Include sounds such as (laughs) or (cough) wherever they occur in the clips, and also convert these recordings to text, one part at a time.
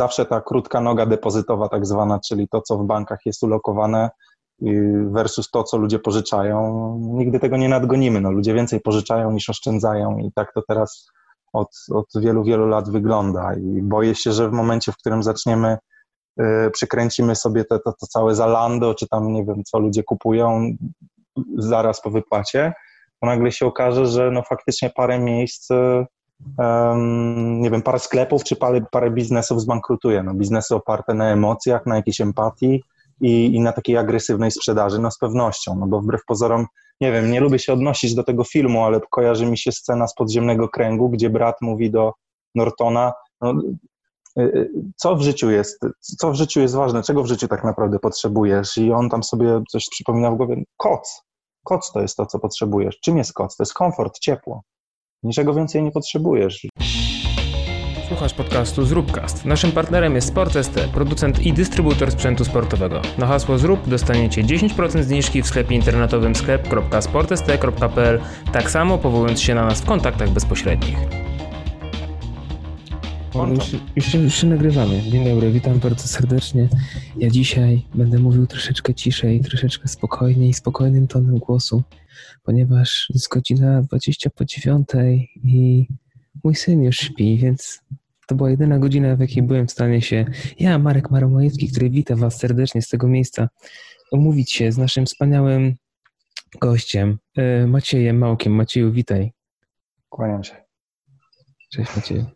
zawsze ta krótka noga depozytowa tak zwana, czyli to, co w bankach jest ulokowane versus to, co ludzie pożyczają, nigdy tego nie nadgonimy. No, ludzie więcej pożyczają niż oszczędzają i tak to teraz od, od wielu, wielu lat wygląda i boję się, że w momencie, w którym zaczniemy y, przykręcimy sobie to, to, to całe Zalando, czy tam nie wiem, co ludzie kupują zaraz po wypłacie, to nagle się okaże, że no faktycznie parę miejsc um, nie wiem, parę sklepów czy parę, parę biznesów zbankrutuje. No, biznesy oparte na emocjach, na jakiejś empatii i, i na takiej agresywnej sprzedaży, no z pewnością, no bo wbrew pozorom, nie wiem, nie lubię się odnosić do tego filmu, ale kojarzy mi się scena z podziemnego kręgu, gdzie brat mówi do Nortona, no, y, y, co w życiu jest, co w życiu jest ważne, czego w życiu tak naprawdę potrzebujesz i on tam sobie coś przypomina w głowie, koc, koc to jest to, co potrzebujesz. Czym jest koc? To jest komfort, ciepło. Niczego więcej nie potrzebujesz. Słuchasz podcastu Zróbcast. Naszym partnerem jest Sport.st, producent i dystrybutor sprzętu sportowego. Na hasło Zrób dostaniecie 10% zniżki w sklepie internetowym sklep.sportst.pl, tak samo powołując się na nas w kontaktach bezpośrednich. Już, już, już się nagrywamy. Dzień dobry, witam bardzo serdecznie. Ja dzisiaj będę mówił troszeczkę ciszej, troszeczkę spokojniej, spokojnym tonem głosu, ponieważ jest godzina 20 po 9 i mój syn już śpi, więc to była jedyna godzina, w jakiej byłem w stanie się, ja, Marek Maromojewski, który wita Was serdecznie z tego miejsca, umówić się z naszym wspaniałym gościem, e, Maciejem Małkiem. Macieju, witaj. Kłaniam się. Cześć Macieju.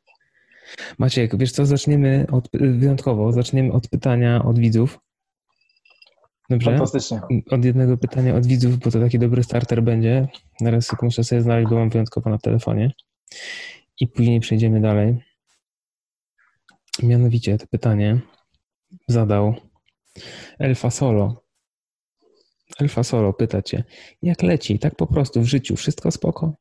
Maciek, wiesz co, zaczniemy od, wyjątkowo, zaczniemy od pytania od widzów. Dobrze? Fantastycznie. Od jednego pytania od widzów, bo to taki dobry starter będzie. Teraz muszę sobie znaleźć, bo mam wyjątkowo na telefonie. I później przejdziemy dalej. Mianowicie to pytanie zadał Elfa Solo. Elfa Solo pyta cię, jak leci, tak po prostu w życiu, wszystko spoko?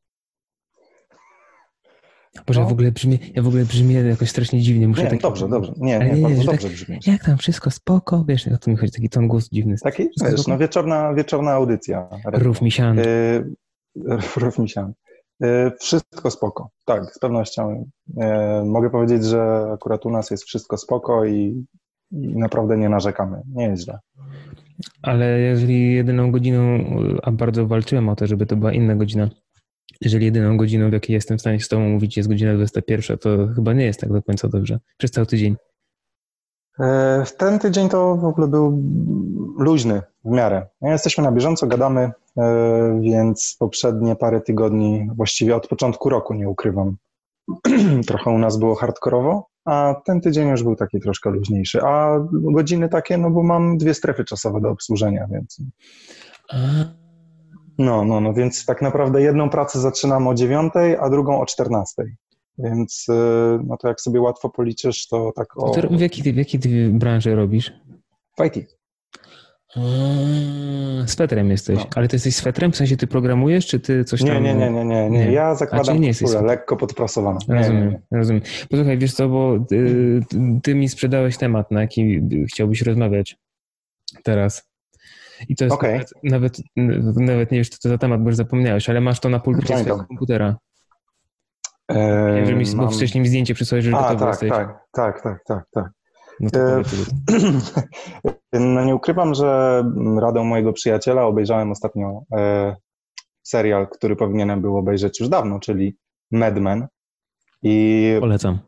Boże, no. ja w ogóle brzmię, ja w ogóle brzmię jakoś strasznie dziwnie. Muszę nie, taki... dobrze, dobrze. Nie, nie, nie, bardzo dobrze tak, brzmi. Jak tam wszystko spoko? Wiesz, o to mi chodzi, taki ton głos dziwny. Taki, wiesz, no wieczorna, wieczorna audycja. Rów misian. Yy, (laughs) rów misian. Yy, wszystko spoko, tak, z pewnością. Yy, mogę powiedzieć, że akurat u nas jest wszystko spoko i, i naprawdę nie narzekamy. Nie jest źle. Ale jeżeli jedyną godziną, a bardzo walczyłem o to, żeby to była inna godzina, jeżeli jedyną godziną, w jakiej jestem w stanie z Tobą mówić, jest godzina 21, to chyba nie jest tak do końca dobrze. Przez cały tydzień. E, ten tydzień to w ogóle był luźny w miarę. Jesteśmy na bieżąco, gadamy, e, więc poprzednie parę tygodni, właściwie od początku roku, nie ukrywam, (clears throat) trochę u nas było hardkorowo, a ten tydzień już był taki troszkę luźniejszy. A godziny takie, no bo mam dwie strefy czasowe do obsłużenia, więc. No, no, no, więc tak naprawdę jedną pracę zaczynam o 9, a drugą o 14. Więc y, no to jak sobie łatwo policzysz, to tak o... To w jakiej w jakiej ty branży robisz? W IT. Swetrem jesteś, no. ale ty jesteś swetrem? W sensie ty programujesz, czy ty coś tam... Nie, nie, nie, nie, nie. ja zakładam nie koszulę, lekko podprasowaną. Rozumiem, nie, nie. rozumiem. Posłuchaj, wiesz co, bo ty, ty mi sprzedałeś temat, na jaki chciałbyś rozmawiać teraz. I to jest okay. nawet, nawet, nawet, nie wiesz, co to za temat, bo już zapomniałeś, ale masz to na pulpicie swojego komputera. Eee, że mi mam... wcześniej mi zdjęcie przysłałeś, że gotowy tak, jesteś. Tak, tak, tak, tak, tak. No, eee, (clears throat) no nie ukrywam, że radą mojego przyjaciela obejrzałem ostatnio e, serial, który powinienem był obejrzeć już dawno, czyli Mad Men. I Polecam.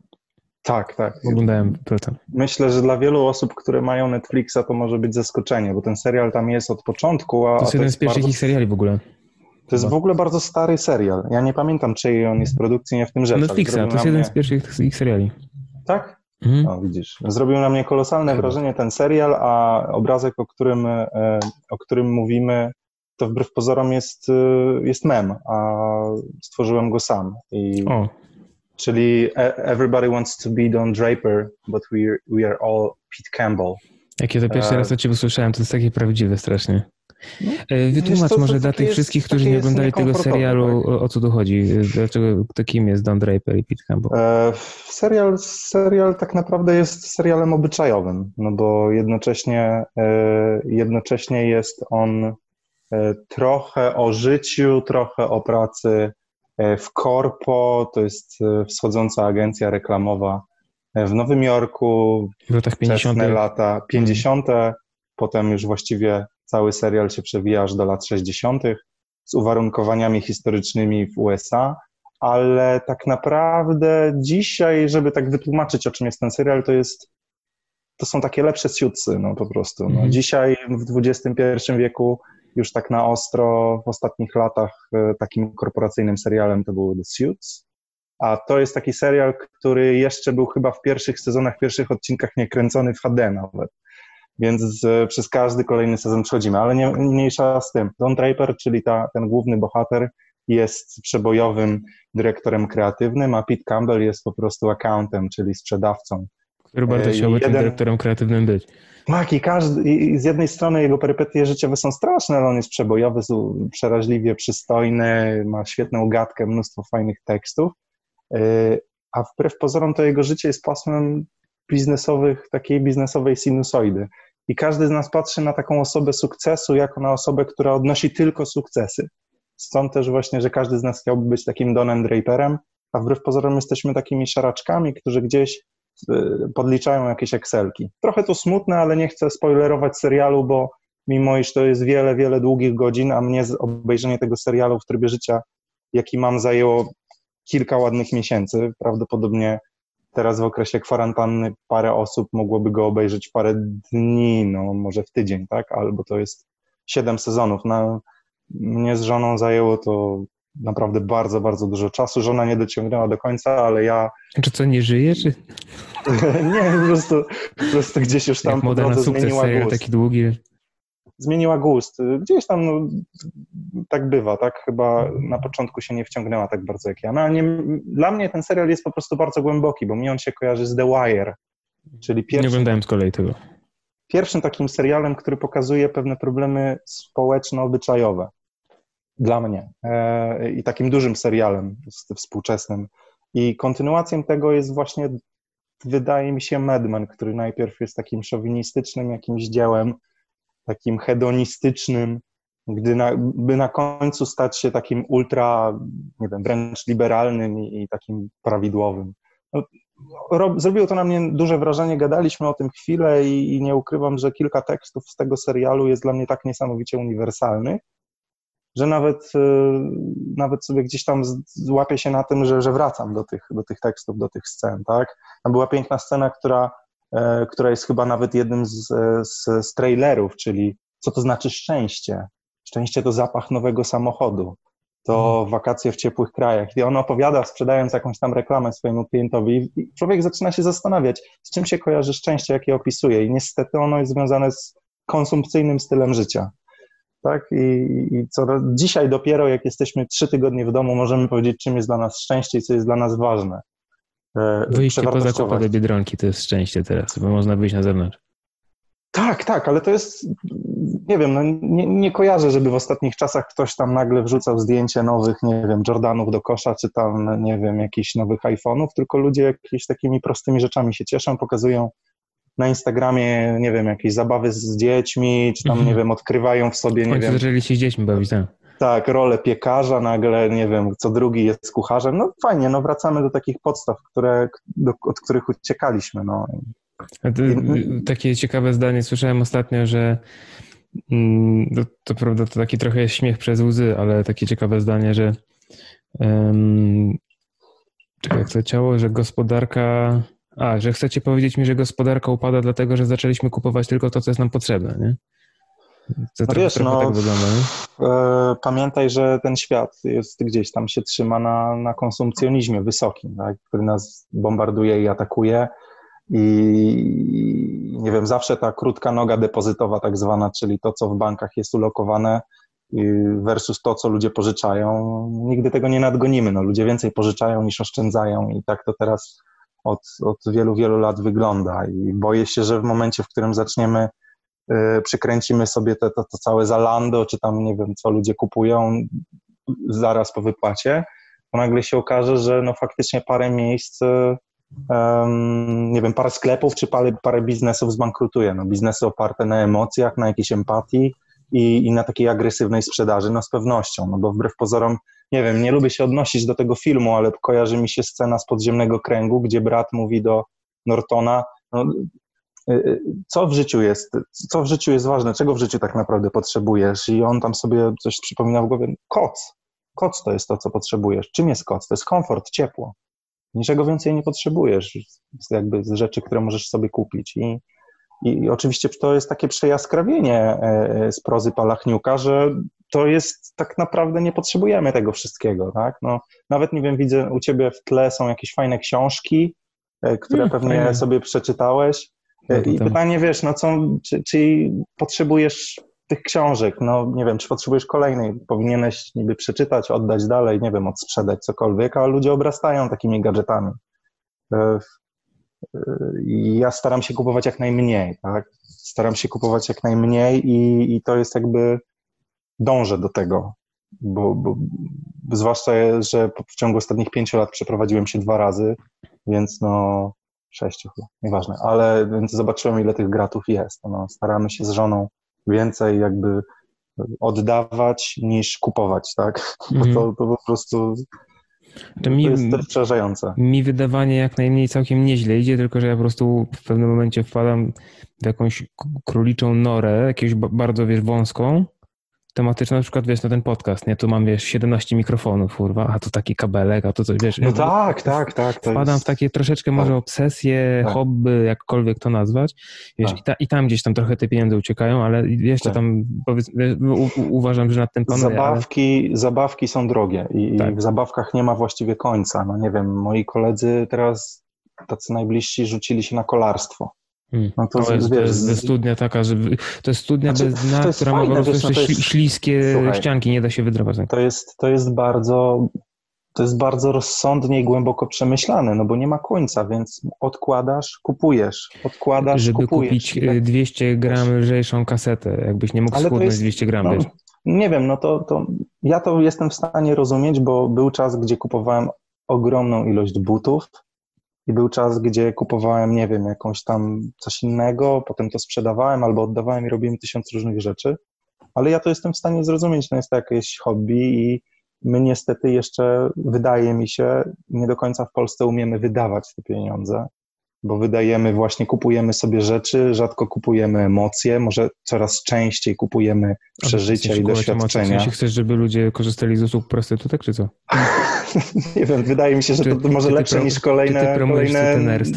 Tak, tak. Oglądałem potem. Myślę, że dla wielu osób, które mają Netflixa, to może być zaskoczenie, bo ten serial tam jest od początku. A, to jest jeden z pierwszych bardzo... ich seriali w ogóle. To jest w ogóle bardzo stary serial. Ja nie pamiętam, czyjej on jest produkcji, nie w tym rzecz. Netflixa, to jest jeden mnie... z pierwszych ich seriali. Tak? Mhm. No, widzisz. Zrobił na mnie kolosalne wrażenie ten serial, a obrazek, o którym, e, o którym mówimy, to wbrew pozorom jest, e, jest mem, a stworzyłem go sam. I o. Czyli e, Everybody wants to be Don Draper, but we, we are all Pete Campbell. Jak ja to pierwszy raz o ciebie usłyszałem, to jest takie prawdziwe strasznie. No, Wytłumacz to, może dla tych jest, wszystkich, którzy nie oglądali tego serialu, tak? o, co tu chodzi. Dlaczego, to kim jest Don Draper i Pete Campbell? E, serial, serial tak naprawdę jest serialem obyczajowym, no bo jednocześnie, e, jednocześnie jest on e, trochę o życiu, trochę o pracy E, w Corpo to jest e, wschodząca agencja reklamowa w Nowym Jorku, w latach 50. lata 50., potem już właściwie cały serial się przewija aż do lat 60. z uwarunkowaniami historycznymi w USA, ale tak naprawdę dzisiaj, żeby tak wytłumaczyć, o czym jest ten serial, to jest to są takie lepsze ciutsy, no po prostu. No, mhm. Dzisiaj w XXI wieku już tak na ostro w ostatnich latach e, takim korporacyjnym serialem to był The Suits, a to jest taki serial, który jeszcze był chyba w pierwszych sezonach, w pierwszych odcinkach nie kręcony w HD nawet. Więc przez każdy kolejny sezon przechodzimy, ale nie, mniejsza z tym. Don Draper, czyli ta, ten główny bohater, jest przebojowym dyrektorem kreatywnym, a Pete Campbell jest po prostu accountem, czyli sprzedawcą. Bardzo e, chciałby jeden... tym dyrektorem kreatywnym być. Tak, i, każdy, i z jednej strony jego perypetie życiowe są straszne, ale on jest przebojowy, przeraźliwie przystojny, ma świetną gadkę, mnóstwo fajnych tekstów, e, a wbrew pozorom to jego życie jest pasmem biznesowych, takiej biznesowej sinusoidy. I każdy z nas patrzy na taką osobę sukcesu jako na osobę, która odnosi tylko sukcesy. Stąd też właśnie, że każdy z nas chciałby być takim Donem Draperem, a wbrew pozorom jesteśmy takimi szaraczkami, którzy gdzieś podliczają jakieś Excelki. Trochę to smutne, ale nie chcę spoilerować serialu, bo mimo iż to jest wiele, wiele długich godzin, a mnie obejrzenie tego serialu w trybie życia, jaki mam, zajęło kilka ładnych miesięcy, prawdopodobnie Teraz w okresie kwarantanny parę osób mogłoby go obejrzeć parę dni, no może w tydzień, tak? Albo to jest siedem sezonów. Na, mnie z żoną zajęło to naprawdę bardzo, bardzo dużo czasu. Żona nie dociągnęła do końca, ale ja... Czy co, nie żyje, czy... (laughs) nie, po prostu, po prostu gdzieś już tam Jak po drodze zmieniła gust. taki długi zmieniła gust. Gdzieś tam no, tak bywa, tak? Chyba na początku się nie wciągnęła tak bardzo jak ja. No, ale nie, dla mnie ten serial jest po prostu bardzo głęboki, bo mi on się kojarzy z The Wire, czyli pierwszym... Nie oglądałem z kolei tego. Pierwszym takim serialem, który pokazuje pewne problemy społeczno-obyczajowe. Dla mnie. E, I takim dużym serialem współczesnym. I kontynuacją tego jest właśnie, wydaje mi się, Madman, który najpierw jest takim szowinistycznym jakimś dziełem, takim hedonistycznym, gdy na, by na końcu stać się takim ultra, nie wiem, wręcz liberalnym i, i takim prawidłowym. No, rob, zrobiło to na mnie duże wrażenie, gadaliśmy o tym chwilę i, i, nie ukrywam, że kilka tekstów z tego serialu jest dla mnie tak niesamowicie uniwersalnych, że nawet, y, nawet sobie gdzieś tam złapię się na tym, że, że wracam do tych, do tych tekstów, do tych scen, tak? Tam była piękna scena, która E, która jest chyba nawet jednym z, z, z trailerów, czyli co to znaczy szczęście. Szczęście to zapach nowego samochodu, to mhm. wakacje w ciepłych krajach. I on opowiada, sprzedając jakąś tam reklamę swojemu klientowi, i człowiek zaczyna się zastanawiać, z czym się kojarzy szczęście, jakie opisuje. I niestety ono jest związane z konsumpcyjnym stylem życia. Tak? I, I co dzisiaj dopiero, jak jesteśmy trzy tygodnie w domu, możemy powiedzieć, czym jest dla nas szczęście i co jest dla nas ważne. E, Wyjście po zakupach do Biedronki to jest szczęście teraz, bo można wyjść na zewnątrz. Tak, tak, ale to jest, nie wiem, no nie, nie, kojarzę, żeby w ostatnich czasach ktoś tam nagle wrzucał zdjęcie nowych, nie wiem, Jordanów do kosza, czy tam, nie wiem, jakichś nowych iPhone'ów, tylko ludzie jakimiś takimi prostymi rzeczami się cieszą, pokazują na Instagramie, nie wiem, jakieś zabawy z dziećmi, czy tam, mhm. nie wiem, odkrywają w sobie, nie wiem... zaczęli się z dziećmi bawić, tak tak, rolę piekarza, nagle, nie wiem, co drugi jest kucharzem. No fajnie, no wracamy do takich podstaw, które, do, od których uciekaliśmy. No. Takie ciekawe zdanie słyszałem ostatnio, że mm, to, to prawda, to taki trochę śmiech przez łzy, ale takie ciekawe zdanie, że um, czekaj, jak to ciało, że gospodarka a, że chcecie powiedzieć mi, że gospodarka upada dlatego, że zaczęliśmy kupować tylko to, co jest nam potrzebne, nie? To no wiesz, no, tak wygląda, e, pamiętaj, że ten świat jest gdzieś tam się trzyma na, na konsumpcjonizmie wysokim, tak, który nas bombarduje i atakuje. I nie wiem, zawsze ta krótka noga depozytowa, tak zwana, czyli to, co w bankach jest ulokowane, versus to, co ludzie pożyczają, nigdy tego nie nadgonimy. No, ludzie więcej pożyczają niż oszczędzają, i tak to teraz od, od wielu, wielu lat wygląda. I boję się, że w momencie, w którym zaczniemy Y, przykręcimy sobie to, to, to całe Zalando, czy tam nie wiem, co ludzie kupują zaraz po wypłacie, to nagle się okaże, że no faktycznie parę miejsc, um, nie wiem, parę sklepów czy parę, parę biznesów zbankrutuje. No, biznesy oparte na emocjach, na jakiejś empatii i, i na takiej agresywnej sprzedaży, no z pewnością, no bo wbrew pozorom, nie wiem, nie lubię się odnosić do tego filmu, ale kojarzy mi się scena z podziemnego kręgu, gdzie brat mówi do Nortona. No, y, y, co w życiu jest, co w życiu jest ważne, czego w życiu tak naprawdę potrzebujesz? I on tam sobie coś przypomina w głowie, koc. Koc to jest to, co potrzebujesz. Czym jest koc? To jest komfort, ciepło. Niczego więcej nie potrzebujesz, jakby z rzeczy, które możesz sobie kupić. I, i oczywiście to jest takie przejaskrawienie e, z prozy Palachniuka, że to jest tak naprawdę nie potrzebujemy tego wszystkiego, tak? No, nawet nie wiem, widzę u ciebie w tle są jakieś fajne książki, e, które pewnie fajne. sobie przeczytałeś. I pytanie, wiesz, no co, czy, czy potrzebujesz tych książek, no nie wiem, czy potrzebujesz kolejnej, powinieneś niby przeczytać, oddać dalej, nie wiem, odsprzedać cokolwiek, a ludzie obrastają takimi gadżetami. Ja staram się kupować jak najmniej, tak? Staram się kupować jak najmniej i, i to jest jakby dążę do tego, bo, bo zwłaszcza, że w ciągu ostatnich pięciu lat przeprowadziłem się dwa razy, więc no sześciu chyba, nieważne, ale więc zobaczyłem, ile tych gratów jest. No, staramy się z żoną więcej jakby oddawać niż kupować, tak? Bo to, Mhm. to po prostu To mi, to jest przerażające. mi wydawanie jak najmniej całkiem nieźle idzie, tylko że ja po prostu w pewnym momencie wpadam w jakąś króliczą norę, jakąś ba- bardzo, wiesz, wąską, tematyczną, na przykład, wiesz, na ten podcast, nie? Tu mam, wiesz, 17 mikrofonów, kurwa, a tu taki kabelek, a tu coś, wiesz. No ja tak, tak, tak. Wpadam jest, w takie troszeczkę może tak. obsesje, Tak. hobby, jakkolwiek to nazwać. Wiesz, Tak. i, ta, i tam gdzieś tam trochę te pieniądze uciekają, ale jeszcze Tak. tam powiedz, wiesz, u, u, uważam, że nad tym panuję. Ale... Zabawki, zabawki są drogie i, Tak. i w zabawkach nie ma właściwie końca. No nie wiem, moi koledzy teraz, tacy najbliżsi, rzucili się na kolarstwo. Hmm. No to, To jest, to wiesz, jest z- studnia taka, że to jest studnia Znaczy, bez dna, to jest która ma fajne, po prostu no to jest- śli- śliskie Słuchaj. ścianki, nie da się wydrować. to jest, to jest bardzo to jest bardzo rozsądnie i głęboko przemyślane, no bo nie ma końca, więc odkładasz, kupujesz, odkładasz, Żeby kupujesz. kupić I tak- y, 200 gram lżejszą kasetę, jakbyś nie mógł to schudnąć jest- 200 gram, no. Nie wiem, no to, to ja to jestem w stanie rozumieć, bo był czas, gdzie kupowałem ogromną ilość butów i był czas, gdzie kupowałem, nie wiem, jakąś tam coś innego, potem to sprzedawałem albo oddawałem i robiłem tysiąc różnych rzeczy, ale ja to jestem w stanie zrozumieć, to jest to jakieś hobby i my niestety jeszcze, wydaje mi się, nie do końca w Polsce umiemy wydawać te pieniądze, bo wydajemy właśnie, kupujemy sobie rzeczy, rzadko kupujemy emocje, może coraz częściej kupujemy przeżycia i doświadczenia. W sensie chcesz, żeby ludzie korzystali z usług prostytutek, czy co? (laughs) Nie wiem, wydaje mi się, że to, to może ty lepsze niż kolejne, kolejne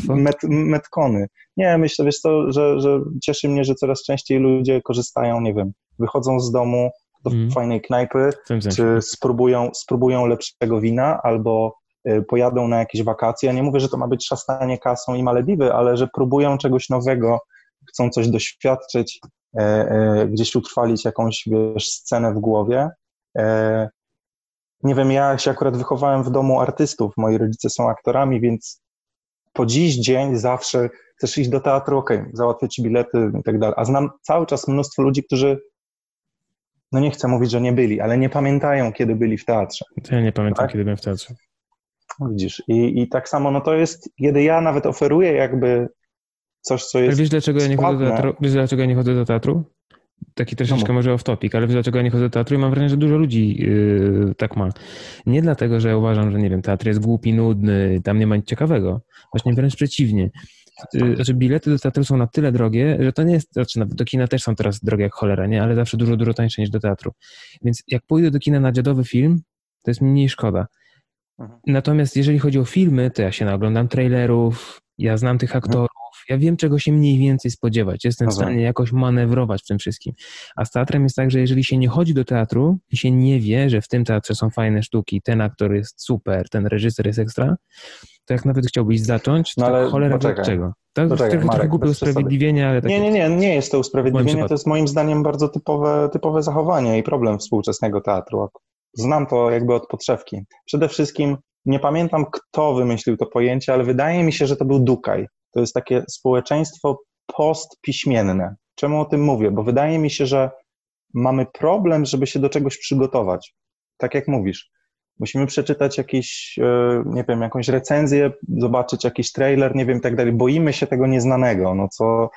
met, metkony. Nie, myślę, wiesz co, że, że cieszy mnie, że coraz częściej ludzie korzystają, nie wiem, wychodzą z domu do Mhm. fajnej knajpy, czy spróbują, spróbują lepszego wina, albo pojadą na jakieś wakacje. Ja nie mówię, że to ma być szastanie kasą i Malediwy, ale że próbują czegoś nowego, chcą coś doświadczyć, e, e, gdzieś utrwalić jakąś, wiesz, scenę w głowie. Nie wiem, ja się akurat wychowałem w domu artystów, moi rodzice są aktorami, więc po dziś dzień zawsze chcesz iść do teatru, okej, załatwię ci bilety i tak dalej. A znam cały czas mnóstwo ludzi, którzy, no nie chcę mówić, że nie byli, ale nie pamiętają, kiedy byli w teatrze. Ja nie pamiętam, Tak? kiedy byłem w teatrze. No Widzisz, i, i tak samo, no to jest, kiedy ja nawet oferuję jakby coś, co Ale jest... wiesz, dlaczego ja nie chodzę do teatru? Wiesz, dlaczego ja nie chodzę do teatru? Taki troszeczkę No może off topic, ale wiesz, dlaczego ja nie chodzę do teatru i mam wrażenie, że dużo ludzi yy, tak ma. Nie dlatego, że ja uważam, że nie wiem, teatr jest głupi, nudny, tam nie ma nic ciekawego. Właśnie wręcz przeciwnie. Yy, Znaczy bilety do teatru są na tyle drogie, że to nie jest, znaczy nawet do kina też są teraz drogie jak cholera, nie? Ale zawsze dużo, dużo tańsze niż do teatru. Więc jak pójdę do kina na dziadowy film, to jest mi mniej szkoda. Mhm. Natomiast jeżeli chodzi o filmy, to ja się naoglądam trailerów, ja znam tych aktorów, ja wiem, czego się mniej więcej spodziewać. Jestem w stanie jakoś manewrować w tym wszystkim. A z teatrem jest tak, że jeżeli się nie chodzi do teatru i się nie wie, że w tym teatrze są fajne sztuki, ten aktor jest super, ten reżyser jest ekstra, to jak nawet chciałbyś zacząć, to No ale cholera poczekaj. dlaczego? Tak, Poczekaj, trochę, trochę głupie usprawiedliwienie, ale tak Nie, nie, nie, nie jest to usprawiedliwienie, to jest moim zdaniem bardzo typowe, typowe zachowanie i problem współczesnego teatru. Znam to jakby od podszewki. Przede wszystkim nie pamiętam, kto wymyślił to pojęcie, ale wydaje mi się, że to był Dukaj. To jest takie społeczeństwo postpiśmienne. Czemu o tym mówię? Bo wydaje mi się, że mamy problem, żeby się do czegoś przygotować. Tak jak mówisz. Musimy przeczytać jakiś, e, nie wiem, jakąś recenzję, zobaczyć jakiś trailer, nie wiem, tak dalej. Boimy się tego nieznanego, no co,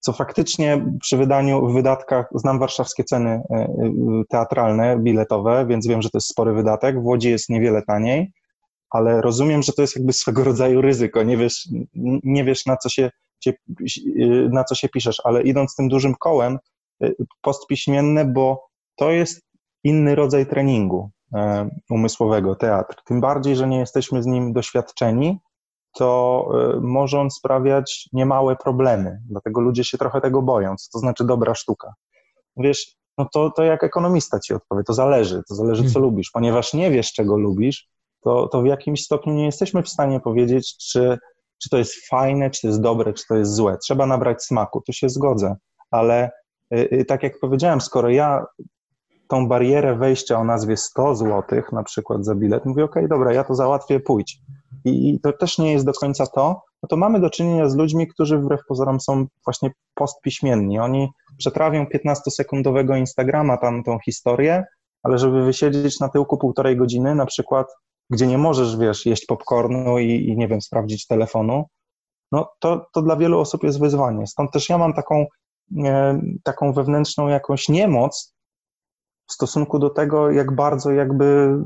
co faktycznie przy wydaniu, w wydatkach, znam warszawskie ceny e, e, teatralne, biletowe, więc wiem, że to jest spory wydatek. W Łodzi jest niewiele taniej. ale rozumiem, że to jest jakby swego rodzaju ryzyko. Nie wiesz, nie wiesz na, co się, na co się piszesz, ale idąc tym dużym kołem, postpiśmienne, bo to jest inny rodzaj treningu e, umysłowego, teatr. Tym bardziej, że nie jesteśmy z nim doświadczeni, to e, może on sprawiać niemałe problemy. Dlatego ludzie się trochę tego boją. Co to znaczy dobra sztuka? Wiesz, no to, to jak ekonomista ci odpowie, to zależy, to zależy co hmm. lubisz. Ponieważ nie wiesz, czego lubisz, to, to w jakimś stopniu nie jesteśmy w stanie powiedzieć, czy, czy to jest fajne, czy to jest dobre, czy to jest złe. Trzeba nabrać smaku, tu się zgodzę, ale y, y, tak jak powiedziałem, skoro ja tą barierę wejścia o nazwie 100 zł na przykład za bilet, mówię, ok, dobra, ja to załatwię, pójdź. I, to też nie jest do końca to, no to mamy do czynienia z ludźmi, którzy wbrew pozorom są właśnie postpiśmienni. Oni przetrawią 15-sekundowego Instagrama tam tą historię, ale żeby wysiedzieć na tyłku półtorej godziny, na przykład, gdzie nie możesz, wiesz, jeść popcornu i, i nie wiem, sprawdzić telefonu, no to, to dla wielu osób jest wyzwanie. Stąd też ja mam taką, e, taką wewnętrzną jakąś niemoc w stosunku do tego, jak bardzo jakby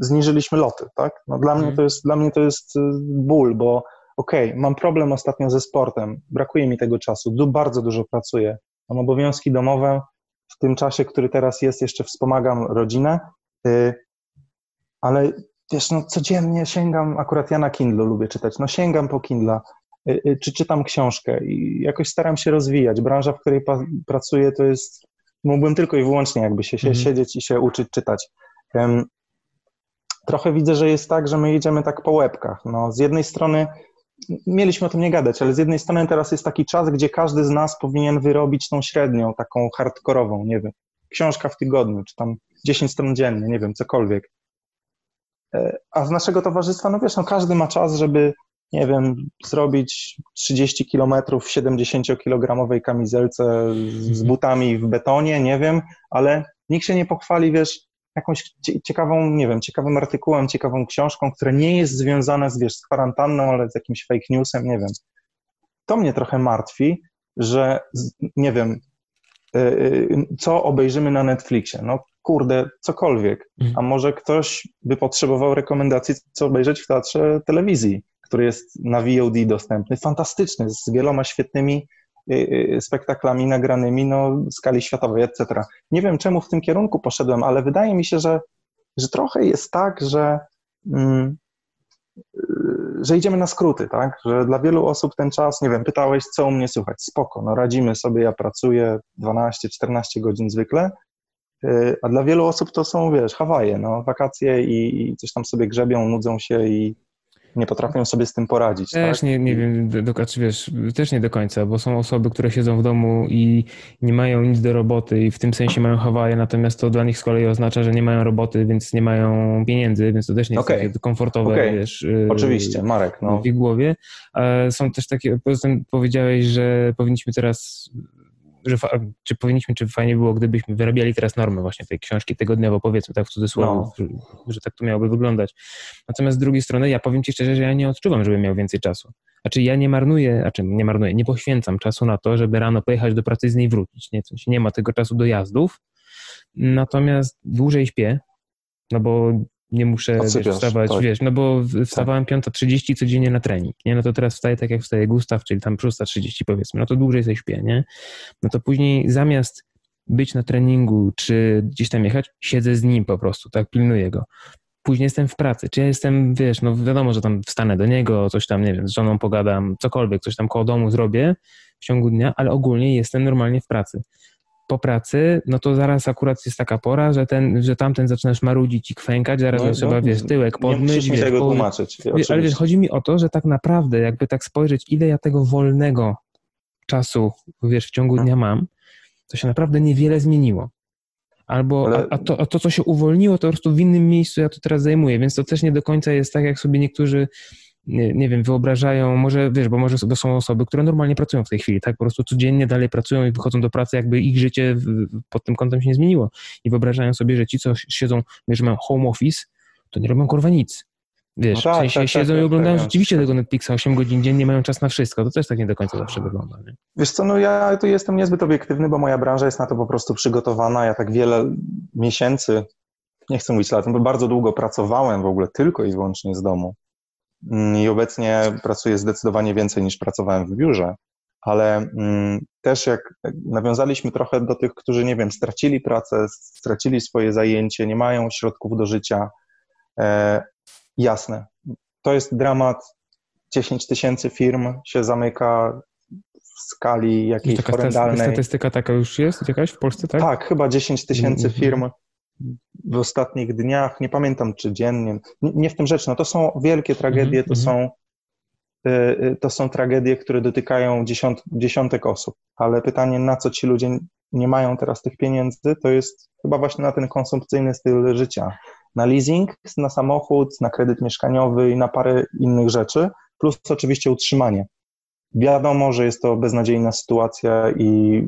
zniżyliśmy loty, tak? No dla, mnie mhm. to jest, dla mnie to jest y, ból, bo okej, okay, mam problem ostatnio ze sportem, brakuje mi tego czasu, du bardzo dużo pracuję, mam obowiązki domowe, w tym czasie, który teraz jest, jeszcze wspomagam rodzinę, yy, ale wiesz, no codziennie sięgam, akurat ja na Kindle lubię czytać, no sięgam po Kindle, yy, yy, czy czytam książkę i jakoś staram się rozwijać. Branża, w której pracuję, to jest, mógłbym tylko i wyłącznie jakby się, mhm. siedzieć i się uczyć czytać. trochę widzę, że jest tak, że my idziemy tak po łebkach. No, z jednej strony mieliśmy o tym nie gadać, ale z jednej strony teraz jest taki czas, gdzie każdy z nas powinien wyrobić tą średnią, taką hardkorową, nie wiem, książka w tygodniu, czy tam 10 stron dziennie, nie wiem, cokolwiek. E, a z naszego towarzystwa, no wiesz, no każdy ma czas, żeby, nie wiem, zrobić 30 kilometrów w 70-kilogramowej kamizelce z mhm. butami w betonie, nie wiem, ale nikt się nie pochwali, wiesz, jakąś ciekawą, nie wiem, ciekawym artykułem, ciekawą książką, która nie jest związana z, wiesz, z kwarantanną, ale z jakimś fake newsem, nie wiem. To mnie trochę martwi, że, nie wiem, y, y, co obejrzymy na Netflixie. No kurde, cokolwiek. Mhm. A może ktoś by potrzebował rekomendacji, co obejrzeć w teatrze telewizji, który jest na VOD dostępny, fantastyczny, z wieloma świetnymi Y, y, spektaklami nagranymi no, w skali światowej, etc. Nie wiem, czemu w tym kierunku poszedłem, ale wydaje mi się, że, że trochę jest tak, że, mm, y, że idziemy na skróty, tak? Że dla wielu osób ten czas, nie wiem, pytałeś, co u mnie słychać. Spoko, no radzimy sobie, ja pracuję 12-14 godzin zwykle, a dla wielu osób to są, wiesz, Hawaje, no, wakacje i, i coś tam sobie grzebią, nudzą się i, nie potrafią sobie z tym poradzić. Też tak? nie, nie wiem, do, czy wiesz, też nie do końca, bo są osoby, które siedzą w domu i nie mają nic do roboty i w tym sensie mają Hawaje, natomiast to dla nich z kolei oznacza, że nie mają roboty, więc nie mają pieniędzy, więc to też nie jest okay. takie komfortowe, okay. wiesz. Y, Oczywiście, Marek, no. W ich głowie. Są też takie, poza tym powiedziałeś, że powinniśmy teraz że czy powinniśmy, czy fajnie było, gdybyśmy wyrabiali teraz normę właśnie tej książki tygodniowo, powiedzmy tak w cudzysłowie, no. że, że, tak to miałoby wyglądać. Natomiast z drugiej strony ja powiem Ci szczerze, że ja nie odczuwam, żebym miał więcej czasu. Znaczy ja nie marnuję, znaczy nie marnuję, nie poświęcam czasu na to, żeby rano pojechać do pracy i z niej wrócić. Nie, nie ma tego czasu dojazdów, natomiast dłużej śpię, no bo nie muszę wiesz, wstawać, tak. wiesz, no bo wstawałem tak. 5.30 codziennie na trening, nie? No to teraz wstaję tak jak wstaje Gustaw, czyli tam 6.30 powiedzmy, no to dłużej sobie śpię, nie? No to później zamiast być na treningu, czy gdzieś tam jechać, siedzę z nim po prostu, tak, pilnuję go. Później jestem w pracy, czy ja jestem, wiesz, no wiadomo, że tam wstanę do niego, coś tam, nie wiem, z żoną pogadam, cokolwiek, coś tam koło domu zrobię w ciągu dnia, ale ogólnie jestem normalnie w pracy po pracy, no to zaraz akurat jest taka pora, że, ten, że tamten zaczynasz marudzić i kwękać, zaraz no, trzeba, no, wiesz, tyłek podmyć. Nie tego tłumaczyć. Wiesz, ale wiesz, chodzi mi o to, że tak naprawdę, jakby tak spojrzeć, ile ja tego wolnego czasu, wiesz, w ciągu dnia mam, to się naprawdę niewiele zmieniło. Albo, ale... a, a, to, a to, co się uwolniło, to po prostu w innym miejscu ja to teraz zajmuję, więc to też nie do końca jest tak, jak sobie niektórzy nie, nie wiem, wyobrażają, może wiesz, bo może to są osoby, które normalnie pracują w tej chwili, tak? Po prostu codziennie dalej pracują i wychodzą do pracy, jakby ich życie pod tym kątem się nie zmieniło. I wyobrażają sobie, że ci, co siedzą, wiesz, mają home office, to nie robią kurwa nic. Wiesz, no tak, w sensie tak, siedzą tak, i oglądają tak, rzeczywiście tego Netflixa 8 godzin dziennie, mają czas na wszystko. To też tak nie do końca zawsze wygląda. Nie? Wiesz co, no ja tu jestem niezbyt obiektywny, bo moja branża jest na to po prostu przygotowana. Ja tak wiele miesięcy nie chcę mówić lat, bo bardzo długo pracowałem w ogóle tylko i wyłącznie z domu. Mm, I obecnie pracuję zdecydowanie więcej niż pracowałem w biurze, ale mm, też jak nawiązaliśmy trochę do tych, którzy, nie wiem, stracili pracę, stracili swoje zajęcie, nie mają środków do życia, e, jasne, to jest dramat. 10 tysięcy firm się zamyka w skali jakiejś horrendalnej. statystyka taka już jest jakaś w Polsce, tak? Tak, chyba 10 tysięcy mhm. firm w ostatnich dniach, nie pamiętam czy dziennie, nie w tym rzecz, no to są wielkie tragedie, to, mhm. są, y, y, to są tragedie, które dotykają dziesiąt, dziesiątek osób, ale pytanie, na co ci ludzie nie mają teraz tych pieniędzy, to jest chyba właśnie na ten konsumpcyjny styl życia, na leasing, na samochód, na kredyt mieszkaniowy i na parę innych rzeczy, plus oczywiście utrzymanie. Wiadomo, że jest to beznadziejna sytuacja i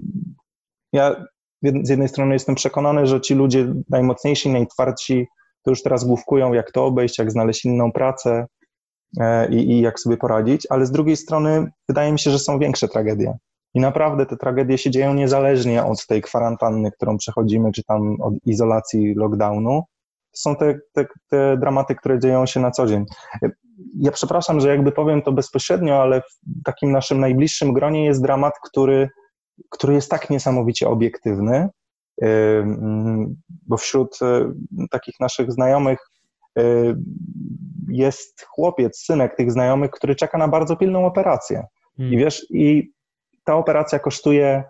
ja z jednej strony jestem przekonany, że ci ludzie najmocniejsi, najtwardsi to już teraz główkują, jak to obejść, jak znaleźć inną pracę e, i, i jak sobie poradzić, ale z drugiej strony wydaje mi się, że są większe tragedie. I naprawdę te tragedie się dzieją niezależnie od tej kwarantanny, którą przechodzimy, czy tam od izolacji, lockdownu. To są te, te, te dramaty, które dzieją się na co dzień. Ja przepraszam, że jakby powiem to bezpośrednio, ale w takim naszym najbliższym gronie jest dramat, który który jest tak niesamowicie obiektywny, bo wśród e, takich naszych znajomych e, jest chłopiec, synek tych znajomych, który czeka na bardzo pilną operację. Hmm. I wiesz, i ta operacja kosztuje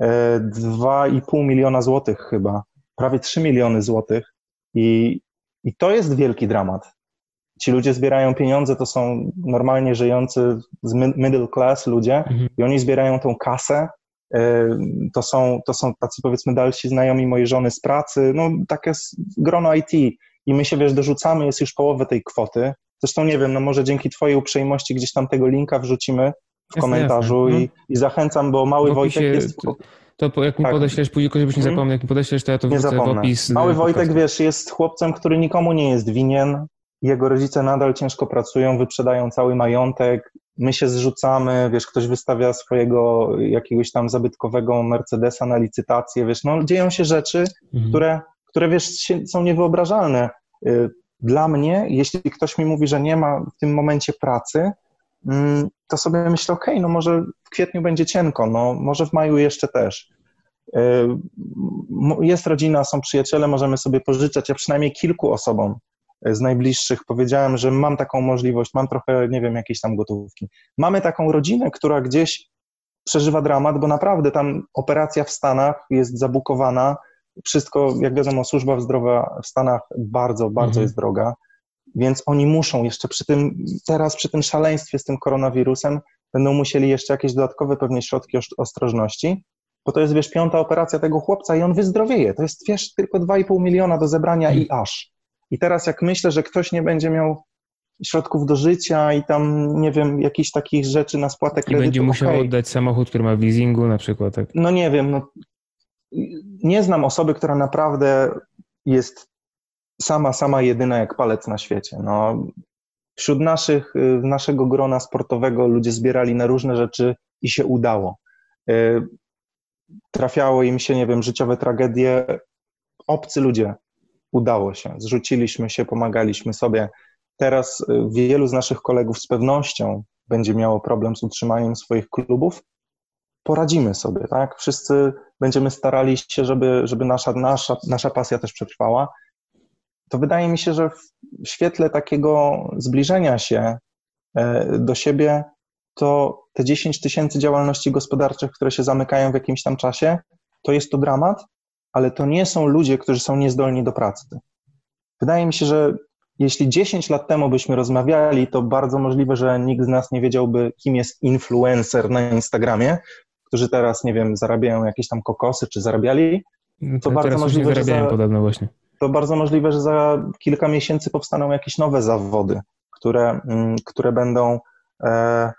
2,5 e, miliona złotych chyba, prawie 3 miliony złotych i, i to jest wielki dramat. Ci ludzie zbierają pieniądze, to są normalnie żyjący z middle class ludzie mhm. i oni zbierają tą kasę to są, to są tacy powiedzmy dalsi znajomi mojej żony z pracy, no takie grono IT i my się, wiesz, dorzucamy, jest już połowę tej kwoty. Zresztą nie wiem, no może dzięki twojej uprzejmości gdzieś tam tego linka wrzucimy w jasne, komentarzu jasne. I, no. i zachęcam, bo mały Wojtek jest... To jak mi tak. podeślesz później, żebyś nie mhm. zapomniał, jak mi podeślesz, to ja to wrzucę w opis. Mały Wojtek, wiesz, jest chłopcem, który nikomu nie jest winien, jego rodzice nadal ciężko pracują, wyprzedają cały majątek, my się zrzucamy, wiesz, ktoś wystawia swojego jakiegoś tam zabytkowego Mercedesa na licytację, wiesz, no dzieją się rzeczy, mhm. które, które, wiesz, są niewyobrażalne. Y, dla mnie, jeśli ktoś mi mówi, że nie ma w tym momencie pracy, mm, to sobie myślę, okej, okay, no może w kwietniu będzie cienko, no może w maju jeszcze też. Y, jest rodzina, są przyjaciele, możemy sobie pożyczać, ja przynajmniej kilku osobom z najbliższych powiedziałem, że mam taką możliwość, mam trochę, nie wiem, jakiejś tam gotówki. Mamy taką rodzinę, która gdzieś przeżywa dramat, bo naprawdę tam operacja w Stanach jest zabukowana. Wszystko, jak wiadomo, służba zdrowia w Stanach bardzo, bardzo mhm. jest droga, więc oni muszą jeszcze przy tym, teraz przy tym szaleństwie z tym koronawirusem, będą musieli jeszcze jakieś dodatkowe pewnie środki ostrożności, bo to jest, wiesz, piąta operacja tego chłopca i on wyzdrowieje. To jest, wiesz, tylko 2,5 miliona do zebrania i aż. I teraz jak myślę, że ktoś nie będzie miał środków do życia i tam, nie wiem, jakichś takich rzeczy na spłatę kredytu. I będzie musiał okay. oddać samochód, który ma w leasingu na przykład. Tak? No nie wiem, no, nie znam osoby, która naprawdę jest sama, sama jedyna jak palec na świecie. No, wśród naszych, naszego grona sportowego ludzie zbierali na różne rzeczy i się udało. Y, trafiało im się, nie wiem, życiowe tragedie. Obcy ludzie udało się. Zrzuciliśmy się, pomagaliśmy sobie. Teraz y, wielu z naszych kolegów z pewnością będzie miało problem z utrzymaniem swoich klubów. Poradzimy sobie, tak? Wszyscy będziemy starali się, żeby, żeby nasza, nasza, nasza pasja też przetrwała. To wydaje mi się, że w świetle takiego zbliżenia się e, do siebie, to te 10 tysięcy działalności gospodarczych, które się zamykają w jakimś tam czasie, to jest to dramat, ale to nie są ludzie, którzy są niezdolni do pracy. Wydaje mi się, że jeśli 10 lat temu byśmy rozmawiali, to bardzo możliwe, że nikt z nas nie wiedziałby, kim jest influencer na Instagramie, którzy teraz, nie wiem, zarabiają jakieś tam kokosy, czy zarabiali. To, to bardzo możliwe, że za, podobno właśnie. To bardzo możliwe, że za kilka miesięcy powstaną jakieś nowe zawody, które, mm, które będą e,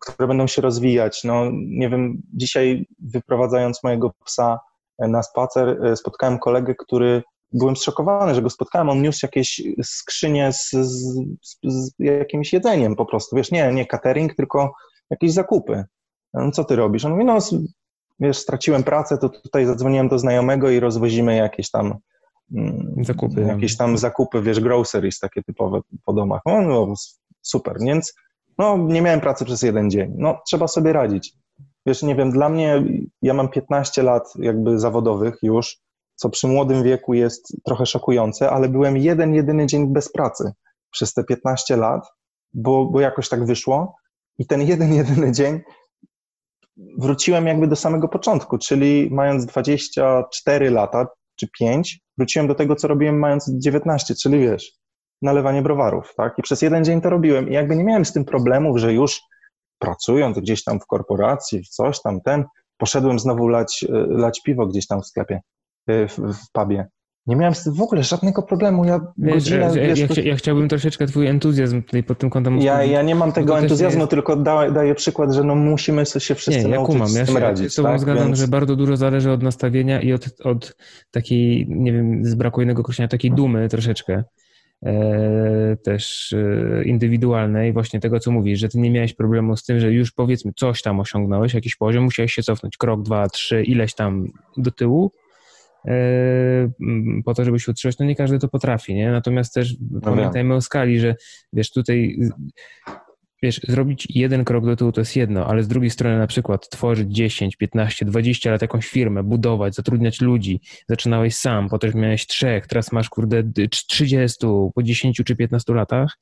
które będą się rozwijać. No, nie wiem, dzisiaj wyprowadzając mojego psa na spacer, e, spotkałem kolegę, który byłem zszokowany, że go spotkałem, on niósł jakieś skrzynie z, z, z, jakimś jedzeniem po prostu, wiesz, nie, nie catering, tylko jakieś zakupy. No, co ty robisz? On mówi, no wiesz, straciłem pracę, to tutaj zadzwoniłem do znajomego i rozwozimy jakieś tam mm, zakupy, jakieś tam zakupy, wiesz, groceries takie typowe po domach. No, no super, więc no, nie miałem pracy przez jeden dzień. No, trzeba sobie radzić. Wiesz, nie wiem, dla mnie, ja mam 15 lat jakby zawodowych już, co przy młodym wieku jest trochę szokujące, ale byłem jeden, jedyny dzień bez pracy przez te 15 lat, bo, bo jakoś tak wyszło i ten jeden, (laughs) jedyny dzień wróciłem jakby do samego początku, czyli mając 24 lata czy 5, wróciłem do tego, co robiłem mając 19, czyli wiesz, nalewanie browarów, tak? I przez jeden dzień to robiłem i jakby nie miałem z tym problemów, że już pracując gdzieś tam w korporacji, w coś tam, ten, poszedłem znowu lać, lać piwo gdzieś tam w sklepie, w, w pubie. Nie miałem w ogóle żadnego problemu. Ja, wiesz, godzinę, wiesz, ja, ja, chciałbym troszeczkę twój entuzjazm tutaj pod tym kątem Ja, ja nie mam tego entuzjazmu, jest... tylko da, daję przykład, że no musimy się wszyscy nie, ja nauczyć kumam. Ja tym radzić. Ja z tobą tak? zgadzam, Więc... że bardzo dużo zależy od nastawienia i od, od takiej, nie wiem, z braku innego określenia, takiej dumy troszeczkę. E, też e, indywidualnej, właśnie tego, co mówisz, że ty nie miałeś problemu z tym, że już powiedzmy coś tam osiągnąłeś, jakiś poziom, musiałeś się cofnąć krok, dwa, trzy, ileś tam do tyłu, e, po to, żeby się utrzymać, no nie każdy to potrafi, nie? Natomiast też no pamiętajmy o skali, że wiesz, tutaj wiesz, zrobić jeden krok do tyłu to jest jedno, ale z drugiej strony na przykład tworzyć 10, 15, 20 lat jakąś firmę, budować, zatrudniać ludzi. Zaczynałeś sam, potem miałeś trzech, teraz masz kurde 30 po 10 czy 15 latach,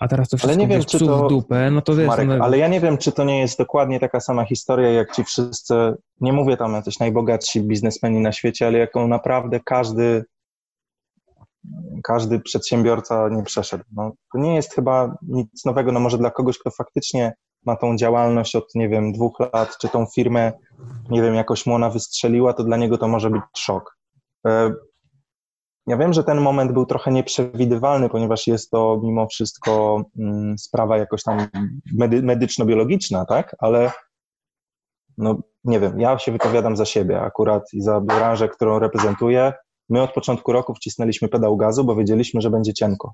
a teraz to wszystko ale nie wiem, czy to, w dupę, no to Marek, jest... ale ja nie wiem, czy to nie jest dokładnie taka sama historia, jak ci wszyscy, nie mówię tam jacyś najbogatsi biznesmeni na świecie, ale jaką naprawdę każdy każdy przedsiębiorca nie przeszedł. No, to nie jest chyba nic nowego, no może dla kogoś, kto faktycznie ma tą działalność od, nie wiem, dwóch lat, czy tą firmę, nie wiem, jakoś mu ona wystrzeliła, to dla niego to może być szok. E, ja wiem, że ten moment był trochę nieprzewidywalny, ponieważ jest to mimo wszystko mm, sprawa jakoś tam medy medyczno-biologiczna, tak? Ale no nie wiem, ja się wypowiadam za siebie akurat i za branżę, którą reprezentuję. My od początku roku wcisnęliśmy pedał gazu, bo wiedzieliśmy, że będzie cienko.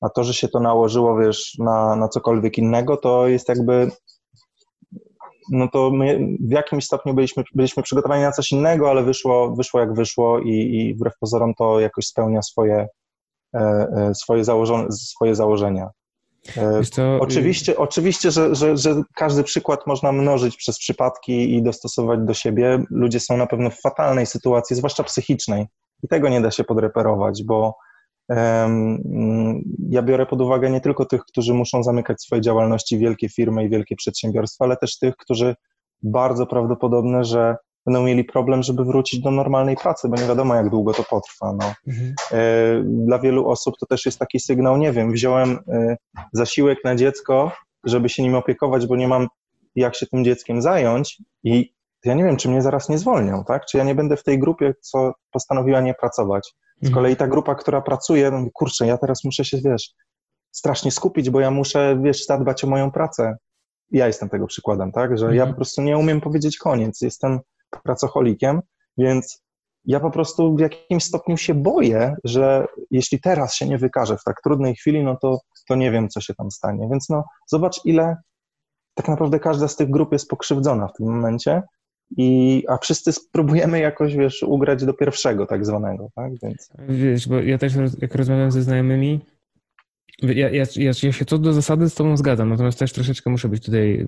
A to, że się to nałożyło, wiesz, na, na cokolwiek innego, to jest jakby no to my w jakimś stopniu byliśmy, byliśmy przygotowani na coś innego, ale wyszło, wyszło jak wyszło i, i wbrew pozorom to jakoś spełnia swoje, e, e, swoje, założone, swoje założenia. E, co, oczywiście, oczywiście że, że, że każdy przykład można mnożyć przez przypadki i dostosować do siebie. Ludzie są na pewno w fatalnej sytuacji, zwłaszcza psychicznej, i tego nie da się podreperować, bo ja biorę pod uwagę nie tylko tych, którzy muszą zamykać swoje działalności, wielkie firmy i wielkie przedsiębiorstwa, ale też tych, którzy bardzo prawdopodobne, że będą mieli problem, żeby wrócić do normalnej pracy, bo nie wiadomo, jak długo to potrwa. No. Mhm. E, dla wielu osób to też jest taki sygnał, nie wiem, wziąłem e, zasiłek na dziecko, żeby się nim opiekować, bo nie mam jak się tym dzieckiem zająć i ja nie wiem, czy mnie zaraz nie zwolnią, tak? Czy ja nie będę w tej grupie, co postanowiła nie pracować. Z mhm. kolei ta grupa, która pracuje, no kurczę, ja teraz muszę się, wiesz, strasznie skupić, bo ja muszę, wiesz, zadbać o moją pracę. Ja jestem tego przykładem, tak? Że ja mhm. po prostu nie umiem powiedzieć koniec. Jestem pracocholikiem, więc ja po prostu w jakimś stopniu się boję, że jeśli teraz się nie wykażę w tak trudnej chwili, no to, to nie wiem, co się tam stanie. Więc no, zobacz, ile tak naprawdę każda z tych grup jest pokrzywdzona w tym momencie i, a wszyscy spróbujemy jakoś, wiesz, ugrać do pierwszego tak zwanego, tak, więc... Wiesz, bo ja też jak rozmawiam ze znajomymi, ja, ja, ja, ja się co do zasady z tobą zgadzam, natomiast też troszeczkę muszę być tutaj,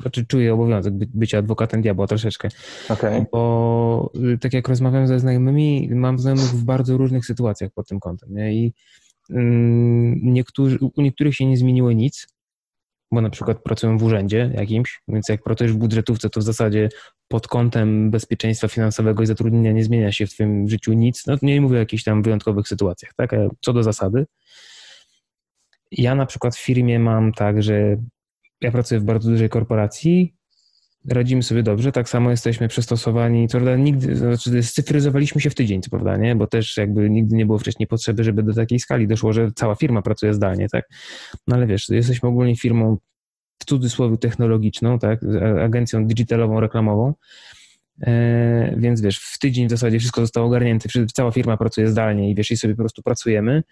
znaczy czuję obowiązek by, bycia adwokatem diabła troszeczkę. Okay. Bo tak jak rozmawiam ze znajomymi, mam znajomych w bardzo różnych sytuacjach pod tym kątem, nie? I mm, niektórzy, u niektórych się nie zmieniło nic, bo na przykład pracują w urzędzie jakimś, więc jak pracujesz w budżetówce, to w zasadzie pod kątem bezpieczeństwa finansowego i zatrudnienia nie zmienia się w Twoim życiu nic. No nie mówię o jakichś tam wyjątkowych sytuacjach, tak? Co do zasady. Ja na przykład w firmie mam tak, że ja pracuję w bardzo dużej korporacji, radzimy sobie dobrze, tak samo jesteśmy przystosowani, co prawda nigdy, znaczy scyfryzowaliśmy się w tydzień, co prawda, nie? Bo też jakby nigdy nie było wcześniej potrzeby, żeby do takiej skali doszło, że cała firma pracuje zdalnie, tak? No ale wiesz, jesteśmy ogólnie firmą w cudzysłowie technologiczną, tak? Agencją digitalową, reklamową, e, więc wiesz, w tydzień w zasadzie wszystko zostało ogarnięte, cała firma pracuje zdalnie i wiesz, i sobie po prostu pracujemy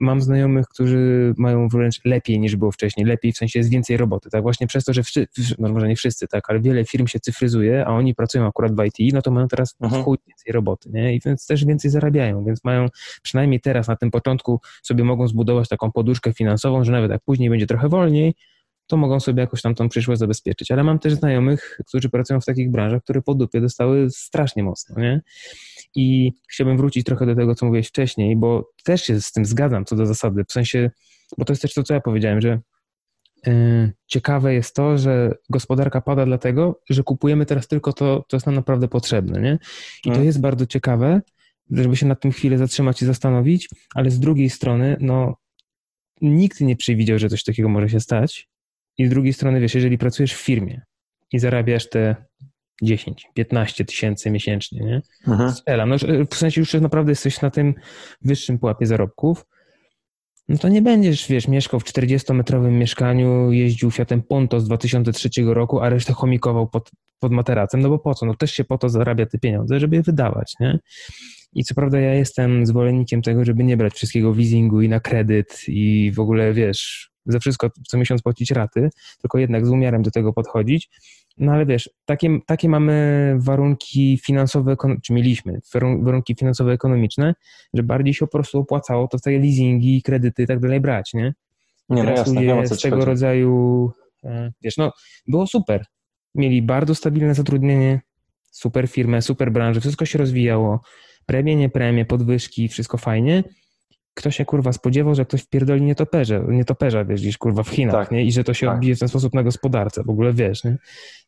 mam znajomych, którzy mają wręcz lepiej niż było wcześniej, lepiej w sensie jest więcej roboty, tak? Właśnie przez to, że wszyscy, no może nie wszyscy, tak, ale wiele firm się cyfryzuje, a oni pracują akurat w IT, no to mają teraz mhm. chuj więcej roboty, nie? I więc też więcej zarabiają, więc mają przynajmniej teraz na tym początku sobie mogą zbudować taką poduszkę finansową, że nawet jak później będzie trochę wolniej, to mogą sobie jakoś tam tą przyszłość zabezpieczyć. Ale mam też znajomych, którzy pracują w takich branżach, które po dupie dostały strasznie mocno, nie? I chciałbym wrócić trochę do tego, co mówiłeś wcześniej, bo też się z tym zgadzam co do zasady, w sensie, bo to jest też to, co ja powiedziałem, że yy, ciekawe jest to, że gospodarka pada dlatego, że kupujemy teraz tylko to, co jest nam naprawdę potrzebne, nie? I to mhm. jest bardzo ciekawe, żeby się nad tym chwilę zatrzymać i zastanowić, ale z drugiej strony, no, nikt nie przewidział, że coś takiego może się stać. I z drugiej strony, wiesz, jeżeli pracujesz w firmie i zarabiasz te 10, 15 tysięcy miesięcznie, nie? Mhm. Strzelam. No, w sensie już naprawdę jesteś na tym wyższym pułapie zarobków, no to nie będziesz, wiesz, mieszkał w 40-metrowym mieszkaniu, jeździł Fiatem Punto z 2003 roku, a resztę chomikował pod, pod materacem, no bo po co? No też się po to zarabia te pieniądze, żeby je wydawać, nie? I co prawda ja jestem zwolennikiem tego, żeby nie brać wszystkiego w leasingu i na kredyt i w ogóle, wiesz, za wszystko co miesiąc płacić raty, tylko jednak z umiarem do tego podchodzić. No ale wiesz, takie, takie mamy warunki finansowe, czy mieliśmy warunki finansowe ekonomiczne, że bardziej się po prostu opłacało to takie leasingi, kredyty i tak dalej brać, nie? nie no jasne, ludzie z tego chodzi. rodzaju, e, wiesz, no było super. Mieli bardzo stabilne zatrudnienie, super firmę, super branżę, wszystko się rozwijało, premie, nie premie, podwyżki, wszystko fajnie, kto się kurwa spodziewał, że ktoś wpierdoli nietoperze, nietoperza, wiesz, gdzieś kurwa w Chinach, tak, nie? I że to się tak. odbije w ten sposób na gospodarce, w ogóle wiesz, nie?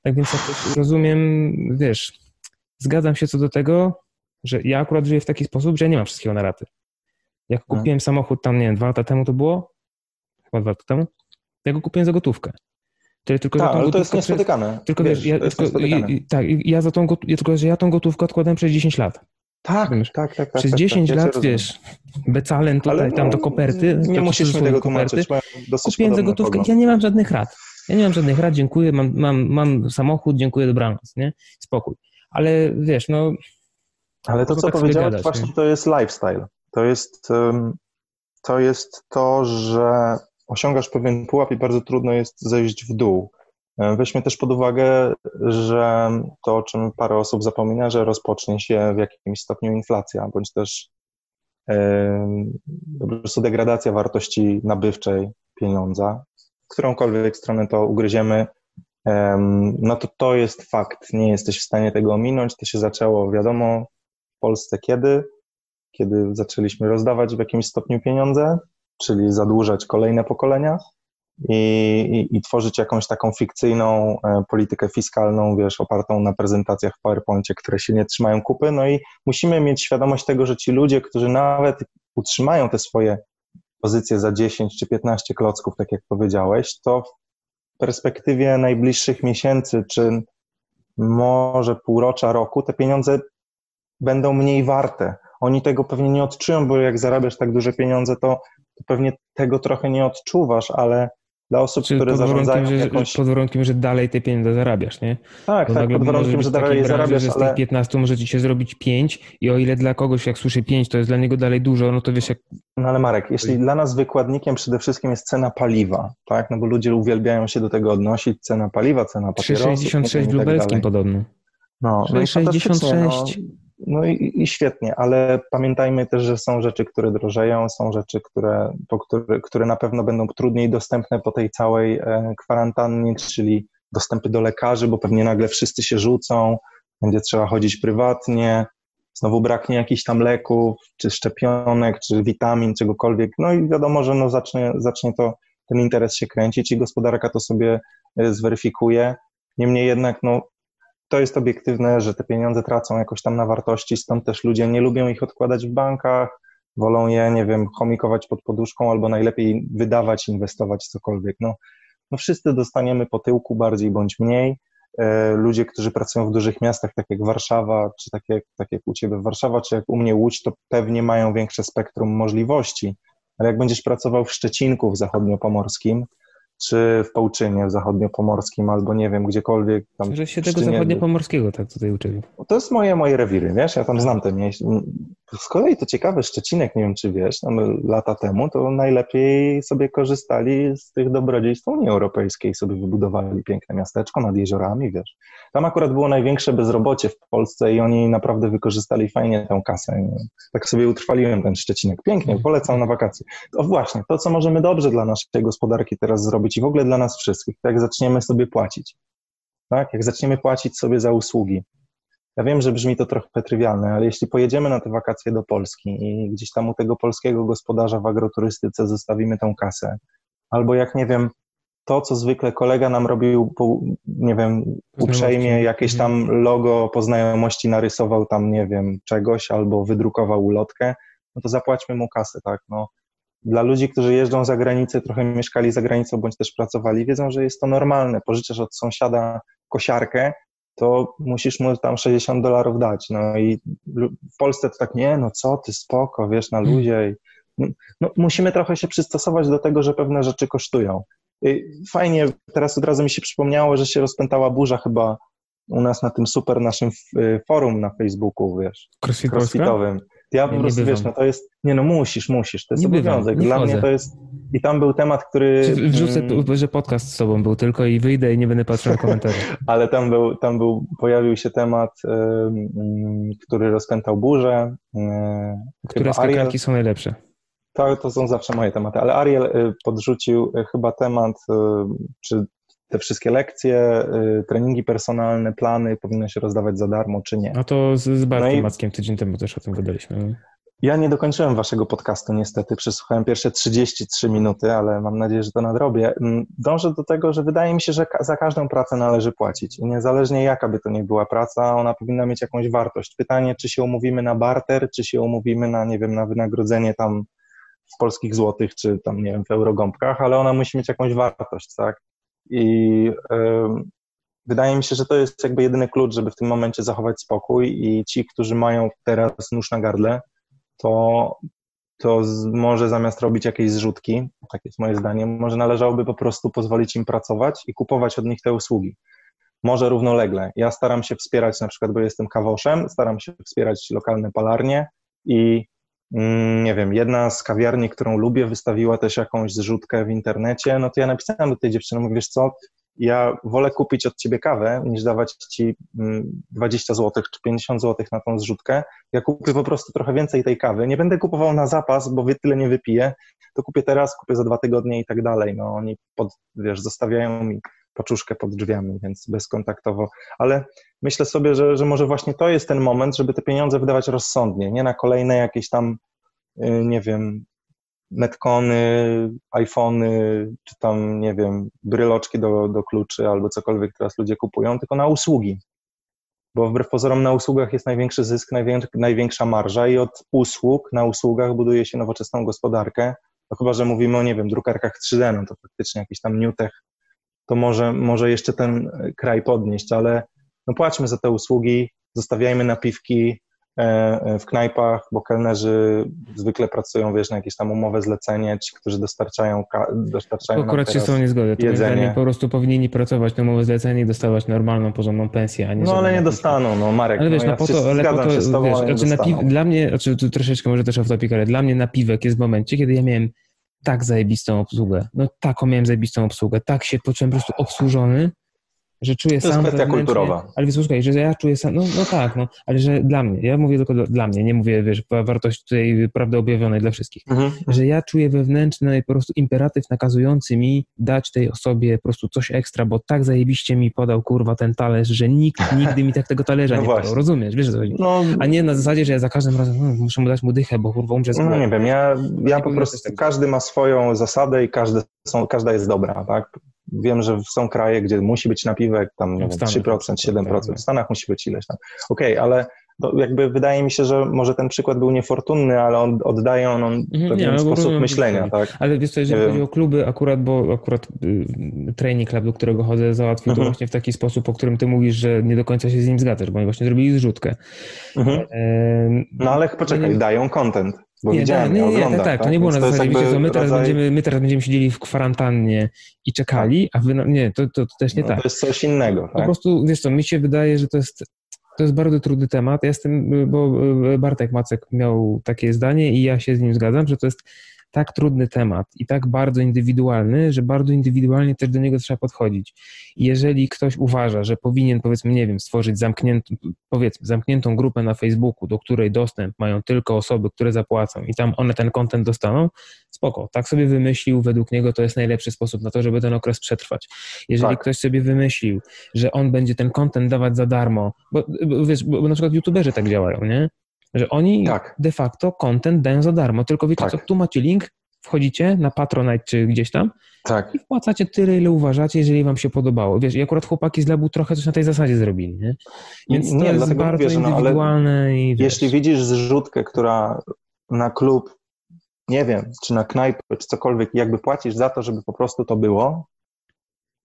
Tak więc ja też rozumiem, wiesz, zgadzam się co do tego, że ja akurat żyję w taki sposób, że ja nie mam wszystkiego na raty. Jak no. kupiłem samochód tam, nie wiem, dwa lata temu to było, chyba dwa lata temu, ja go kupiłem za gotówkę. Tylko, tak, ale to jest niespotykane. Tylko wiesz, wiesz ja, tylko, i, tak, ja za tą, tylko, że ja tą gotówkę odkładałem przez 10 lat. Tak, tak, tak, tak. Przez tak, 10 tak, lat, wiesz, becalen tutaj, no, tam do koperty. Nie musisz mi tego koperty, Kupiłem za gotówkę ja nie mam żadnych rad. Ja nie mam żadnych rad, dziękuję, mam, mam, mam samochód, dziękuję, dobranoc, nie? Spokój. Ale wiesz, no... Ale to, co tak powiedziałeś, gadać, właśnie nie? to jest lifestyle. To jest, to jest to, że osiągasz pewien pułap i bardzo trudno jest zejść w dół. E, weźmy też pod uwagę, że to, o czym parę osób zapomina, że rozpocznie się w jakimś stopniu inflacja, bądź też po prostu degradacja wartości nabywczej pieniądza. W którąkolwiek stronę to ugryziemy, no to to jest fakt. Nie jesteś w stanie tego ominąć. To się zaczęło, wiadomo, w Polsce kiedy? Kiedy zaczęliśmy rozdawać w jakimś stopniu pieniądze, czyli zadłużać kolejne pokolenia i, i, i, tworzyć jakąś taką fikcyjną e, politykę fiskalną, wiesz, opartą na prezentacjach w PowerPoincie, które się nie trzymają kupy. No i musimy mieć świadomość tego, że ci ludzie, którzy nawet utrzymają te swoje pozycje za 10 czy 15 klocków, tak jak powiedziałeś, to w perspektywie najbliższych miesięcy, czy może półrocza roku, te pieniądze będą mniej warte. Oni tego pewnie nie odczują, bo jak zarabiasz tak duże pieniądze, to, to pewnie tego trochę nie odczuwasz, ale dla osób, Czyli które zarządzają że, jakąś... Pod warunkiem, że dalej te pieniądze zarabiasz, nie? Tak, Bo tak, pod warunkiem, że dalej branży, zarabiasz, że z tych 15 może ci się zrobić 5 i o ile dla kogoś, jak słyszy 5, to jest dla niego dalej dużo, no to wiesz jak... No ale Marek, jeśli dla nas wykładnikiem przede wszystkim jest cena paliwa, tak? No bo ludzie uwielbiają się do tego odnosić, cena paliwa, cena papierosów... 3,66 w lubelskim tak podobno. No, 3,66... No no i, i, świetnie, ale pamiętajmy też, że są rzeczy, które drożeją, są rzeczy, które, po które, które na pewno będą trudniej dostępne po tej całej e, kwarantannie, czyli dostępy do lekarzy, bo pewnie nagle wszyscy się rzucą, będzie trzeba chodzić prywatnie, znowu braknie jakichś tam leków, czy szczepionek, czy witamin, czegokolwiek. No i wiadomo, że no zacznie, zacznie to ten interes się kręcić i gospodarka to sobie e, zweryfikuje. Niemniej jednak, no, to jest obiektywne, że te pieniądze tracą jakoś tam na wartości, stąd też ludzie nie lubią ich odkładać w bankach, wolą je, nie wiem, chomikować pod poduszką albo najlepiej wydawać, inwestować cokolwiek. No, no wszyscy dostaniemy po tyłku bardziej bądź mniej. E, ludzie, którzy pracują w dużych miastach, tak jak Warszawa, czy tak jak, tak jak u Ciebie Warszawa, czy jak u mnie Łódź, to pewnie mają większe spektrum możliwości. Ale jak będziesz pracował w Szczecinku w zachodniopomorskim, czy w Połczynie w zachodniopomorskim, albo nie wiem, gdziekolwiek. Tam że się tego zachodniopomorskiego tak tutaj uczyli. To jest moje, moje rewiry, wiesz, ja tam znam te miejsca. Z kolei to ciekawe, Szczecinek, nie wiem czy wiesz, tam lata temu to najlepiej sobie korzystali z tych dobrodziejstw Unii Europejskiej, sobie wybudowali piękne miasteczko nad jeziorami, wiesz. Tam akurat było największe bezrobocie w Polsce i oni naprawdę wykorzystali fajnie tę kasę. Tak sobie utrwaliłem ten Szczecinek. Pięknie, polecam na wakacje. To właśnie, to co możemy dobrze dla naszej gospodarki teraz zrobić i w ogóle dla nas wszystkich, jak zaczniemy sobie płacić. Tak? Jak zaczniemy płacić sobie za usługi, ja wiem, że brzmi to trochę trywialne, ale jeśli pojedziemy na te wakacje do Polski i gdzieś tam u tego polskiego gospodarza w agroturystyce zostawimy tą kasę, albo jak nie wiem, to, co zwykle kolega nam robił, nie wiem, uprzejmie jakieś tam logo po znajomości narysował tam, nie wiem, czegoś, albo wydrukował ulotkę, no to zapłaćmy mu kasę, tak, no. Dla ludzi, którzy jeżdżą za granicę, trochę mieszkali za granicą, bądź też pracowali, wiedzą, że jest to normalne. Pożyczasz od sąsiada kosiarkę, to musisz mu tam 60 dolarów dać. No i w Polsce to tak, nie, no co ty, spoko, wiesz, na luzie. No, musimy trochę się przystosować do tego, że pewne rzeczy kosztują. Fajnie, teraz od razu mi się przypomniało, że się rozpętała burza chyba u nas na tym super naszym forum na Facebooku, wiesz, crossfitowym. Ja po prostu, wiesz, no to jest, nie no musisz, musisz, to jest nie obowiązek. Bywam, Dla mnie to jest, i tam był temat, który... Wrzucę, mm, że podcast z tobą był tylko i wyjdę i nie będę patrzył na komentarze. (laughs) Ale tam był, tam był, pojawił się temat, który rozpętał burzę. Które skakanki Ariel, są najlepsze? To, to są zawsze moje tematy, ale Ariel y, podrzucił y, chyba temat, y, czy te wszystkie lekcje, treningi personalne, plany powinno się rozdawać za darmo, czy nie. No to z, z Bartkiem no i... Mackiem tydzień temu też o tym gadaliśmy. Ja nie dokończyłem waszego podcastu niestety, przesłuchałem pierwsze 33 minuty, ale mam nadzieję, że to nadrobię. Mm, dążę do tego, że wydaje mi się, że za każdą pracę należy płacić. I niezależnie jaka by to nie była praca, ona powinna mieć jakąś wartość. Pytanie, czy się umówimy na barter, czy się umówimy na, nie wiem, na wynagrodzenie tam w polskich złotych, czy tam, nie wiem, w eurogąbkach, ale ona musi mieć jakąś wartość, tak? I wydaje mi się, że to jest jakby jedyny klucz, żeby w tym momencie zachować spokój i ci, którzy mają teraz nóż na gardle, to, to może zamiast robić jakieś zrzutki, tak jest moje zdanie, może należałoby po prostu pozwolić im pracować i kupować od nich te usługi. Może równolegle. Ja staram się wspierać, na przykład, bo jestem kawoszem, staram się wspierać lokalne palarnie i nie wiem, jedna z kawiarni, którą lubię, wystawiła też jakąś zrzutkę w internecie, no to ja napisałem do tej dziewczyny, mówię, wiesz co, ja wolę kupić od ciebie kawę, niż dawać ci 20 mm, zł czy 50 zł na tą zrzutkę. Ja kupię po prostu trochę więcej tej kawy. Nie będę kupował na zapas, bo tyle nie wypiję. To kupię teraz, kupię za dwa tygodnie i tak dalej. No oni pod, wiesz, zostawiają mi paczuszkę pod drzwiami, więc bezkontaktowo. Ale myślę sobie, że, że może właśnie to jest ten moment, żeby te pieniądze wydawać rozsądnie, nie na kolejne jakieś tam, y, nie wiem, Netcony, iPhony, czy tam, nie wiem, bryloczki do, do kluczy albo cokolwiek teraz ludzie kupują, tylko na usługi. Bo wbrew pozorom na usługach jest największy zysk, największa marża i od usług na usługach buduje się nowoczesną gospodarkę. No chyba, że mówimy o, nie wiem, drukarkach 3D, no to faktycznie jakiś tam newtech, to może, może jeszcze ten kraj podnieść, ale no płaćmy za te usługi, zostawiajmy napiwki, E, e, w knajpach, bo kelnerzy zwykle pracują, wiesz, na jakieś tam umowe zlecenie, ci, którzy dostarczają, dostarczają Akurat się z tą nie zgodzę. To jedzenie. po prostu powinni pracować na umowę zlecenie i dostawać normalną, porządną pensję, a nie No ale nie dostaną, no Marek, ale wiesz, no, no, po to, ale po to, wiesz, znaczy napiw, dla mnie, znaczy tu troszeczkę może też off topic, ale dla mnie napiwek jest w momencie, kiedy ja miałem tak zajebistą obsługę, no taką miałem zajebistą obsługę, tak się poczułem po prostu obsłużony, że czuję to sam. To jest kwestia kulturowa. Ale wysłuchaj, że ja czuję sam. No, no tak, no, ale że dla mnie, ja mówię tylko dla mnie, nie mówię, wiesz, wartość tutaj prawdy objawionej dla wszystkich, mhm. że ja czuję wewnętrzny po prostu imperatyw nakazujący mi dać tej osobie po prostu coś ekstra, bo tak zajebiście mi podał kurwa ten talerz, że nikt nigdy mi tak tego talerza no nie właśnie. podał. Rozumiesz, wiesz co chodzi? No, A nie na zasadzie, że ja za każdym razem hmm, muszę mu dać mu dychę, bo kurwa umrze z No nie wiem, ja, ja po prostu, tak każdy ma swoją zasadę i każdy są, każda jest dobra, tak? Wiem, że są kraje, gdzie musi być napiwek, tam nie wiem, 3%, 7%, w Stanach musi być ileś tam. Okej, okay, ale jakby wydaje mi się, że może ten przykład był niefortunny, ale on oddaje on, on mhm, pewien nie, sposób myślenia, tak? Ale wiesz co, jeżeli chodzi o kluby, akurat, bo akurat y, training club, do którego chodzę, załatwił mhm. to właśnie w taki sposób, o którym ty mówisz, że nie do końca się z nim zgadzasz, bo oni właśnie zrobili zrzutkę. Mhm. E, no ale poczekaj, nie... dają content. Bo nie, widziałem, nie, nie, tak, tak, to nie było na zasadzie, wiecie co, my teraz, rodzaj... będziemy, my teraz będziemy siedzieli w kwarantannie i czekali, a wy, no, nie, to, to, to też nie no, tak. To jest coś innego, tak? Po prostu, wiesz co, mi się wydaje, że to jest To jest bardzo trudny temat. Ja jestem, bo Bartek Macek miał takie zdanie i ja się z nim zgadzam, że to jest tak trudny temat i tak bardzo indywidualny, że bardzo indywidualnie też do niego trzeba podchodzić. Jeżeli ktoś uważa, że powinien, powiedzmy, nie wiem, stworzyć zamkniętą, powiedzmy, zamkniętą grupę na Facebooku, do której dostęp mają tylko osoby, które zapłacą i tam one ten kontent dostaną, spoko, tak sobie wymyślił, według niego to jest najlepszy sposób na to, żeby ten okres przetrwać. Jeżeli tak. ktoś sobie wymyślił, że on będzie ten kontent dawać za darmo, bo, bo wiesz, bo, bo na przykład youtuberzy tak działają, nie? Że oni tak. de facto content dają za darmo, tylko wiecie tak. co, tu macie link, wchodzicie na Patronite czy gdzieś tam tak. i wpłacacie tyle, ile uważacie, jeżeli wam się podobało. Wiesz, i akurat chłopaki z Labu trochę coś na tej zasadzie zrobili, nie? Więc nie, to jest bardzo wiesz, no, indywidualne i wiesz. Jeśli widzisz zrzutkę, która na klub, nie wiem, czy na knajpę, czy cokolwiek, jakby płacisz za to, żeby po prostu to było,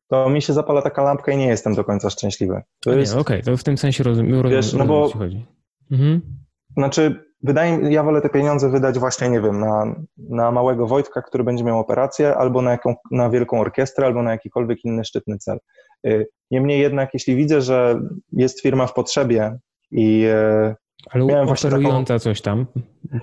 to mi się zapala taka lampka i nie jestem do końca szczęśliwy. To jest... Okej, okay, to w tym sensie rozumiem, wiesz, rozumiem no bo, chodzi. Mhm. Znaczy, wydaje mi ja wolę te pieniądze wydać właśnie, nie wiem, na, na małego Wojtka, który będzie miał operację, albo na, jaką, na wielką orkiestrę, albo na jakikolwiek inny szczytny cel. Y, niemniej jednak, jeśli widzę, że jest firma w potrzebie i y, ale miałem właśnie taką... coś tam.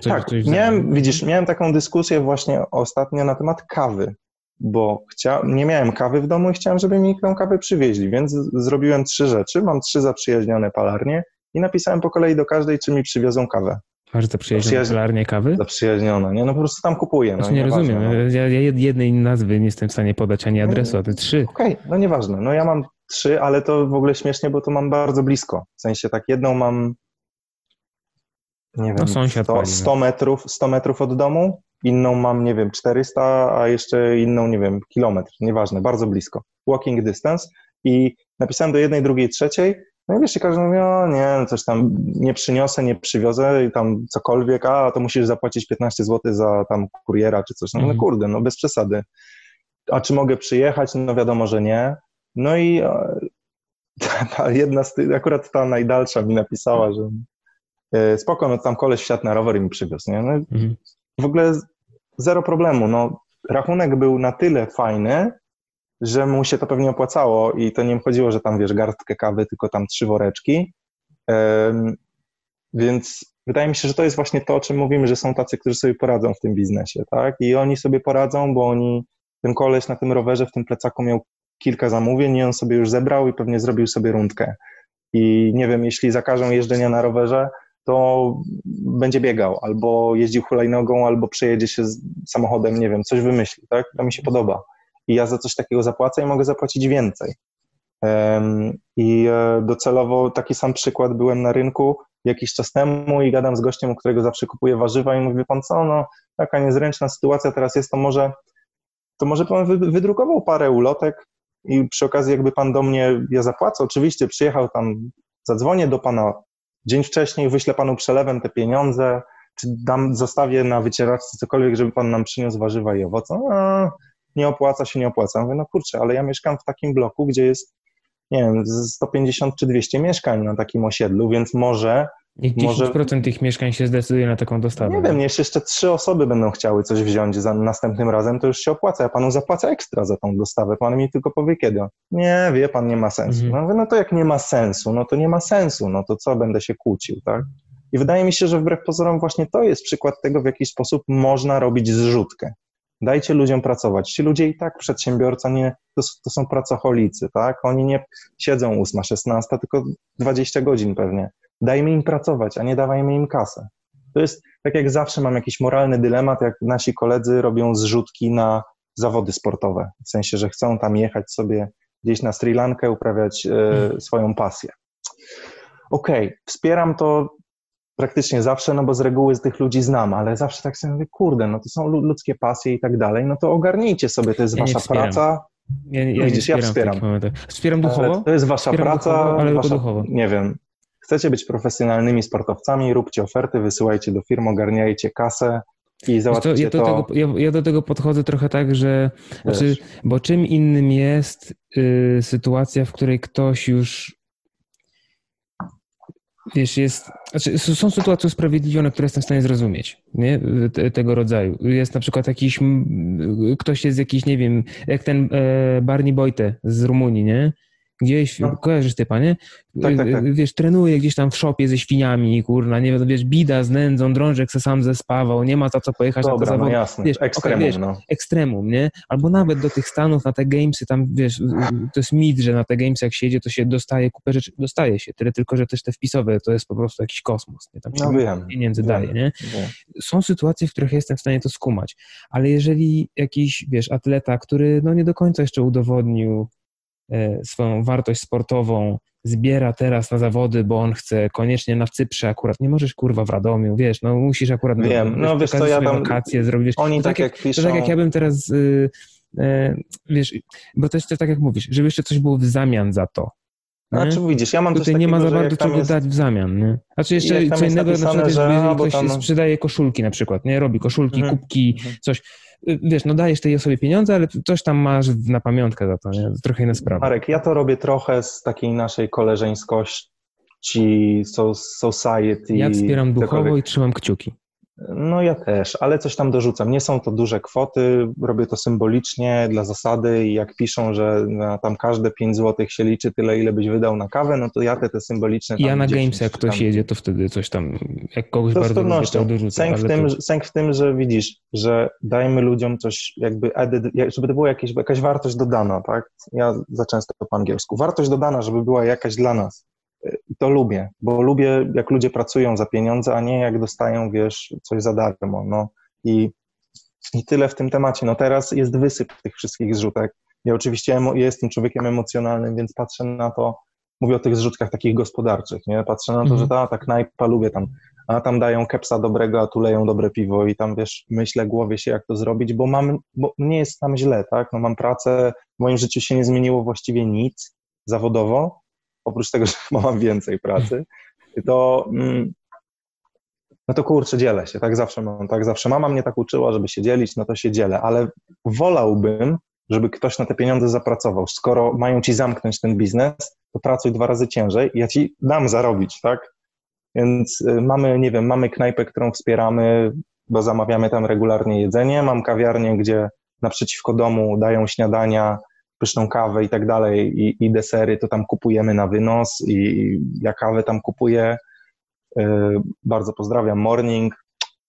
Coś, tak, coś miałem, widzisz, miałem taką dyskusję właśnie ostatnio na temat kawy, bo chcia... nie miałem kawy w domu i chciałem, żeby mi tę kawę przywieźli, więc zrobiłem trzy rzeczy. Mam trzy zaprzyjaźnione palarnie i napisałem po kolei do każdej, czy mi przywiozą kawę. Masz zaprzyjaźnioną kawy? Zaprzyjaźniona, nie? No po prostu tam kupuję. No, znaczy, nie rozumiem. No. Ja, jednej nazwy nie jestem w stanie podać, ani adresu, a ty trzy. Okej, okay, no nieważne. No ja mam trzy, ale to w ogóle śmiesznie, bo to mam bardzo blisko. W sensie tak jedną mam nie no, wiem, no, 100, 100, metrów, 100 metrów od domu, inną mam, nie wiem, 400, a jeszcze inną, nie wiem, kilometr, nieważne, bardzo blisko. Walking distance i napisałem do jednej, drugiej, trzeciej, no i wiesz, każdy mówi, o nie, no coś tam nie przyniosę, nie przywiozę i tam cokolwiek, a to musisz zapłacić 15 zł za tam kuriera czy coś. No, no kurde, no bez przesady. A czy mogę przyjechać? No wiadomo, że nie. No i e, (laughs) ta, ta jedna z tych, akurat ta najdalsza mi napisała, że e, spoko, no tam koleś wsiadł na rower i mi przywiózł, nie? No, mm. W ogóle zero problemu, no rachunek był na tyle fajny, że mu się to pewnie opłacało i to nie chodziło, że tam wiesz garstkę kawy, tylko tam trzy woreczki. Więc wydaje mi się, że to jest właśnie to, o czym mówimy, że są tacy, którzy sobie poradzą w tym biznesie, tak? I oni sobie poradzą, bo oni, ten koleś na tym rowerze w tym plecaku miał kilka zamówień i on sobie już zebrał i pewnie zrobił sobie rundkę. I nie wiem, jeśli zakażą jeżdżenia na rowerze, to będzie biegał, albo jeździł hulajnogą, albo przejedzie się samochodem, nie wiem, coś wymyśli, tak? To mi się podoba i ja za coś takiego zapłacę i mogę zapłacić więcej. I e, docelowo taki sam przykład byłem na rynku jakiś czas temu i gadam z gościem, u którego zawsze kupuję warzywa i mówię, pan co, no taka niezręczna sytuacja teraz jest, to może, to może pan wydrukował parę ulotek i przy okazji jakby pan do mnie, ja zapłacę, oczywiście przyjechał tam, zadzwonię do pana dzień wcześniej, wyślę panu przelewem te pieniądze, czy dam, zostawię na wycieraczce cokolwiek, żeby pan nam przyniósł warzywa i owoce. No, nie opłaca się, nie opłaca. Mówię, no kurczę, ale ja mieszkam w takim bloku, gdzie jest, nie wiem, 150 czy 200 mieszkań na takim osiedlu, więc może... Niech 10% może, tych mieszkań się zdecyduje na taką dostawę. Nie wiem, jeśli jeszcze trzy osoby będą chciały coś wziąć za następnym razem, to już się opłaca. Ja panu zapłacę ekstra za tą dostawę. Pan mi tylko powie kiedy. Nie, wie pan, nie ma sensu. Mhm. No, mówię, no to jak nie ma sensu, no to nie ma sensu, no to co będę się kłócił, tak? I wydaje mi się, że wbrew pozorom właśnie to jest przykład tego, w jaki sposób można robić zrzutkę. Dajcie ludziom pracować. Ci ludzie i tak przedsiębiorca nie, to, to są pracocholicy, tak? Oni nie siedzą 8, 16, tylko 20 godzin pewnie. Dajmy im pracować, a nie dawajmy im kasę. To jest, tak jak zawsze mam jakiś moralny dylemat, jak nasi koledzy robią zrzutki na zawody sportowe. W sensie, że chcą tam jechać sobie gdzieś na Sri Lankę, uprawiać e, swoją pasję. Okej, okay, wspieram to praktycznie zawsze, no bo z reguły z tych ludzi znam, ale zawsze tak sobie mówię, kurde, no to są ludzkie pasje i tak dalej, no to ogarnijcie sobie, to jest ja wasza praca. Ja, ja, Widzisz, ja wspieram. Wspieram duchowo? Ale to jest wasza wspieram praca, duchowo, ale wasza, duchowo. nie wiem, chcecie być profesjonalnymi sportowcami, róbcie oferty, wysyłajcie do firm, ogarniajcie kasę, i załatwcie ja, do to... Tego, ja, ja, do tego podchodzę trochę tak, że znaczy, bo czym innym jest y, sytuacja, w której ktoś już wiesz, jest, znaczy są sytuacje usprawiedliwione, które jestem w stanie zrozumieć, nie? tego rodzaju. Jest na przykład jakiś, ktoś jest jakiś, nie wiem, jak ten e, Barney Boyte z Rumunii, nie? Gdzieś, no. kojarzysz typa, nie? Tak, tak, tak. Wiesz, trenuje gdzieś tam w szopie ze świniami, kurna, nie wiem, wiesz, bida z nędzą, drążek se sam zespawał, nie ma za co pojechać Dobra, na to no zawody. jasne, wiesz, ekstremum, okay, wiesz, no. ekstremum, nie? Albo nawet do tych Stanów, na te gamesy, tam, wiesz, to jest mit, że na te gamesy jak się jedzie, to się dostaje kupę rzeczy, dostaje się, tyle tylko, że też te wpisowe, to jest po prostu jakiś kosmos, nie? Tam się No wiem, pieniędzy wiem, daje, nie? wiem. Są sytuacje, w których jestem w stanie to skumać, ale jeżeli jakiś, wiesz, atleta, który no nie do końca jeszcze udowodnił swoją wartość sportową, zbiera teraz na zawody, bo on chce koniecznie na Cyprze akurat, nie możesz kurwa w Radomiu, wiesz, no musisz akurat Wiem, no wiesz co, pokazać ja tam- wakacje zrobić, wiesz, Oni to tak jak to piszą... tak jak ja bym teraz, y, y, wiesz, bo to jest też tak jak mówisz, żeby jeszcze coś było w zamian za to. Nie? Znaczy widzisz, ja mam Tutaj nie ma za bardzo czego jest... dać w zamian, nie? Znaczy jeszcze co innego, na napisane, przykład, że jeżeli ktoś tam- sprzedaje koszulki na przykład, nie? Robi koszulki, Mhm. kubki, Mhm. coś. Y, Wiesz, no dajesz tej osobie pieniądze, ale coś tam masz na pamiątkę za to, nie? To trochę inna sprawa. Marek, ja to robię trochę z takiej naszej koleżeńskości, so, society. Ja wspieram duchowo i trzymam kciuki. No ja też, ale coś tam dorzucam. Nie są to duże kwoty, robię to symbolicznie dla zasady i jak piszą, że na tam każde 5 zł się liczy tyle, ile byś wydał na kawę, no to ja te, te symboliczne ja na 10 Games, jak ktoś tam- jedzie, to wtedy coś tam, jak kogoś To bardzo lubię, to dorzucę. Sęk w, tym, to- że- sęk w tym, że widzisz, że dajmy ludziom coś jakby jak- żeby to była jakaś wartość dodana, tak? Ja za często to po angielsku. Wartość dodana, żeby była jakaś dla nas. I to lubię, bo lubię, jak ludzie pracują za pieniądze, a nie jak dostają, wiesz, coś za darmo, no. I, i tyle w tym temacie. No teraz jest wysyp tych wszystkich zrzutek. Ja oczywiście emo- jestem człowiekiem emocjonalnym, więc patrzę na to, mówię o tych zrzutkach takich gospodarczych, nie? Patrzę na to, Mhm. że ta, ta knajpa, lubię tam, a tam dają kepsa dobrego, a tu leją dobre piwo i tam, wiesz, myślę głowie się, jak to zrobić, bo mam, bo nie jest tam źle, tak? No mam pracę, w moim życiu się nie zmieniło właściwie nic zawodowo, oprócz tego, że chyba (laughs) mam więcej pracy, to mm, no to kurczę, dzielę się, tak zawsze mam, tak zawsze mama mnie tak uczyła, żeby się dzielić, no to się dzielę, ale wolałbym, żeby ktoś na te pieniądze zapracował. Skoro mają ci zamknąć ten biznes, to pracuj dwa razy ciężej i ja ci dam zarobić, tak? Więc y, mamy, nie wiem, mamy knajpę, którą wspieramy, bo zamawiamy tam regularnie jedzenie, mam kawiarnię, gdzie naprzeciwko domu dają śniadania, pyszną kawę i tak dalej i, i desery, to tam kupujemy na wynos i ja kawę tam kupuję. Y, Bardzo pozdrawiam. Morning,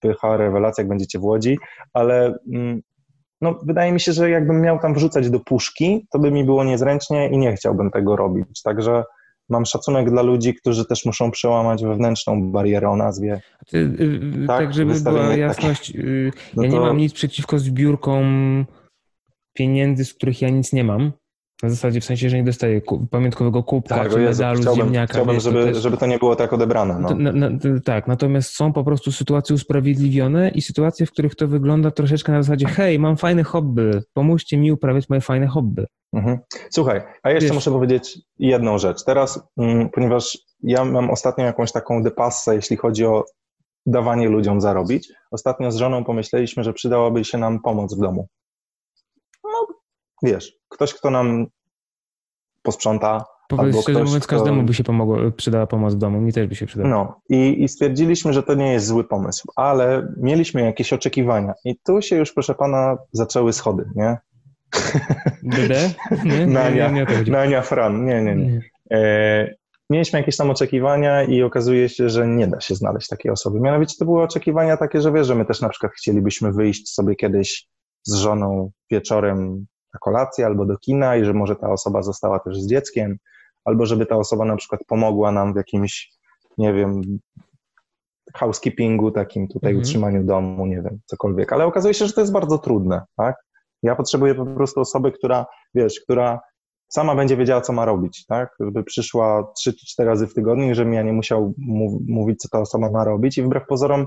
pycha, rewelacja, jak będziecie w Łodzi, ale mm, no, wydaje mi się, że jakbym miał tam wrzucać do puszki, to by mi było niezręcznie i nie chciałbym tego robić. Także mam szacunek dla ludzi, którzy też muszą przełamać wewnętrzną barierę o nazwie. Ty, y, y, Tak, tak, żeby była takie. jasność, y, No ja nie mam nic przeciwko zbiórkom pieniędzy, z których ja nic nie mam. Na zasadzie w sensie, że nie dostaję ku, pamiątkowego kubka Tak, czy Jezu, medalu chciałbym, ziemniaka. chciałbym wiesz, to żeby, też- żeby to nie było tak odebrane. No. to, na, na, to, tak, natomiast są po prostu sytuacje usprawiedliwione i sytuacje, w których to wygląda troszeczkę na zasadzie hej, mam fajne hobby, pomóżcie mi uprawiać moje fajne hobby. Mhm. Słuchaj, a jeszcze Wiesz- muszę powiedzieć jedną rzecz. Teraz, mm, ponieważ ja mam ostatnio jakąś taką depassę, jeśli chodzi o dawanie ludziom zarobić. Ostatnio z żoną pomyśleliśmy, że przydałaby się nam pomoc w domu. Wiesz, ktoś, kto nam posprząta. Albo szczerze ktoś, mówiąc, kto- każdemu by się pomogło, przydała pomoc w domu, mi też by się przydała. No i, i stwierdziliśmy, że to nie jest zły pomysł, ale mieliśmy jakieś oczekiwania i tu się już, proszę pana, zaczęły schody, nie? DD? Nie, nie, (laughs) Nania, nie, nie chodzi. Nania Fran, nie, nie, nie. Nie. E, mieliśmy jakieś tam oczekiwania i okazuje się, że nie da się znaleźć takiej osoby. Mianowicie to były oczekiwania takie, że wiesz, że my też na przykład chcielibyśmy wyjść sobie kiedyś z żoną wieczorem na kolację albo do kina i że może ta osoba została też z dzieckiem, albo żeby ta osoba na przykład pomogła nam w jakimś, nie wiem, housekeepingu, takim tutaj Mhm. utrzymaniu domu, nie wiem, cokolwiek. Ale okazuje się, że to jest bardzo trudne, tak? Ja potrzebuję po prostu osoby, która, wiesz, która sama będzie wiedziała, co ma robić, tak? Żeby przyszła trzy czy cztery razy w tygodniu i żebym ja nie musiał mów, mówić, co ta osoba ma robić i wbrew pozorom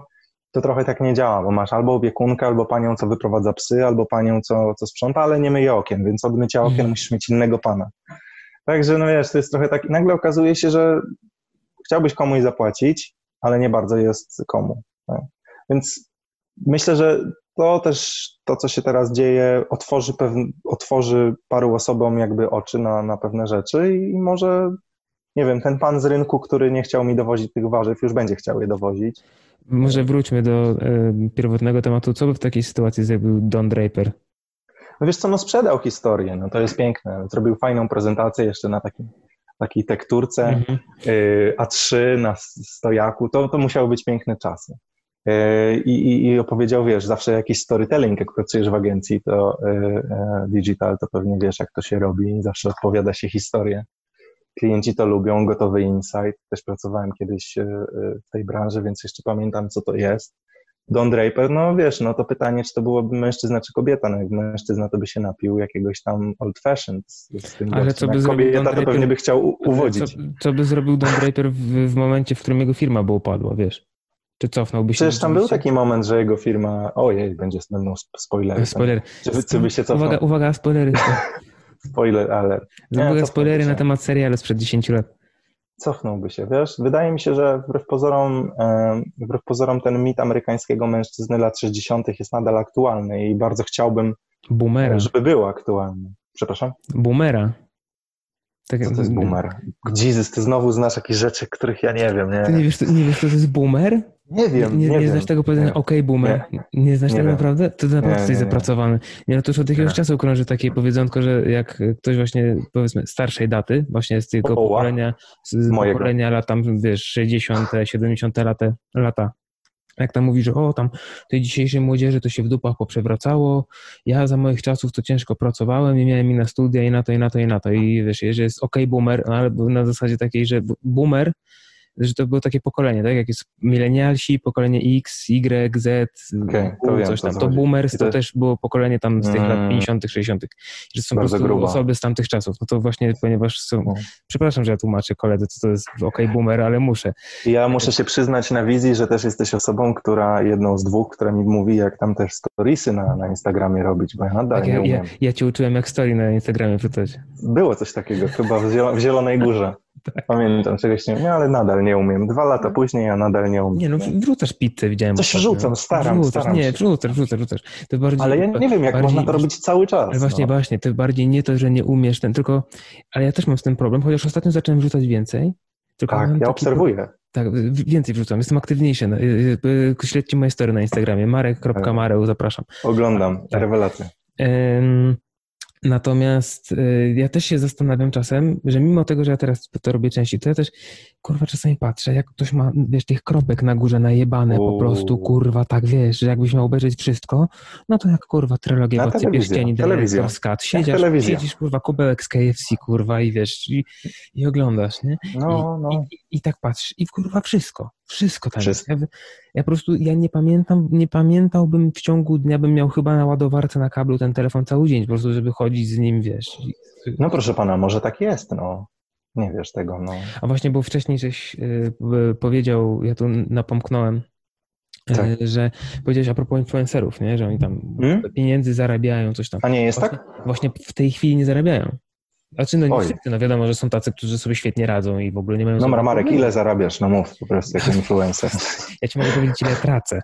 to trochę tak nie działa, bo masz albo opiekunkę, albo panią, co wyprowadza psy, albo panią, co, co sprząta, ale nie myje okien, więc od mycia okien Mhm. musisz mieć innego pana. Także, no wiesz, to jest trochę tak, i nagle okazuje się, że chciałbyś komuś zapłacić, ale nie bardzo jest komu. Tak? Więc myślę, że to też, to co się teraz dzieje, otworzy, pewn, otworzy paru osobom jakby oczy na, na pewne rzeczy i może, nie wiem, ten pan z rynku, który nie chciał mi dowozić tych warzyw, już będzie chciał je dowozić. Może wróćmy do e, pierwotnego tematu. Co by w takiej sytuacji zrobił Don Draper? No wiesz co, no sprzedał historię, no to jest piękne. Zrobił fajną prezentację jeszcze na takim, takiej tekturce Mhm. y, A3 na stojaku, to, to musiały być piękne czasy. Y, I, i, I opowiedział, wiesz, zawsze jakiś storytelling, jak pracujesz w agencji, to y, y, digital, to pewnie wiesz, jak to się robi, zawsze odpowiada się historię. Klienci to lubią, gotowy insight. Też pracowałem kiedyś y, y, w tej branży, więc jeszcze pamiętam, co to jest. Don Draper, no wiesz, no to pytanie, czy to byłoby mężczyzna, czy kobieta. No jak mężczyzna, to by się napił jakiegoś tam old fashioned z, tym Ale gościem. co by Jak zrobił kobieta, Don to Draper? pewnie by chciał u- uwodzić. Co, co by zrobił Don Draper w, w momencie, w którym jego firma by upadła, wiesz? Czy cofnąłby się? Przecież tam był taki moment, że jego firma, ojej, będzie będą sp- spoilery. Spoiler. Czy, czy by się cofnął? Uwaga, uwaga, spoilery. (laughs) Spoiler, ale Nie, spoilery się. na temat serialu sprzed 10 lat. cofnąłby się, wiesz? Wydaje mi się, że wbrew pozorom, wbrew pozorom ten mit amerykańskiego mężczyzny lat 60. jest nadal aktualny i bardzo chciałbym, Boomera. żeby był aktualny. Przepraszam? Boomera. Tak, Co to jest boomer? Jesus, ty znowu znasz jakieś rzeczy, których ja nie wiem, Ty nie nie? wiesz, nie wiesz, co to jest boomer? Nie wiem, nie, nie, nie, wiem. znasz tego powiedzenia, Nie. okej, boomer. Nie, znasz Nie tego wiem. naprawdę? To naprawdę Nie, jesteś nie, nie. zapracowany. Nie, no to już od jakiegoś Nie. czasu krąży takie powiedzonko, że jak ktoś właśnie, powiedzmy, starszej daty, właśnie z tego O, wow. pokolenia, z Mojego. pokolenia lat tam, wiesz, 60., 70. lata, lata. Jak tam mówi, że o, tam tej dzisiejszej młodzieży to się w dupach poprzewracało, ja za moich czasów to ciężko pracowałem i miałem i na studia i na to, i na to, i na to. I wiesz, że jest okej boomer, no ale na zasadzie takiej, że boomer że to było takie pokolenie, tak? Jak jest milenialsi, pokolenie X, Y, Z, to U, wiem, coś co tam. to To boomers to to- też było pokolenie tam z tych lat Mm. 50., 60., że są po prostu osoby z tamtych czasów. No to właśnie, ponieważ są. No. Przepraszam, że ja tłumaczę koledze, co to jest okej boomer, ale muszę. Ja muszę się przyznać na wizji, że też jesteś osobą, która jedną z dwóch, która mi mówi, jak tam też storiesy na, na Instagramie robić, bo ja nadal Tak, nie ja, ja, umiem. ja cię uczyłem, jak story na Instagramie wrzucać. Było coś takiego, chyba w, Zielo- w Zielonej Górze. Tak. Pamiętam, czegoś nie umiem, ale nadal nie umiem. Dwa lata później ja nadal nie umiem. Nie no, wrzucasz pizzę, widziałem. Coś ostatnio. wrzucam, staram, wrzucasz, staram Nie, wrzucasz, wrzucasz, wrzucasz. To bardziej, Ale ja nie wiem, jak bardziej- można to robić cały czas. Ale właśnie, no. właśnie, to bardziej nie to, że nie umiesz ten, tylko, ale ja też mam z tym problem, chociaż ostatnio zacząłem wrzucać więcej. Tak, ja obserwuję. Tak, więcej wrzucam, jestem aktywniejszy. No, y, y, y, Śledźcie moje story na Instagramie, marek.mareł, zapraszam. Oglądam, Tak. rewelacje. Ym, Natomiast y, ja też się zastanawiam czasem, że mimo tego, że ja teraz to robię częściej, to ja też, kurwa, czasami patrzę, jak ktoś ma, wiesz, tych kropek na górze najebane po prostu, kurwa, tak, wiesz, że jakbyś miał obejrzeć wszystko, no to jak, kurwa, trylogia Na Władcy Pierścieni, telewizja. Cut, siedzisz, kurwa, kubełek z KFC, kurwa, i wiesz, i, i oglądasz, nie? No, no. I, i tak patrz, i kurwa wszystko, wszystko tam Wszystko. jest. Ja, ja po prostu, ja nie pamiętam, nie pamiętałbym w ciągu dnia, bym miał chyba na ładowarce na kablu ten telefon cały dzień, po prostu, żeby chodzić z nim, wiesz. No proszę pana, może tak jest, no. Nie wiesz tego, no. A właśnie, bo wcześniej żeś y, powiedział, ja tu napomknąłem, y, Tak. że powiedziałeś a propos influencerów, nie? że oni tam Hmm? pieniędzy zarabiają, coś tam. A nie jest Właśnie, tak? właśnie w tej chwili nie zarabiają. Znaczy, no nie wszyscy, no wiadomo, że są tacy, którzy sobie świetnie radzą i w ogóle nie mają... Dobra, żadnych Marek, ile zarabiasz? No mów po prostu jako (laughs) influencer. Ja ci mogę powiedzieć, ile tracę.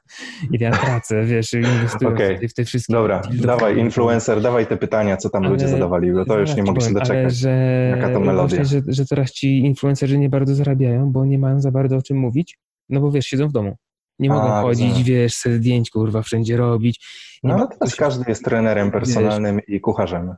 Ile ja tracę, wiesz, inwestując Okej. w, te- wszystkie... Dobra, dawaj, influencer, dawaj te pytania, co tam Ale- ludzie zadawali, bo to już nie mogę się powiem, Ale doczekać. że, Jaka to melodia. Właśnie, że, że teraz ci influencerzy nie bardzo zarabiają, bo nie mają za bardzo o czym mówić, no bo wiesz, siedzą w domu. Nie A, mogą chodzić, rozumiem. wiesz, se zdjęć, kurwa, wszędzie robić. Nie No ma- teraz każdy jest trenerem personalnym i kucharzem.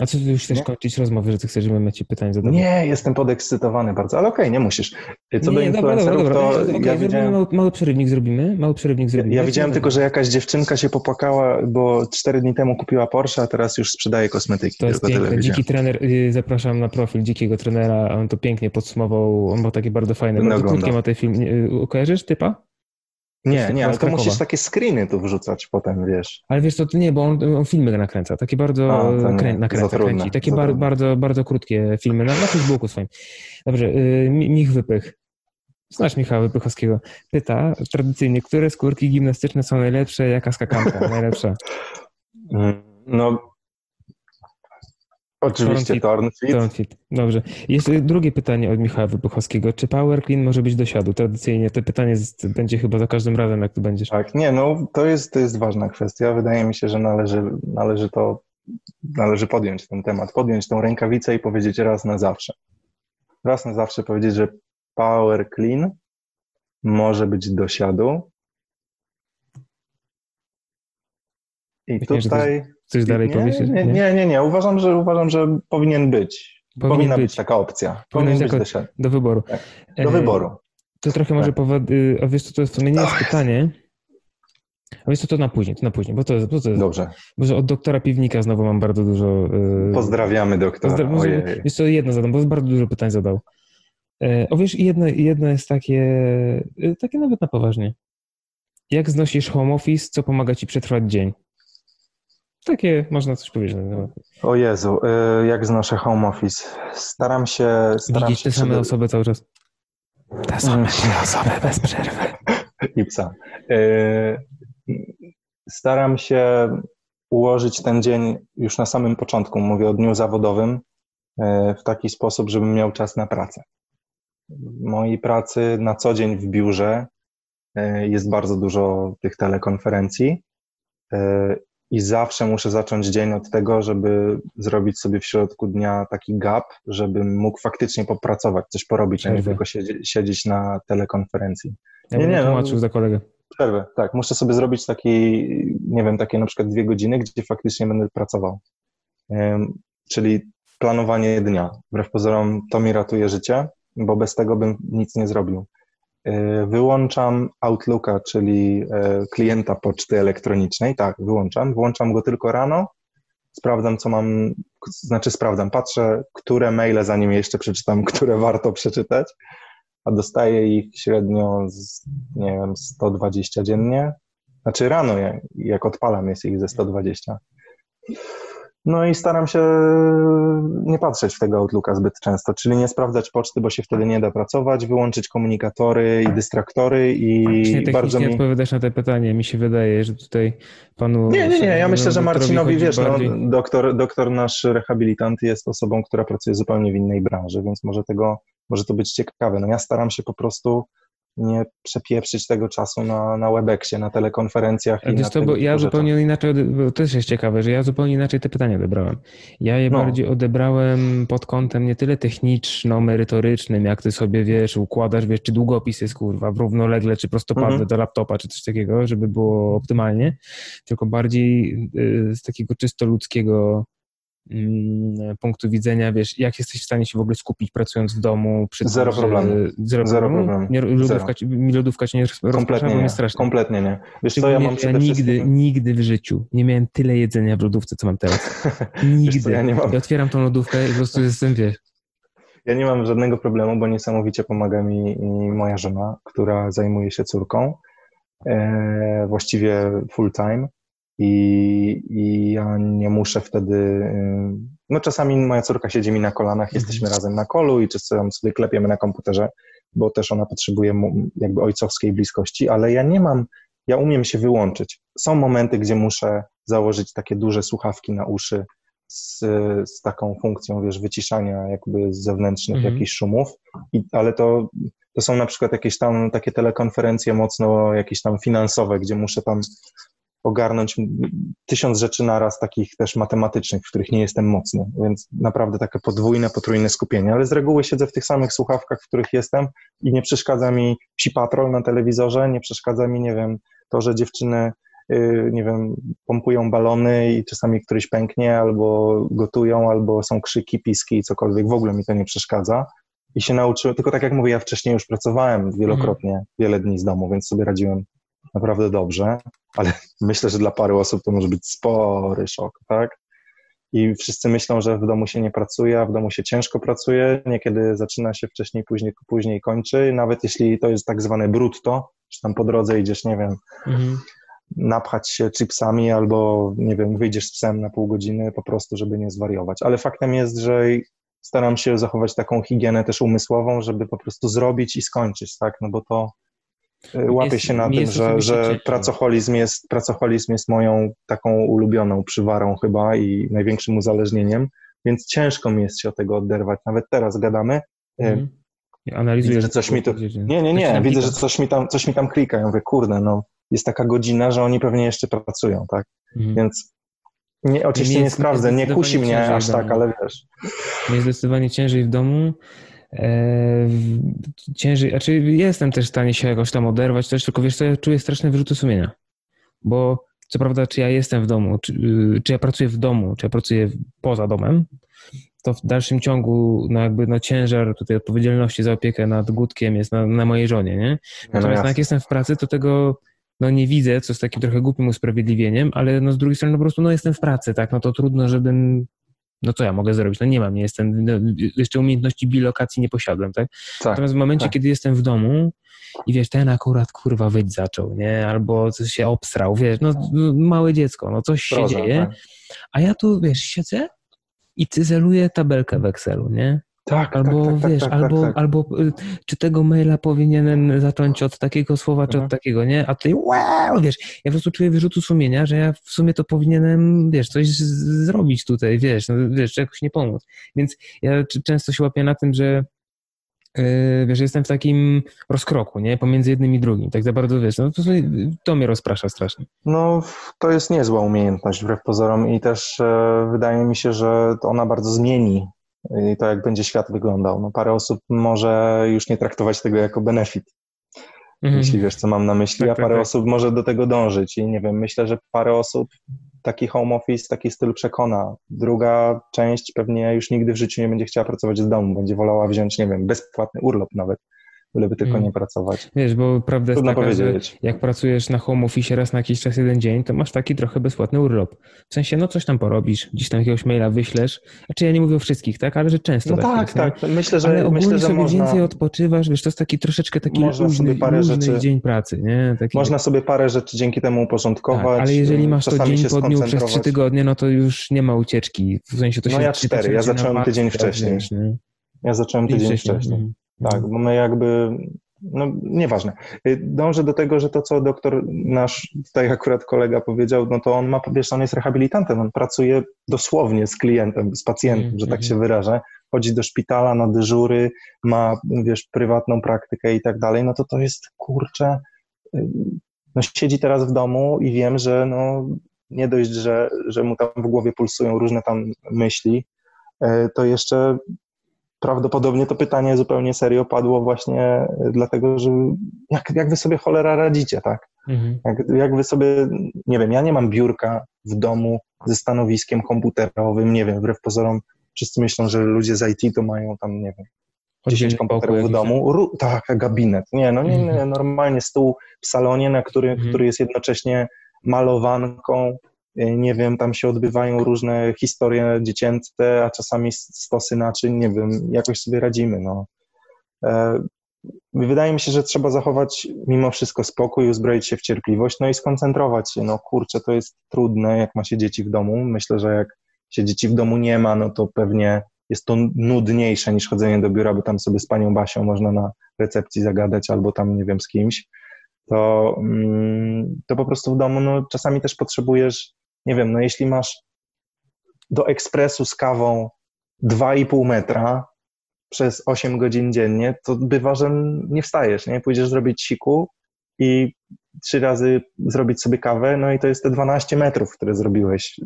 A co ty już chcesz Nie? kończyć rozmowę, że ty chcesz, żebym ja ci pytań zadawał? Nie, jestem podekscytowany bardzo, ale okej, nie musisz. Co do nie, dobra, dobra, influencerów, dobra. to Okej, ja widziałem... mały, mały przerywnik zrobimy, mały przerywnik Ja, zrobimy. ja widziałem tylko, że jakaś dziewczynka się popłakała, bo cztery dni temu kupiła Porsche, a teraz już sprzedaje kosmetyki. To jest piękne. Dziki trener, y, zapraszam na profil dzikiego trenera, on to pięknie podsumował, on był taki bardzo fajny, Będę bardzo oglądał. krótkie ma ten film. Y, Kojarzysz typa? Nie, nie, ale to musisz takie screeny tu wrzucać potem, wiesz. Ale wiesz to nie, bo on, on filmy nakręca, takie bardzo A, to krę, nakręca, trudne, kręci, takie bar, bardzo, bardzo krótkie filmy na, na Facebooku swoim. Dobrze, y, Mi- Mich Wypych. Znasz Michała Wypychowskiego. Pyta tradycyjnie, które skórki gimnastyczne są najlepsze, jaka skakanka (laughs) najlepsza? No, oczywiście Tornfit. Tornfit. Dobrze. Jeszcze drugie pytanie od Michała Wybuchowskiego. Czy Power Clean może być do siadu? Tradycyjnie to pytanie z, będzie chyba za każdym razem, jak tu będziesz. Tak, nie, no to jest, to jest ważna kwestia. Wydaje mi się, że należy, należy to, należy podjąć ten temat, podjąć tą rękawicę i powiedzieć raz na zawsze. Raz na zawsze powiedzieć, że Power Clean może być do siadu. I Myślę, tutaj... Chcesz dalej nie, powiedzieć? Nie, nie, nie, nie. Uważam, że, uważam, że powinien być. Powinien Powinna być. być. taka opcja. Powinien Powinien być jako- do, wyboru. Tak. E, do wyboru. To trochę może Tak. powod... y, A wiesz co, to w sumie nie jest pytanie. A wiesz co, to na później, to na później, bo to, jest- bo to jest... Dobrze. Może od doktora Piwnika znowu mam bardzo dużo... y, Pozdrawiamy doktora. Pozdra- może, wiesz co, jedno zadam, bo bardzo dużo pytań zadał. E, O wiesz, jedno, jedno jest takie, e, takie nawet na poważnie. Jak znosisz home office, co pomaga ci przetrwać dzień? Takie, można coś powiedzieć. na ten temat. O Jezu, y, jak znoszę home office. Staram się... Staram Widzieć się te same osoby cały czas. Te same trzy (laughs) osoby bez przerwy. (laughs) i psa. Y, Staram się ułożyć ten dzień już na samym początku, mówię o dniu zawodowym, y, w taki sposób, żebym miał czas na pracę. W mojej pracy na co dzień w biurze jest bardzo dużo tych telekonferencji i zawsze muszę zacząć dzień od tego, żeby zrobić sobie w środku dnia taki gap, żebym mógł faktycznie popracować, coś porobić, a nie tylko siedzieć, siedzieć na telekonferencji. Ja Nie, nie, no- tłumaczył za kolegę. Przerwę, tak. Muszę sobie zrobić taki, nie wiem, takie na przykład dwie godziny, gdzie faktycznie będę pracował. Ym, czyli planowanie dnia. Wbrew pozorom to mi ratuje życie, bo bez tego bym nic nie zrobił. Yy, Wyłączam Outlooka, czyli e, klienta poczty elektronicznej. Tak, wyłączam. Włączam go tylko rano. Sprawdzam, co mam, znaczy sprawdzam, patrzę, które maile, zanim je jeszcze przeczytam, (laughs) które warto przeczytać, a dostaję ich średnio z, nie wiem, 120 dziennie. Znaczy rano, jak odpalam, jest ich ze 120. No i staram się nie patrzeć w tego Outlooka zbyt często, czyli nie sprawdzać poczty, bo się wtedy nie da pracować, wyłączyć komunikatory i dystraktory i bardzo mi... odpowiadasz na te pytanie. Mi się wydaje, że tutaj panu... Nie, nie, nie, ja myślę, że Marcinowi, wiesz, no, doktor, doktor nasz rehabilitant jest osobą, która pracuje zupełnie w innej branży, więc może tego, może to być ciekawe. No ja staram się po prostu nie przepieprzyć tego czasu na, na Webexie, na telekonferencjach Ale i tego bo ja zupełnie inaczej, ode- bo to też jest ciekawe, że ja zupełnie inaczej te pytania odebrałem. Ja je No. bardziej odebrałem pod kątem nie tyle techniczno-merytorycznym, jak ty sobie, wiesz, układasz, wiesz, czy długopis jest, kurwa, równolegle, czy prostopadle Mhm. do laptopa, czy coś takiego, żeby było optymalnie, tylko bardziej y, z takiego czysto ludzkiego punktu widzenia, wiesz, jak jesteś w stanie się w ogóle skupić pracując w domu? Przy Zero problemu. Zero, Zero problemu? Nie, lodówka, Zero. mi lodówka cię nie Kompletnie nie, mnie strasznie. kompletnie nie. Wiesz co, ja mam ja nigdy, wszystkim... nigdy w życiu nie miałem tyle jedzenia w lodówce, co mam teraz. (laughs) Nigdy. Co, ja nie mam- Ja otwieram tą lodówkę i po prostu jestem, wiesz, Ja nie mam żadnego problemu, bo niesamowicie pomaga mi, mi moja żona, która zajmuje się córką, e, właściwie full time i, i ja nie muszę wtedy, e, no czasami moja córka siedzi mi na kolanach, jesteśmy razem na kolu i czasem sobie klepiemy na komputerze, bo też ona potrzebuje jakby ojcowskiej bliskości, ale ja nie mam, ja umiem się wyłączyć. Są momenty, gdzie muszę założyć takie duże słuchawki na uszy, z, z taką funkcją, wiesz, wyciszania jakby z zewnętrznych Mhm. jakichś szumów, I, ale to, to są na przykład jakieś tam takie telekonferencje mocno jakieś tam finansowe, gdzie muszę tam ogarnąć tysiąc rzeczy naraz, takich też matematycznych, w których nie jestem mocny, więc naprawdę takie podwójne, potrójne skupienie, ale z reguły siedzę w tych samych słuchawkach, w których jestem i nie przeszkadza mi psi patrol na telewizorze, nie przeszkadza mi, nie wiem, to, że dziewczyny y, nie wiem, pompują balony i czasami któryś pęknie, albo gotują, albo są krzyki, piski i cokolwiek. W ogóle mi to nie przeszkadza. I się nauczyłem, tylko tak jak mówię, ja wcześniej już pracowałem wielokrotnie, wiele dni z domu, więc sobie radziłem naprawdę dobrze, ale (laughs) myślę, że dla paru osób to może być spory szok, tak? I wszyscy myślą, że w domu się nie pracuje, a w domu się ciężko pracuje, niekiedy zaczyna się wcześniej, później, później kończy, nawet jeśli to jest tak zwane brutto, czy tam po drodze idziesz, nie wiem, mhm. napchać się chipsami albo, nie wiem, wyjdziesz z psem na pół godziny po prostu, żeby nie zwariować. Ale faktem jest, że staram się zachować taką higienę też umysłową, żeby po prostu zrobić i skończyć, tak? No bo to łapię Jest- się na tym, że, że pracoholizm jest, pracoholizm jest moją taką ulubioną przywarą chyba i największym uzależnieniem, więc ciężko mi jest się od tego oderwać. Nawet teraz gadamy, y, Mhm. Analizuję, Widzę, że coś mi tu- Nie, nie, nie. Widzę, że coś mi tam, coś mi tam klika. Ja mówię, kurde, no jest taka godzina, że oni pewnie jeszcze pracują, tak? Mhm. Więc nie, oczywiście nie jest- sprawdzę, nie kusi mnie aż tak, ale wiesz. Mnie zdecydowanie ciężej w domu. E, ciężej, znaczy jestem też w stanie się jakoś tam oderwać też, tylko wiesz co, ja czuję straszne wyrzuty sumienia. Bo co prawda, czy ja jestem w domu, czy, y, czy ja pracuję w domu, czy ja pracuję poza domem, to w dalszym ciągu no jakby no ciężar tutaj odpowiedzialności za opiekę nad Gutkiem jest na, na mojej żonie, nie? No Natomiast no jak jestem w pracy, to tego no nie widzę, co jest takim trochę głupim usprawiedliwieniem, ale no z drugiej strony no po prostu no jestem w pracy, tak, no to trudno, żebym no co ja mogę zrobić? No nie mam, nie jestem, no, jeszcze umiejętności bilokacji nie posiadam, tak? tak Natomiast w momencie, tak. kiedy jestem w domu i wiesz, ten akurat kurwa wyć zaczął, nie? Albo coś się obsrał, wiesz, no, no małe dziecko, no coś Proza, się dzieje, tak. a ja tu, wiesz, siedzę i cyzeluję tabelkę w Excelu, nie? Tak, albo tak, tak, wiesz, tak, albo, tak, albo y, czy tego maila powinienem zacząć od takiego słowa, czy mhm. od takiego, nie? A ty, wow, wiesz, ja po prostu czuję wyrzutu sumienia, że ja w sumie to powinienem, wiesz, coś zrobić tutaj, wiesz, no, wiesz, jakoś nie pomóc. Więc ja często się łapię na tym, że Yy, wiesz, jestem w takim rozkroku, nie? Pomiędzy jednym i drugim. Tak za bardzo, wiesz, no to, to mnie rozprasza strasznie. No, to jest niezła umiejętność wbrew pozorom i też e, wydaje mi się, że ona bardzo zmieni i to, jak będzie świat wyglądał. No, parę osób może już nie traktować tego jako benefit, mhm. jeśli wiesz, co mam na myśli, tak, a parę tak, tak. osób może do tego dążyć i nie wiem, myślę, że parę osób taki home office, taki styl przekona. Druga część pewnie już nigdy w życiu nie będzie chciała pracować z domu, będzie wolała wziąć, nie wiem, bezpłatny urlop nawet byleby tylko mm. nie pracować. Wiesz, bo prawda jest taka, powiedzieć. jak pracujesz na home office raz na jakiś czas, jeden dzień, to masz taki trochę bezpłatny urlop. W sensie, no coś tam porobisz, gdzieś tam jakiegoś maila wyślesz. Znaczy ja nie mówię o wszystkich, tak? Ale że często no tak, tak jest, tak. Myślę, że, Ale ogólnie myślę, że sobie można... więcej odpoczywasz, wiesz, to jest taki troszeczkę taki można luźny, parę rzeczy... dzień pracy, nie? Taki... Można sobie parę rzeczy dzięki temu uporządkować. Tak, ale jeżeli masz to dzień po dniu przez trzy tygodnie, no to już nie ma ucieczki. W sensie to no się ja cztery, ja zacząłem tydzień wcześniej. Ja zacząłem tydzień wcześniej. Tak, bo my jakby no nieważne. Y, dążę do tego, że to, co doktor nasz tutaj akurat kolega powiedział, no to on ma, wiesz, on jest rehabilitantem, on pracuje dosłownie z klientem, z pacjentem, mm, że tak się mhm. wyrażę, chodzi do szpitala na dyżury, ma, wiesz, prywatną praktykę i tak dalej, no to to jest, kurczę, y, no siedzi teraz w domu i wiem, że no nie dość, że, że mu tam w głowie pulsują różne tam myśli, y, to jeszcze prawdopodobnie to pytanie zupełnie serio padło właśnie e, dlatego, że jak, jak wy sobie cholera radzicie, tak? Mhm. Jak, jak wy sobie, nie wiem, ja nie mam biurka w domu ze stanowiskiem komputerowym, nie wiem, wbrew pozorom wszyscy myślą, że ludzie z IT to mają tam, nie wiem, 10 komputerów w domu. Ru, tak, gabinet. Nie, no nie, mhm. normalnie stół w salonie, na który, mhm. który jest jednocześnie malowanką, nie wiem, tam się odbywają różne historie dziecięce, a czasami stosy naczyń, nie wiem, jakoś sobie radzimy, no. E, wydaje mi się, że trzeba zachować mimo wszystko spokój, uzbroić się w cierpliwość, no i skoncentrować się. No kurczę, to jest trudne, jak ma się dzieci w domu. Myślę, że jak się dzieci w domu nie ma, no to pewnie jest to nudniejsze niż chodzenie do biura, bo tam sobie z panią Basią można na recepcji zagadać albo tam nie wiem z kimś. To, mm, to po prostu w domu no, czasami też potrzebujesz nie wiem, no jeśli masz do ekspresu z kawą 2,5 metra przez 8 godzin dziennie, to bywa, że nie wstajesz, nie? Pójdziesz zrobić siku i trzy razy zrobić sobie kawę, no i to jest te 12 metrów, które zrobiłeś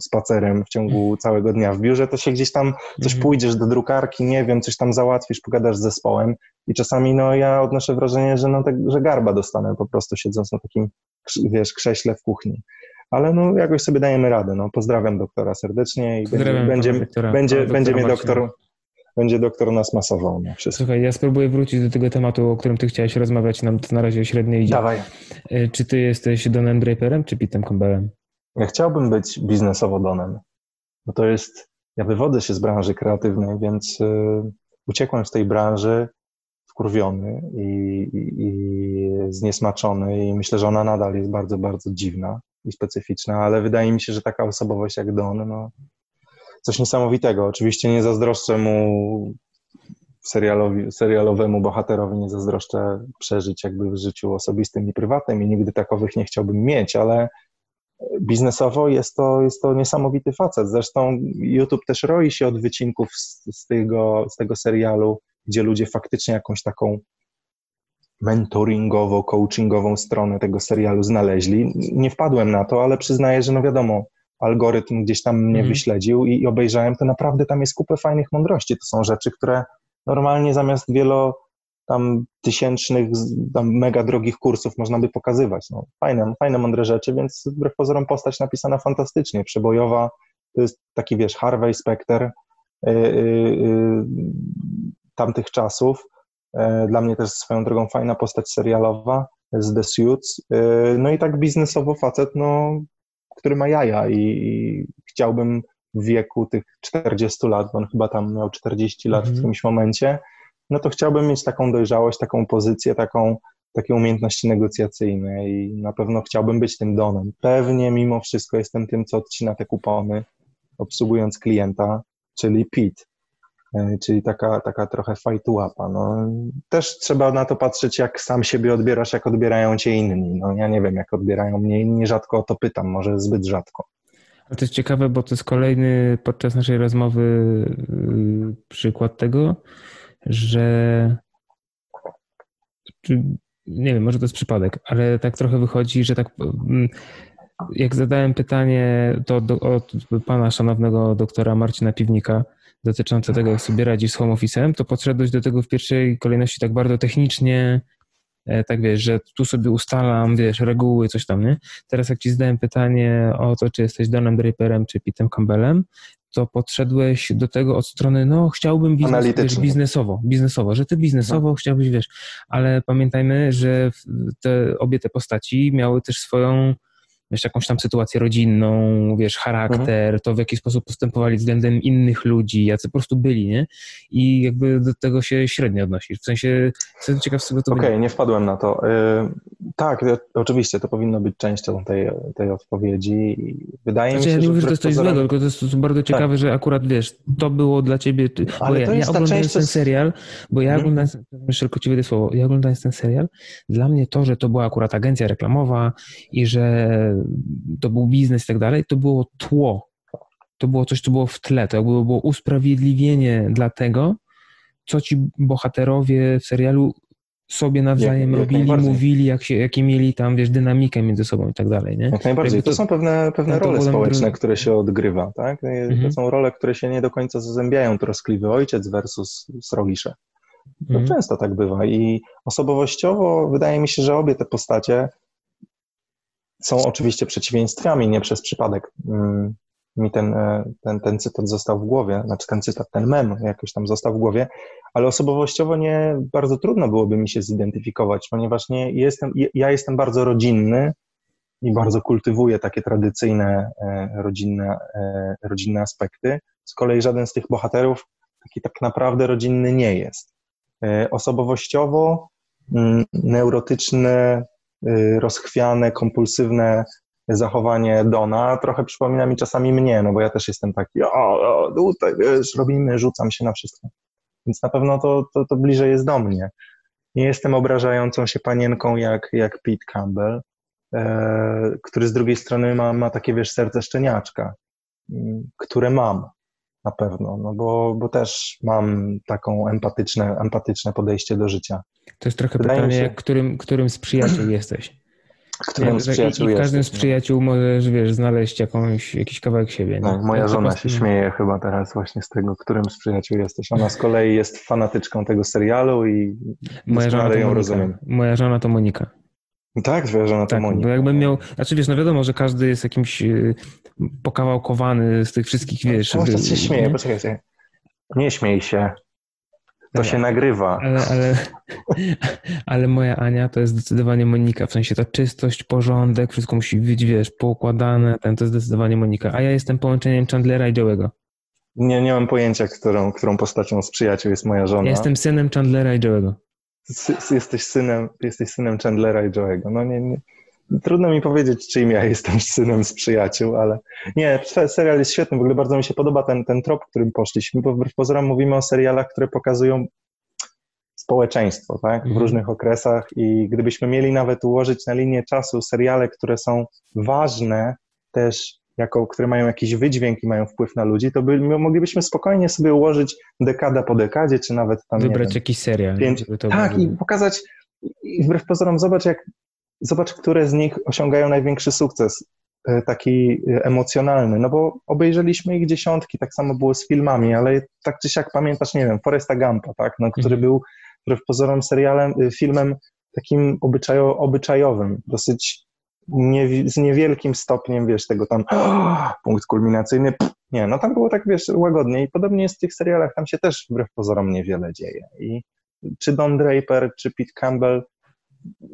spacerem w ciągu całego dnia w biurze, to się gdzieś tam coś mhm. pójdziesz do drukarki, nie wiem, coś tam załatwisz, pogadasz z zespołem i czasami no ja odnoszę wrażenie, że no tak, że garba dostanę po prostu siedząc na takim, wiesz, krześle w kuchni ale no jakoś sobie dajemy radę. No, pozdrawiam doktora serdecznie i Pozdrawiam będzie, doktora, będzie, będzie mnie doktor, będzie doktor nas masował. No, Słuchaj, ja spróbuję wrócić do tego tematu, o którym ty chciałeś rozmawiać, nam to na razie średnio idzie. Dawaj. E, czy ty jesteś Donem Draperem, czy Pitem Campbellem? Ja chciałbym być biznesowo Donem, bo to jest, ja wywodzę się z branży kreatywnej, więc y, uciekłem z tej branży wkurwiony i, i, i zniesmaczony i myślę, że ona nadal jest bardzo, bardzo dziwna i specyficzna, ale wydaje mi się, że taka osobowość jak Don, no, coś niesamowitego. Oczywiście nie zazdroszczę mu serialowi, serialowemu bohaterowi, nie zazdroszczę przeżyć jakby w życiu osobistym i prywatnym i nigdy takowych nie chciałbym mieć, ale biznesowo jest to, jest to niesamowity facet. Zresztą YouTube też roi się od wycinków z, z, tego, z tego serialu, gdzie ludzie faktycznie jakąś taką mentoringowo, coachingową stronę tego serialu znaleźli. Nie wpadłem na to, ale przyznaję, że no wiadomo, algorytm gdzieś tam mnie mm. wyśledził i, i obejrzałem, to naprawdę tam jest kupę fajnych mądrości. To są rzeczy, które normalnie zamiast wielo tam tysięcznych, tam mega drogich kursów można by pokazywać. No, fajne, fajne, mądre rzeczy, więc wbrew pozorom postać napisana fantastycznie, przebojowa, to jest taki, wiesz, Harvey Specter yy, yy, tamtych czasów. Yy, dla mnie też swoją drogą fajna postać serialowa z The Suits. Y, no i tak biznesowo facet, no, który ma jaja i, i chciałbym w wieku tych 40 lat, bo on chyba tam miał 40 lat w którymś mhm. momencie, no to chciałbym mieć taką dojrzałość, taką pozycję, taką, takie umiejętności negocjacyjne i na pewno chciałbym być tym Donem. Pewnie mimo wszystko jestem tym, co odcina te kupony, obsługując klienta, czyli Pete. E, czyli taka, taka trochę fajtułapa. No, też trzeba na to patrzeć, jak sam siebie odbierasz, jak odbierają cię inni. No, ja nie wiem, jak odbierają mnie inni, rzadko o to pytam, może zbyt rzadko. Ale to jest ciekawe, bo to jest kolejny podczas naszej rozmowy y, przykład tego, że nie wiem, może to jest przypadek, ale tak trochę wychodzi, że tak mm, jak zadałem pytanie to do, od pana szanownego doktora Marcina Piwnika dotyczące tego, jak sobie radzić z home office'em, to podszedłeś do tego w pierwszej kolejności tak bardzo technicznie, e, tak wiesz, że tu sobie ustalam, wiesz, reguły, coś tam, nie? Teraz jak ci zadałem pytanie o to, czy jesteś Donem Draperem, czy Pitem Campbellem, to podszedłeś do tego od strony, no chciałbym biznes, wiesz, biznesowo, biznesowo, że ty biznesowo no. chciałbyś, wiesz, ale pamiętajmy, że te, obie te postaci miały też swoją wiesz, jakąś tam sytuację rodzinną, wiesz, charakter, mhm. to w jaki sposób postępowali względem innych ludzi, jacy po prostu byli, nie? I jakby do tego się średnio odnosisz. W sensie, jestem ciekaw, z czego to Okej, okay, nie wpadłem na to. Yy, tak, oczywiście, to powinno być częścią tej, tej odpowiedzi. Wydaje znaczy, mi się, ja nie mówię, że to jest coś złego, tylko to jest, to bardzo ciekawe, tak. że akurat, wiesz, to było dla ciebie... Ale bo ja, ja oglądając ten serial, bo ja hmm. oglądając, jeszcze tylko ci słowo, ja oglądając ten serial, dla mnie to, że to była akurat agencja reklamowa i że to był biznes i tak dalej, to było tło. To było coś, co było w tle, to jakby było usprawiedliwienie dla tego, co ci bohaterowie w serialu sobie nawzajem jak, robili, jak mówili, jak się, jakie mieli tam, wiesz, dynamikę między sobą i tak dalej, nie? Jak najbardziej. To, to, są pewne, pewne role społeczne, które się odgrywa, tak? Mhm. To są role, które się nie do końca zazębiają. Troskliwy ojciec versus srogisze. To mhm. często tak bywa i osobowościowo wydaje mi się, że obie te postacie są oczywiście przeciwieństwami, nie przez przypadek mm, mi ten, e, ten, ten cytat został w głowie, znaczy ten cytat, ten mem jakoś tam został w głowie, ale osobowościowo nie bardzo trudno byłoby mi się zidentyfikować, ponieważ nie jestem, ja jestem bardzo rodzinny i bardzo kultywuję takie tradycyjne e, rodzinne, e, rodzinne aspekty. Z kolei żaden z tych bohaterów taki tak naprawdę rodzinny nie jest. Osobowościowo mm, neurotyczne rozchwiane, kompulsywne zachowanie Dona trochę przypomina mi czasami mnie, no bo ja też jestem taki, o, o tutaj, wiesz, robimy, rzucam się na wszystko. Więc na pewno to, to, to bliżej jest do mnie. Nie jestem obrażającą się panienką jak, jak Pete Campbell, e, który z drugiej strony ma, ma takie, wiesz, serce szczeniaczka, które mam na pewno, no bo, bo też mam taką empatyczne, empatyczne podejście do życia. To jest trochę Wydaje pytanie, się... którym, którym z przyjaciół (clears throat) jesteś? Którym z przyjaciół I, i każdym z no. przyjaciół możesz, wiesz, znaleźć jakąś, jakiś kawałek siebie. No, moja żona prostu... się śmieje chyba teraz właśnie z tego, którym z przyjaciół jesteś. Ona z kolei jest fanatyczką tego serialu i moja żona ją Monika. rozumiem. Moja żona to Monika. Tak, to tak. Bo jakbym miał, znaczy wiesz, no wiadomo, że każdy jest jakimś y, pokawałkowany z tych wszystkich, wiesz... No, się śmieje, nie? poczekaj, nie śmiej się. To się nagrywa. Ale, ale, (laughs) ale moja Ania to jest zdecydowanie Monika. W sensie ta czystość, porządek, wszystko musi być, wiesz, poukładane. Ten to jest zdecydowanie Monika. A ja jestem połączeniem Chandlera i Joe'ego. Nie, nie mam pojęcia, którą, którą postacią z przyjaciół jest moja żona. Ja jestem synem Chandlera i Joe'ego. Jesteś synem, jesteś synem Chandlera i Joe'ego. No nie, nie, Trudno mi powiedzieć, czyim ja jestem (laughs) synem z przyjaciół, ale nie, serial jest świetny. W ogóle bardzo mi się podoba ten, ten trop, którym poszliśmy, bo wbrew pozorom mówimy o serialach, które pokazują społeczeństwo tak? w mhm. różnych okresach i gdybyśmy mieli nawet ułożyć na linię czasu seriale, które są ważne też, jako, które mają jakiś wydźwięk i mają wpływ na ludzi, to by, moglibyśmy spokojnie sobie ułożyć dekada po dekadzie, czy nawet tam. Wybrać wiem, jakiś serial. Pięć, tak, i pokazać. I wbrew pozorom, zobacz, jak zobacz, które z nich osiągają największy sukces, e, taki e, emocjonalny, no bo obejrzeliśmy ich dziesiątki, tak samo było z filmami, ale tak czy siak pamiętasz, nie wiem, Foresta Gampa, tak, no, który mhm. był wbrew pozorom serialem, y, filmem takim obyczajo, obyczajowym, dosyć nie, z niewielkim stopniem, wiesz, tego tam punkt kulminacyjny, nie, no tam było tak, wiesz, łagodnie i podobnie jest w tych serialach, tam się też wbrew pozorom niewiele dzieje i czy Don Draper, czy Pete Campbell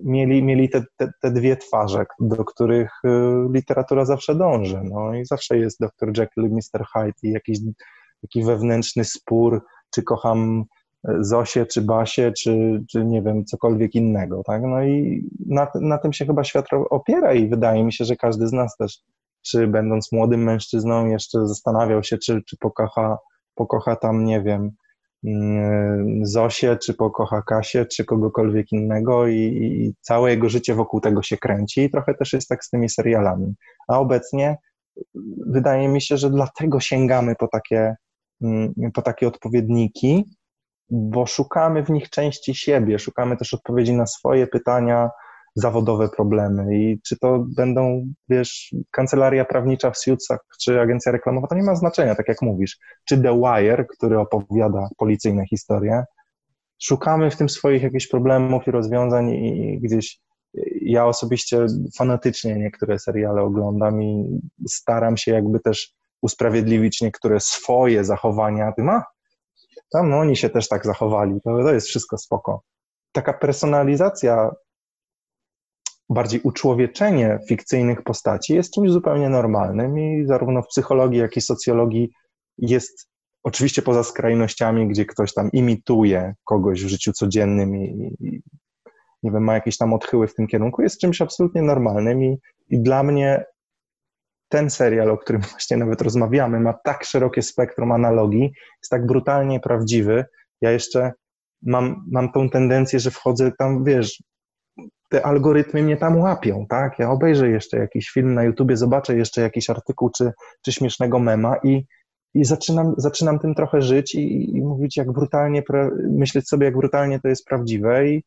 mieli, mieli te, te, te dwie twarze, do których y, literatura zawsze dąży, no i zawsze jest Dr. Jekyll i Mr. Hyde i jakiś taki wewnętrzny spór, czy kocham Zosię, czy Basię, czy, czy nie wiem, cokolwiek innego, tak? No i na, na tym się chyba świat opiera i wydaje mi się, że każdy z nas też, czy będąc młodym mężczyzną, jeszcze zastanawiał się, czy, czy pokocha, pokocha tam, nie wiem, mm, Zosię, czy pokocha Kasię, czy kogokolwiek innego i, i całe jego życie wokół tego się kręci i trochę też jest tak z tymi serialami. A obecnie wydaje mi się, że dlatego sięgamy po takie, mm, po takie odpowiedniki, bo szukamy w nich części siebie, szukamy też odpowiedzi na swoje pytania, zawodowe problemy. I czy to będą, wiesz, kancelaria prawnicza w Suitsach, czy agencja reklamowa, to nie ma znaczenia, tak jak mówisz, czy The Wire, który opowiada policyjne historie, szukamy w tym swoich jakichś problemów i rozwiązań i gdzieś ja osobiście fanatycznie niektóre seriale oglądam i staram się jakby też usprawiedliwić niektóre swoje zachowania. Tym, a tam oni się też tak zachowali, to, to jest wszystko spoko. Taka personalizacja, bardziej uczłowieczenie fikcyjnych postaci jest czymś zupełnie normalnym i zarówno w psychologii, jak i socjologii jest oczywiście poza skrajnościami, gdzie ktoś tam imituje kogoś w życiu codziennym i, i nie wiem, ma jakieś tam odchyły w tym kierunku, jest czymś absolutnie normalnym i, i dla mnie ten serial, o którym (laughs) właśnie nawet rozmawiamy, ma tak szerokie spektrum analogii, jest tak brutalnie prawdziwy. Ja jeszcze mam, mam tą tendencję, że wchodzę tam, wiesz, te algorytmy mnie tam łapią, tak? Ja obejrzę jeszcze jakiś film na YouTubie, zobaczę jeszcze jakiś artykuł czy, czy śmiesznego mema i, i zaczynam, zaczynam tym trochę żyć i, i mówić, jak brutalnie, myśleć sobie, jak brutalnie to jest prawdziwe i,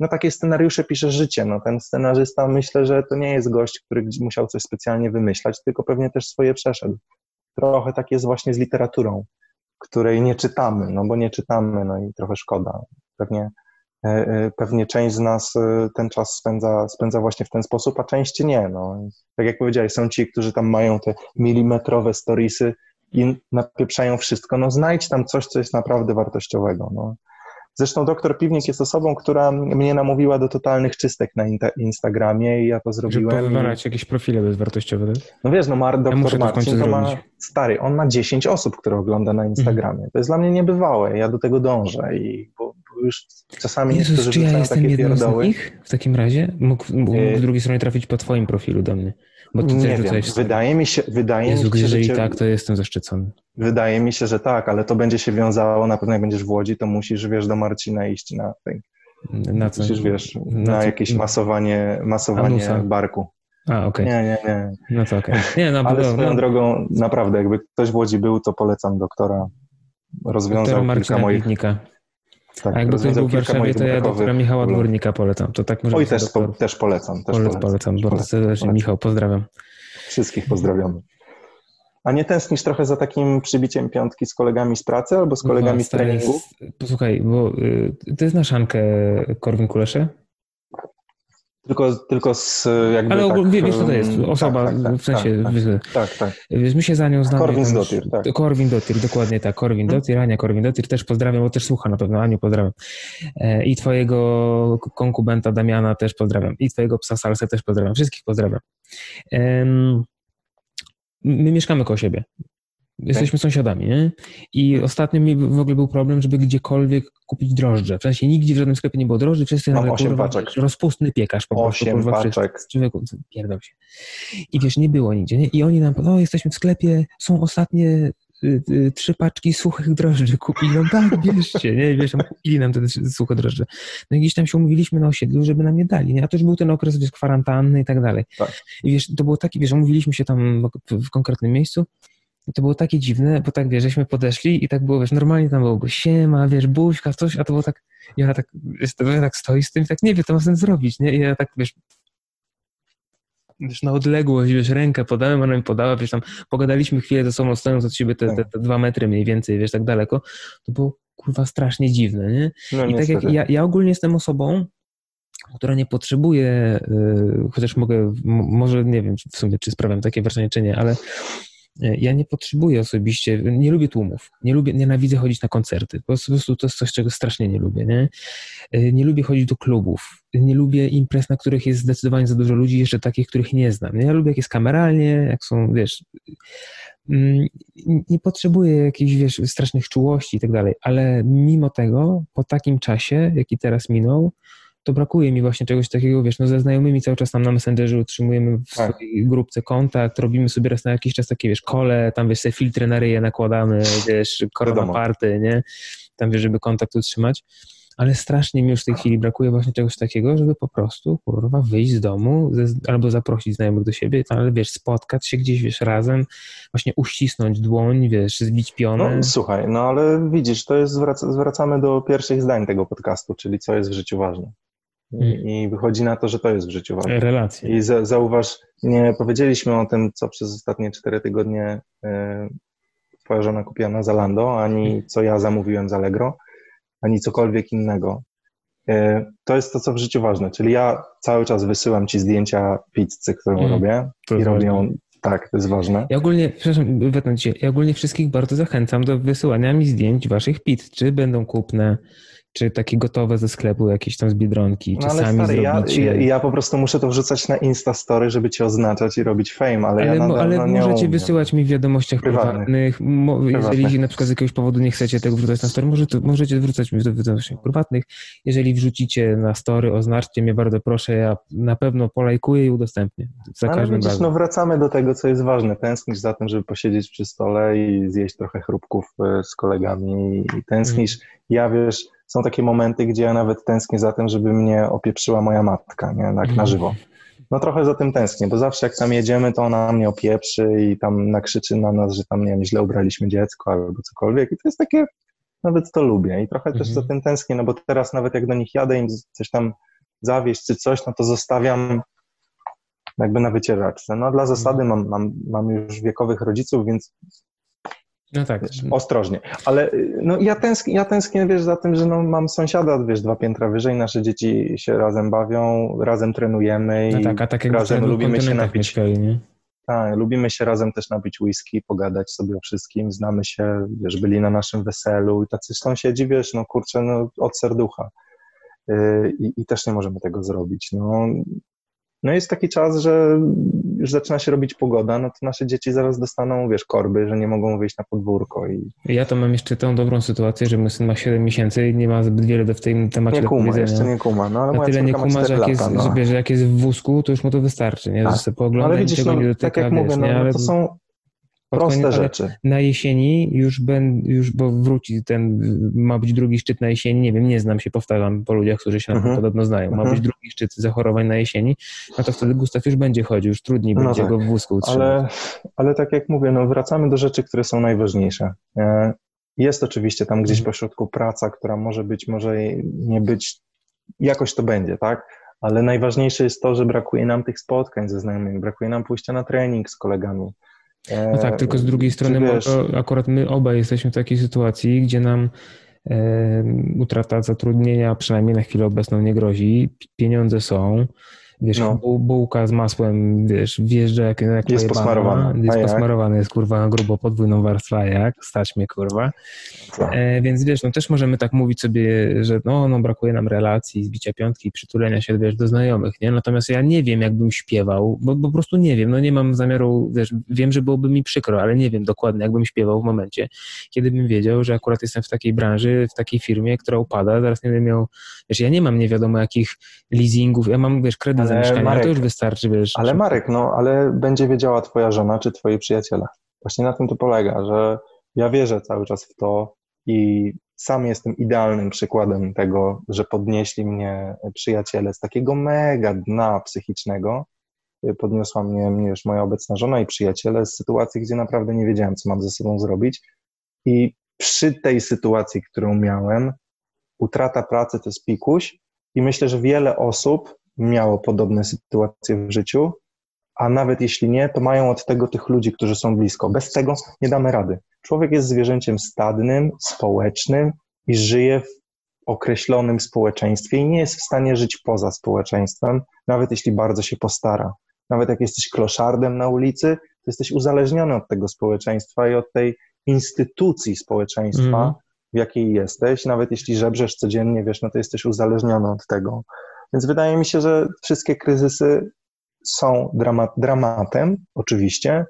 no takie scenariusze pisze życie. No, ten scenarzysta myślę, że to nie jest gość, który musiał coś specjalnie wymyślać, tylko pewnie też swoje przeszedł. Trochę tak jest właśnie z literaturą, której nie czytamy, no bo nie czytamy, no i trochę szkoda. Pewnie, e, e, pewnie część z nas e, ten czas spędza, spędza właśnie w ten sposób, a część nie. No. Tak jak powiedziałeś, są ci, którzy tam mają te milimetrowe storiesy i napieprzają wszystko. No znajdź tam coś, co jest naprawdę wartościowego. No. Zresztą doktor Piwnik jest osobą, która mnie namówiła do totalnych czystek na Instagramie i ja to zrobiłem. Żeby powywalać i... jakieś profile bezwartościowe, tak? No wiesz, no Mar, doktor ja Marcin to, ma, stary, on ma 10 osób, które ogląda na Instagramie. Mhm. To jest dla mnie niebywałe, ja do tego dążę i bo, bo już czasami Jezus, niektórzy czy ja jestem jednym z nich w takim razie? Mógł, mógł z drugiej strony trafić po twoim profilu do mnie. Bo ty nie wiem, wydaje mi się, wydaje Jezu, mi się, jeżeli cię... tak, to jestem zaszczycony. Wydaje mi się, że tak, ale to będzie się wiązało, na pewno jak będziesz w Łodzi, to musisz, wiesz, do Marcina iść na na co? Musisz, wiesz, na, na jakieś masowanie, masowanie Anusa. barku. A, okej. Okay. Nie, nie, nie. No to okej. Okay. Nie, no, (laughs) Ale swoją no. drogą, naprawdę, jakby ktoś w Łodzi był, to polecam doktora. Rozwiązał doktora kilka moich... Tak, A jakby ktoś był w Warszawie, to ja doktora Michała Dwornika polecam. To tak może Oj, też, po, też polecam. Też polecam, polecam bardzo serdecznie. Michał, pozdrawiam. Wszystkich pozdrawiamy. A nie tęsknisz trochę za takim przybiciem piątki z kolegami z pracy albo z kolegami z treningu? Posłuchaj, bo y, ty znasz Ankę Korwin-Kuleszę? Tylko, tylko z jakby Ale tak, wiesz, co to jest osoba, tak, tak, tak w sensie... Tak, tak, tak. Wiesz, my się za nią znamy. Korwin Dotir, tak. Korwin Dotir, dokładnie tak. Korwin? Dotir, Ania Korwin Dotir, też pozdrawiam, bo też słucha na pewno. Aniu pozdrawiam. E, I twojego konkubenta Damiana też pozdrawiam. I twojego psa Salsę też pozdrawiam. Wszystkich pozdrawiam. My mieszkamy koło siebie. Jesteśmy sąsiadami, nie? I ostatnio mi w ogóle był problem, żeby gdziekolwiek kupić drożdże. W sensie nigdzie w żadnym sklepie nie było drożdży, wszyscy Mam nagle, kurwa, paczek. rozpustny piekarz po prostu. Osiem kurwa, paczek. Człowieku, pierdol się. I wiesz, nie było nigdzie, nie? I oni nam, no jesteśmy w sklepie, są ostatnie y, y, trzy paczki suchych drożdży kupili. No tak, (laughs) bierzcie, nie? Wiesz, kupili nam te suche drożdże. No i gdzieś tam się umówiliśmy na osiedlu, żeby nam nie dali, nie? A to już był ten okres, wiesz, kwarantanny i tak dalej. Tak. I wiesz, to było takie, wiesz, umówiliśmy się tam w, w konkretnym miejscu i to było takie dziwne, bo tak, wiesz, żeśmy podeszli i tak było, wiesz, normalnie tam było siema, wiesz, buźka, coś, a to było tak, i ona tak, ja tak stoi z tym i tak, nie wie, to ma sens zrobić, nie? I ja tak, wiesz, wiesz, na odległość, wiesz, rękę podałem, ona mi podała, wiesz, tam pogadaliśmy chwilę ze sobą, stojąc od siebie te, te, te dwa metry mniej więcej, wiesz, tak daleko, to było kurwa strasznie dziwne, nie? No, I tak jak ja, ja ogólnie jestem osobą, która nie potrzebuje, y, chociaż mogę, może nie wiem w sumie, czy sprawiam takie wrażenie, czy nie, ale ja nie potrzebuję osobiście, nie lubię tłumów, nie lubię, nienawidzę chodzić na koncerty, po prostu to jest coś, czego strasznie nie lubię, nie? Y, nie lubię chodzić do klubów, nie lubię imprez, na których jest zdecydowanie za dużo ludzi, jeszcze takich, których nie znam. Ja lubię jak jest kameralnie, jak są, wiesz, mm, nie potrzebuję jakichś, wiesz, strasznych czułości i tak dalej, ale mimo tego, po takim czasie, jaki teraz minął, to brakuje mi właśnie czegoś takiego, wiesz, no ze znajomymi cały czas tam na Messengerze utrzymujemy w tak. swojej grupce kontakt, robimy sobie raz na jakiś czas takie, wiesz, kole, tam wiesz, sobie filtry na ryje nakładamy, wiesz, korona party, nie? Tam wiesz, żeby kontakt utrzymać ale strasznie mi już w tej chwili brakuje właśnie czegoś takiego, żeby po prostu, kurwa, wyjść z domu albo zaprosić znajomych do siebie, ale wiesz, spotkać się gdzieś, wiesz, razem, właśnie uścisnąć dłoń, wiesz, zbić pionę. No słuchaj, no ale widzisz, to jest, zwracamy do pierwszych zdań tego podcastu, czyli co jest w życiu ważne. Hmm. I wychodzi na to, że to jest w życiu ważne. Relacje. I za, zauważ, nie powiedzieliśmy o tym, co przez ostatnie cztery tygodnie y, twoja żona kupiła na Zalando, ani hmm. co ja zamówiłem z Allegro, ani cokolwiek innego. Y, to jest to, co w życiu ważne. Czyli ja cały czas wysyłam ci zdjęcia pizzy, którą hmm. robię i robię ją tak, to jest ważne. Ja ogólnie, przepraszam, wetnę ja ogólnie wszystkich bardzo zachęcam do wysyłania mi zdjęć waszych pizz, czy będą kupne, czy takie gotowe ze sklepu, jakieś tam z Biedronki, czy no, sami stary, zrobicie. Ja, ja, po prostu muszę to wrzucać na Instastory, żeby cię oznaczać i robić fame, ale, ale ja nadal, Ale no, możecie wysyłać mi w wiadomościach prywatnych, prywatnych. jeżeli na przykład z jakiegoś powodu nie chcecie tego wrzucać na story, może to, możecie wrzucać mi w wiadomościach prywatnych. Jeżeli wrzucicie na story, oznaczcie mnie bardzo proszę, ja na pewno polajkuję i udostępnię. Za ale każdym widzisz, razem. no wracamy do tego, co jest ważne. Tęsknisz za tym, żeby posiedzieć przy stole i zjeść trochę chrupków e, z kolegami i tęsknisz, mm. ja wiesz, są takie momenty, gdzie ja nawet tęsknię za tym, żeby mnie opieprzyła moja matka, nie? Tak na mhm. żywo. No trochę za tym tęsknię, bo zawsze jak tam jedziemy, to ona mnie opieprzy i tam nakrzyczy na nas, że tam, nie wiem, źle ubraliśmy dziecko albo cokolwiek i to jest takie, nawet to lubię i trochę też za mhm. tym tęsknię, no bo teraz nawet jak do nich jadę im coś tam zawieść czy coś, no to zostawiam jakby na wycieraczce. No dla zasady mhm. mam, mam, mam już wiekowych rodziców, więc no tak. Wiesz, ostrożnie. Ale no, ja, tęsknię, ja tęsknię, wiesz, za tym, że no, mam sąsiada, wiesz, dwa piętra wyżej, nasze dzieci się razem bawią, razem trenujemy no tak, a tak razem lubimy się napić. Mieszkali, nie? Tak, lubimy się razem też napić whisky, pogadać sobie o wszystkim, znamy się, wiesz, byli na naszym weselu i tacy sąsiedzi, wiesz, no kurczę, no, od serducha. Yy, I, I też nie możemy tego zrobić. No, no jest taki czas, że już zaczyna się robić pogoda, no to nasze dzieci zaraz dostaną, wiesz, korby, że nie mogą wyjść na podwórko. I... Ja to mam jeszcze tą dobrą sytuację, że mój syn ma 7 miesięcy i nie ma zbyt wiele w tym temacie nie kuma, jeszcze nie kuma. No, ale Na tyle nie kuma, że jak, jest, no. że jak jest w wózku, to już mu to wystarczy, nie? Tak. Że sobie poogląda, ale widzisz, no, nie dotyka, tak jak wiesz, mówię, no, nie? Ale... to są Proste rzeczy. Na jesieni już, ben, już, bo wróci ten, ma być drugi szczyt na jesieni, nie wiem, nie znam się, powtarzam po ludziach, którzy się mhm. podobno znają, ma mhm. być drugi szczyt zachorowań na jesieni, no to wtedy Gustaw już będzie chodził, już trudniej no będzie tak. go w wózku utrzymać. Ale, ale tak jak mówię, no wracamy do rzeczy, które są najważniejsze. E, jest oczywiście tam gdzieś mhm. pośrodku praca, która może być, może nie być, jakoś to będzie, tak? Ale najważniejsze jest to, że brakuje nam tych spotkań ze znajomymi, brakuje nam pójścia na trening z kolegami, no tak, tylko z drugiej strony wiesz... akurat my obaj jesteśmy w takiej sytuacji, gdzie nam e, utrata zatrudnienia przynajmniej na chwilę obecną nie grozi. Pieniądze są, Wiesz, no. bułka z masłem, wiesz, wjeżdża jak, jak Jest posmarowana. Jest posmarowana, jest kurwa grubo podwójną warstwę, jak stać mnie kurwa. E, więc wiesz, no też możemy tak mówić sobie, że no, no brakuje nam relacji, zbicia piątki, przytulenia się, wiesz, do znajomych, nie? Natomiast ja nie wiem, jakbym śpiewał, bo, bo po prostu nie wiem, no nie mam zamiaru, wiesz, wiem, że byłoby mi przykro, ale nie wiem dokładnie, jakbym śpiewał w momencie, kiedy bym wiedział, że akurat jestem w takiej branży, w takiej firmie, która upada, zaraz nie będę miał, wiesz, ja nie mam nie wiadomo jakich leasingów, ja mam, wiesz, kredyt ale za mieszkanie, Marek, to już wystarczy, wiesz. Ale Marek, no, ale będzie wiedziała twoja żona czy twoi przyjaciele. Właśnie na tym to polega, że ja wierzę cały czas w to i sam jestem idealnym przykładem tego, że podnieśli mnie przyjaciele z takiego mega dna psychicznego. Podniosła mnie, mnie już moja obecna żona i przyjaciele z sytuacji, gdzie naprawdę nie wiedziałem, co mam ze sobą zrobić. I przy tej sytuacji, którą miałem, utrata pracy to jest pikuś i myślę, że wiele osób miało podobne sytuacje w życiu, a nawet jeśli nie, to mają od tego tych ludzi, którzy są blisko. Bez tego nie damy rady. Człowiek jest zwierzęciem stadnym, społecznym i żyje w określonym społeczeństwie i nie jest w stanie żyć poza społeczeństwem, nawet jeśli bardzo się postara. Nawet jak jesteś kloszardem na ulicy, to jesteś uzależniony od tego społeczeństwa i od tej instytucji społeczeństwa, mm. w jakiej jesteś. Nawet jeśli żebrzesz codziennie, wiesz, no to jesteś uzależniony od tego. Więc wydaje mi się, że wszystkie kryzysy są dramat, dramatem, oczywiście,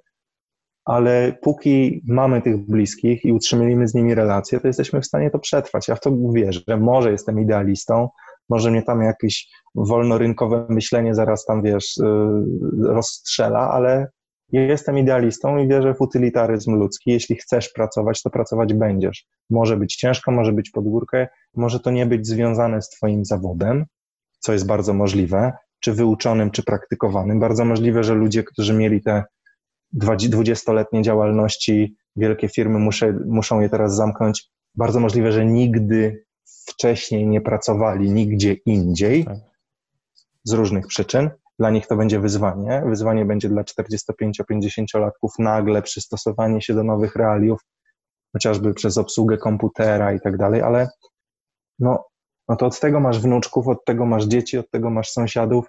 ale póki mamy tych bliskich i utrzymujemy z nimi relacje, to jesteśmy w stanie to przetrwać. Ja w to wierzę. Może jestem idealistą, może mnie tam jakieś wolnorynkowe myślenie zaraz tam, wiesz, y, rozstrzela, ale jestem idealistą i wierzę w utylitaryzm ludzki. Jeśli chcesz pracować, to pracować będziesz. Może być ciężko, może być pod górkę, może to nie być związane z twoim zawodem, co jest bardzo możliwe, czy wyuczonym, czy praktykowanym. Bardzo możliwe, że ludzie, którzy mieli te dwudziestoletnie działalności, wielkie firmy muszę, muszą je teraz zamknąć. Bardzo możliwe, że nigdy wcześniej nie pracowali nigdzie indziej tak. z różnych przyczyn. Dla nich to będzie wyzwanie. Wyzwanie będzie dla 45-50-latków nagle przystosowanie się do nowych realiów, chociażby przez obsługę komputera i tak dalej, ale no, no to od tego masz wnuczków, od tego masz dzieci, od tego masz sąsiadów.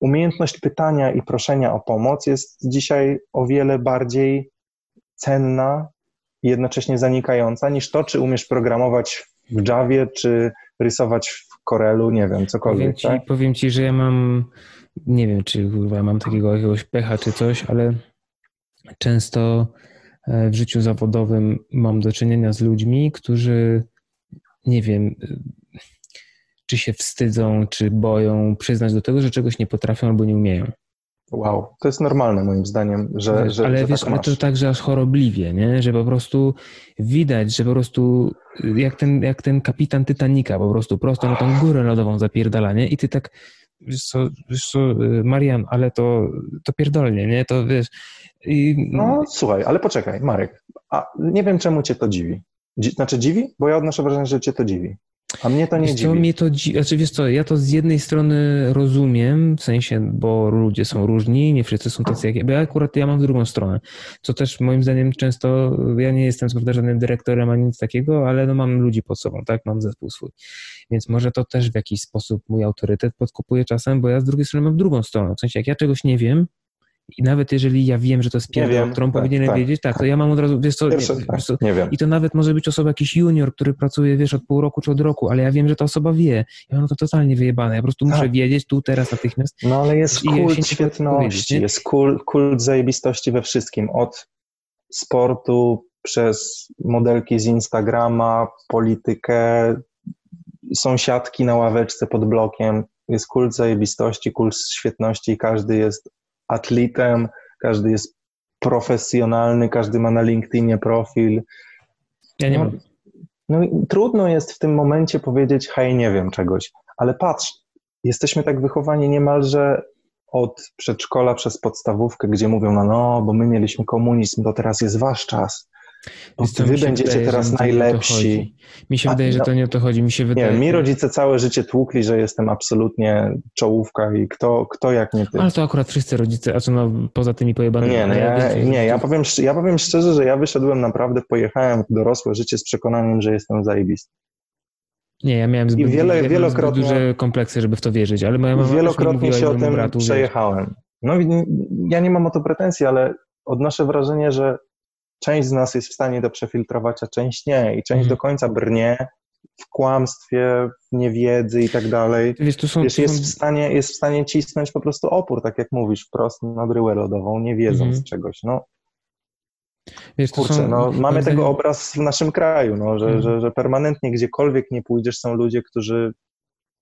Umiejętność pytania i proszenia o pomoc jest dzisiaj o wiele bardziej cenna i jednocześnie zanikająca niż to, czy umiesz programować w Javie, czy rysować w Corelu, nie wiem, cokolwiek. Powiem ci, tak? powiem ci że ja mam, nie wiem, czy kurwa, mam takiego jakiegoś pecha czy coś, ale często e, w życiu zawodowym mam do czynienia z ludźmi, którzy, nie wiem, czy się wstydzą, czy boją przyznać do tego, że czegoś nie potrafią albo nie umieją. Wow, to jest normalne moim zdaniem, że. Wiesz, że ale że wiesz, tak ale to tak, że aż chorobliwie, nie? Że po prostu widać, że po prostu jak ten, jak ten kapitan Titanika, po prostu prosto na tą górę lodową zapierdala, nie? I ty tak, wiesz co, wiesz co y, Marian, ale to, to pierdolnie, nie? To wiesz. I... No słuchaj, ale poczekaj, Marek, a nie wiem czemu cię to dziwi. Dzi znaczy dziwi? Bo ja odnoszę wrażenie, że cię to dziwi. A mnie to nie wiesz dziwi. Co, mnie to dziwi. Znaczy, wiesz co, ja to z jednej strony rozumiem, w sensie, bo ludzie są różni, nie wszyscy są tacy jak ja, bo ja akurat ja mam w drugą stronę, co też moim zdaniem często, ja nie jestem prawda żadnym dyrektorem ani nic takiego, ale no mam ludzi pod sobą, tak, mam zespół swój. Więc może to też w jakiś sposób mój autorytet podkupuje czasem, bo ja z drugiej strony mam drugą stronę, w sensie jak ja czegoś nie wiem, i nawet jeżeli ja wiem, że to jest pierdoła, którą tak, powinienem tak, wiedzieć, tak, to ja mam od razu, wiesz co, Pierwsze, nie, tak, wiesz co nie wiem. i to nawet może być osoba, jakiś junior, który pracuje, wiesz, od pół roku czy od roku, ale ja wiem, że ta osoba wie. Ja mam to totalnie wyjebane. Ja po prostu muszę Tak. wiedzieć tu, teraz, natychmiast. No ale jest kult świetności, jest kult, kult zajebistości we wszystkim. Od sportu przez modelki z Instagrama, politykę, sąsiadki na ławeczce pod blokiem. Jest kult zajebistości, kult świetności i każdy jest atletem, każdy jest profesjonalny, każdy ma na LinkedInie profil. Ja nie no, mam. No i trudno jest w tym momencie powiedzieć, hej, nie wiem czegoś, ale patrz, jesteśmy tak wychowani niemalże od przedszkola przez podstawówkę, gdzie mówią, no, no bo my mieliśmy komunizm, to teraz jest wasz czas. Co, wy będziecie wydaje, teraz nie najlepsi. Mi się wydaje, że no, to nie o to chodzi. Mi się Nie wydaje. wiem, mi rodzice całe życie tłukli, że jestem absolutnie czołówka i kto, kto jak nie ty. Ale to akurat wszyscy rodzice, a co no, poza tymi pojebanymi. Nie, no ale ja, nie ja, powiem, ja powiem szczerze, że ja wyszedłem naprawdę, pojechałem w dorosłe życie z przekonaniem, że jestem zajebisty. Nie, ja miałem zbyt, wiele- ja miałem wielokrotnie- zbyt duże kompleksy, żeby w to wierzyć, ale moja mama Wielokrotnie mówiła się i o tym bratu, przejechałem. No i ja nie mam o to pretensji, ale odnoszę wrażenie, że część z nas jest w stanie to przefiltrować, a część nie. I część Mhm. do końca brnie w kłamstwie, w niewiedzy i tak dalej. Wiesz, to są, Wiesz, jest są w stanie, jest w stanie cisnąć po prostu opór, tak jak mówisz, wprost na bryłę lodową, nie wiedząc Mhm. czegoś. No wiesz, kurczę, są, no, mamy tego obraz w naszym kraju, no, że, Mhm. że, że permanentnie gdziekolwiek nie pójdziesz są ludzie, którzy,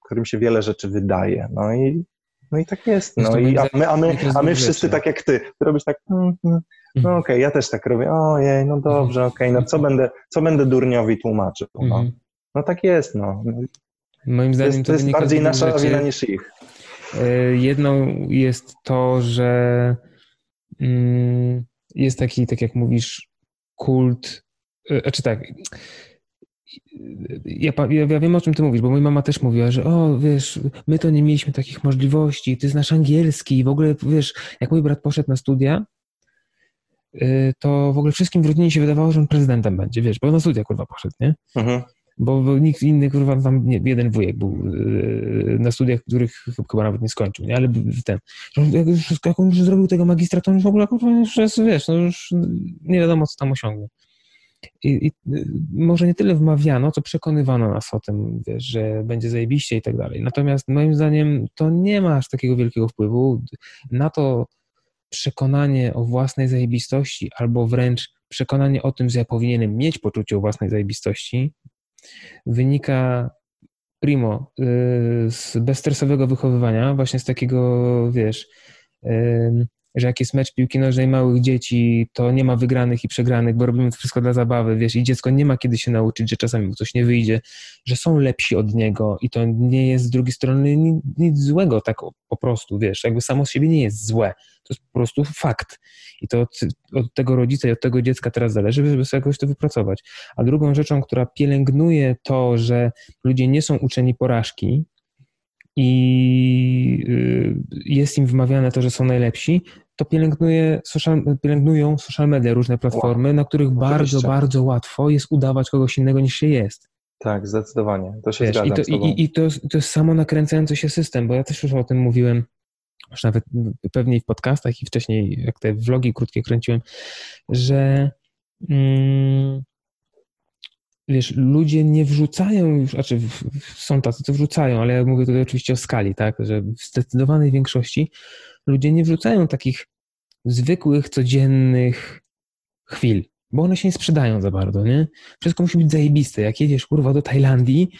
którym się wiele rzeczy wydaje. No i, no i tak jest. No i, a my, a my, a my wszyscy tak jak ty. Ty robisz tak, mm, mm, no Mhm. okej, ja też tak robię. Ojej, no dobrze, okej, no co będę, co będę durniowi tłumaczył? No, Mhm. no tak jest, no. Moim To zdaniem jest, to jest wynika z bardziej nasza rzeczy. wina niż ich. E, Jedną jest to, że mm, jest taki, tak jak mówisz, kult, e, znaczy tak, ja, pa- ja, ja wiem o czym ty mówisz, bo moja mama też mówiła, że o, wiesz, my to nie mieliśmy takich możliwości, ty znasz angielski i w ogóle, wiesz, jak mój brat poszedł na studia, to w ogóle wszystkim w rodzinie się wydawało, że on prezydentem będzie, wiesz, bo na studia kurwa poszedł, nie? Mhm. bo, bo nikt inny, kurwa, tam nie, jeden wujek był yy, na studiach, których chyba nawet nie skończył, nie? ale ten, jak, już, jak on już zrobił tego magistra, to on już w ogóle, kurwa, już jest, wiesz, no już nie wiadomo, co tam osiągnie. I, I, może nie tyle wmawiano, co przekonywano nas o tym, wiesz, że będzie zajebiście i tak dalej. Natomiast moim zdaniem to nie ma aż takiego wielkiego wpływu na to przekonanie o własnej zajebistości albo wręcz przekonanie o tym, że ja powinienem mieć poczucie własnej zajebistości, wynika primo y, z bezstresowego wychowywania, właśnie z takiego, wiesz, że jak jest mecz piłki nożnej małych dzieci, to nie ma wygranych i przegranych, bo robimy to wszystko dla zabawy, wiesz, i dziecko nie ma kiedy się nauczyć, że czasami mu coś nie wyjdzie, że są lepsi od niego i to nie jest z drugiej strony nic, nic złego, tak po prostu, wiesz, jakby samo z siebie nie jest złe, to jest po prostu fakt i to od, od tego rodzica i od tego dziecka teraz zależy, żeby sobie jakoś to wypracować. A drugą rzeczą, która pielęgnuje to, że ludzie nie są uczeni porażki, i y, jest im wmawiane to, że są najlepsi, to pielęgnuje social, pielęgnują social media, różne platformy, na których Oczywiście. bardzo, bardzo łatwo jest udawać kogoś innego niż się jest. Tak, zdecydowanie. To się Wiesz, zgadzam I, to, i, i to, to jest samo nakręcający się system, bo ja też już o tym mówiłem, już nawet pewnie w podcastach i wcześniej, jak te vlogi krótkie kręciłem, że mm, wiesz, ludzie nie wrzucają już, znaczy są tacy, co wrzucają, ale ja mówię tutaj oczywiście o skali, tak, że w zdecydowanej większości ludzie nie wrzucają takich zwykłych, codziennych chwil, bo one się nie sprzedają za bardzo, nie? Wszystko musi być zajebiste. Jak jedziesz, kurwa, do Tajlandii,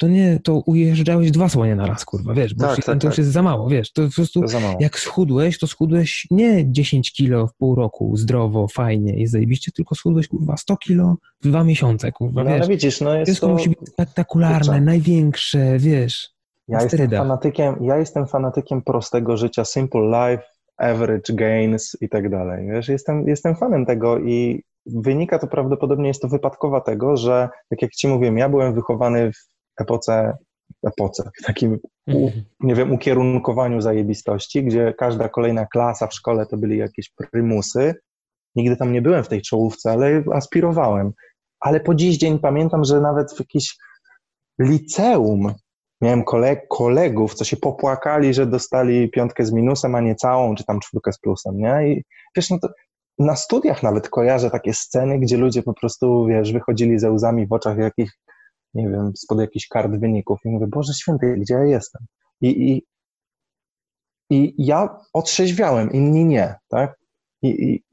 to nie, to ujeżdżałeś dwa słonie na raz, kurwa, wiesz, bo tak, tak, to tak. już jest za mało, wiesz, to po prostu to jak schudłeś, to schudłeś nie 10 kilo w pół roku, zdrowo, fajnie i zajebiście, tylko schudłeś, kurwa, 100 kilo w dwa miesiące, kurwa, no, wiesz. No widzisz, no jest Wszystko to... musi być spektakularne, Kurczę. największe, wiesz. Ja jestem, fanatykiem, ja jestem fanatykiem prostego życia, simple life, average gains i tak dalej, wiesz, jestem, jestem fanem tego i wynika to prawdopodobnie, jest to wypadkowa tego, że, tak jak ci mówiłem, ja byłem wychowany w epoce, epoce, w takim, u, mhm. nie wiem, ukierunkowaniu zajebistości, gdzie każda kolejna klasa w szkole to byli jakieś prymusy. Nigdy tam nie byłem w tej czołówce, ale aspirowałem. Ale po dziś dzień pamiętam, że nawet w jakimś liceum miałem koleg kolegów, co się popłakali, że dostali piątkę z minusem, a nie całą, czy tam czwórkę z plusem, nie? I wiesz, no to na studiach nawet kojarzę takie sceny, gdzie ludzie po prostu, wiesz, wychodzili ze łzami w oczach jakich nie wiem, spod jakichś kart wyników i mówię, Boże Święty, gdzie ja jestem? I, i, i ja otrzeźwiałem, inni nie, tak? I, i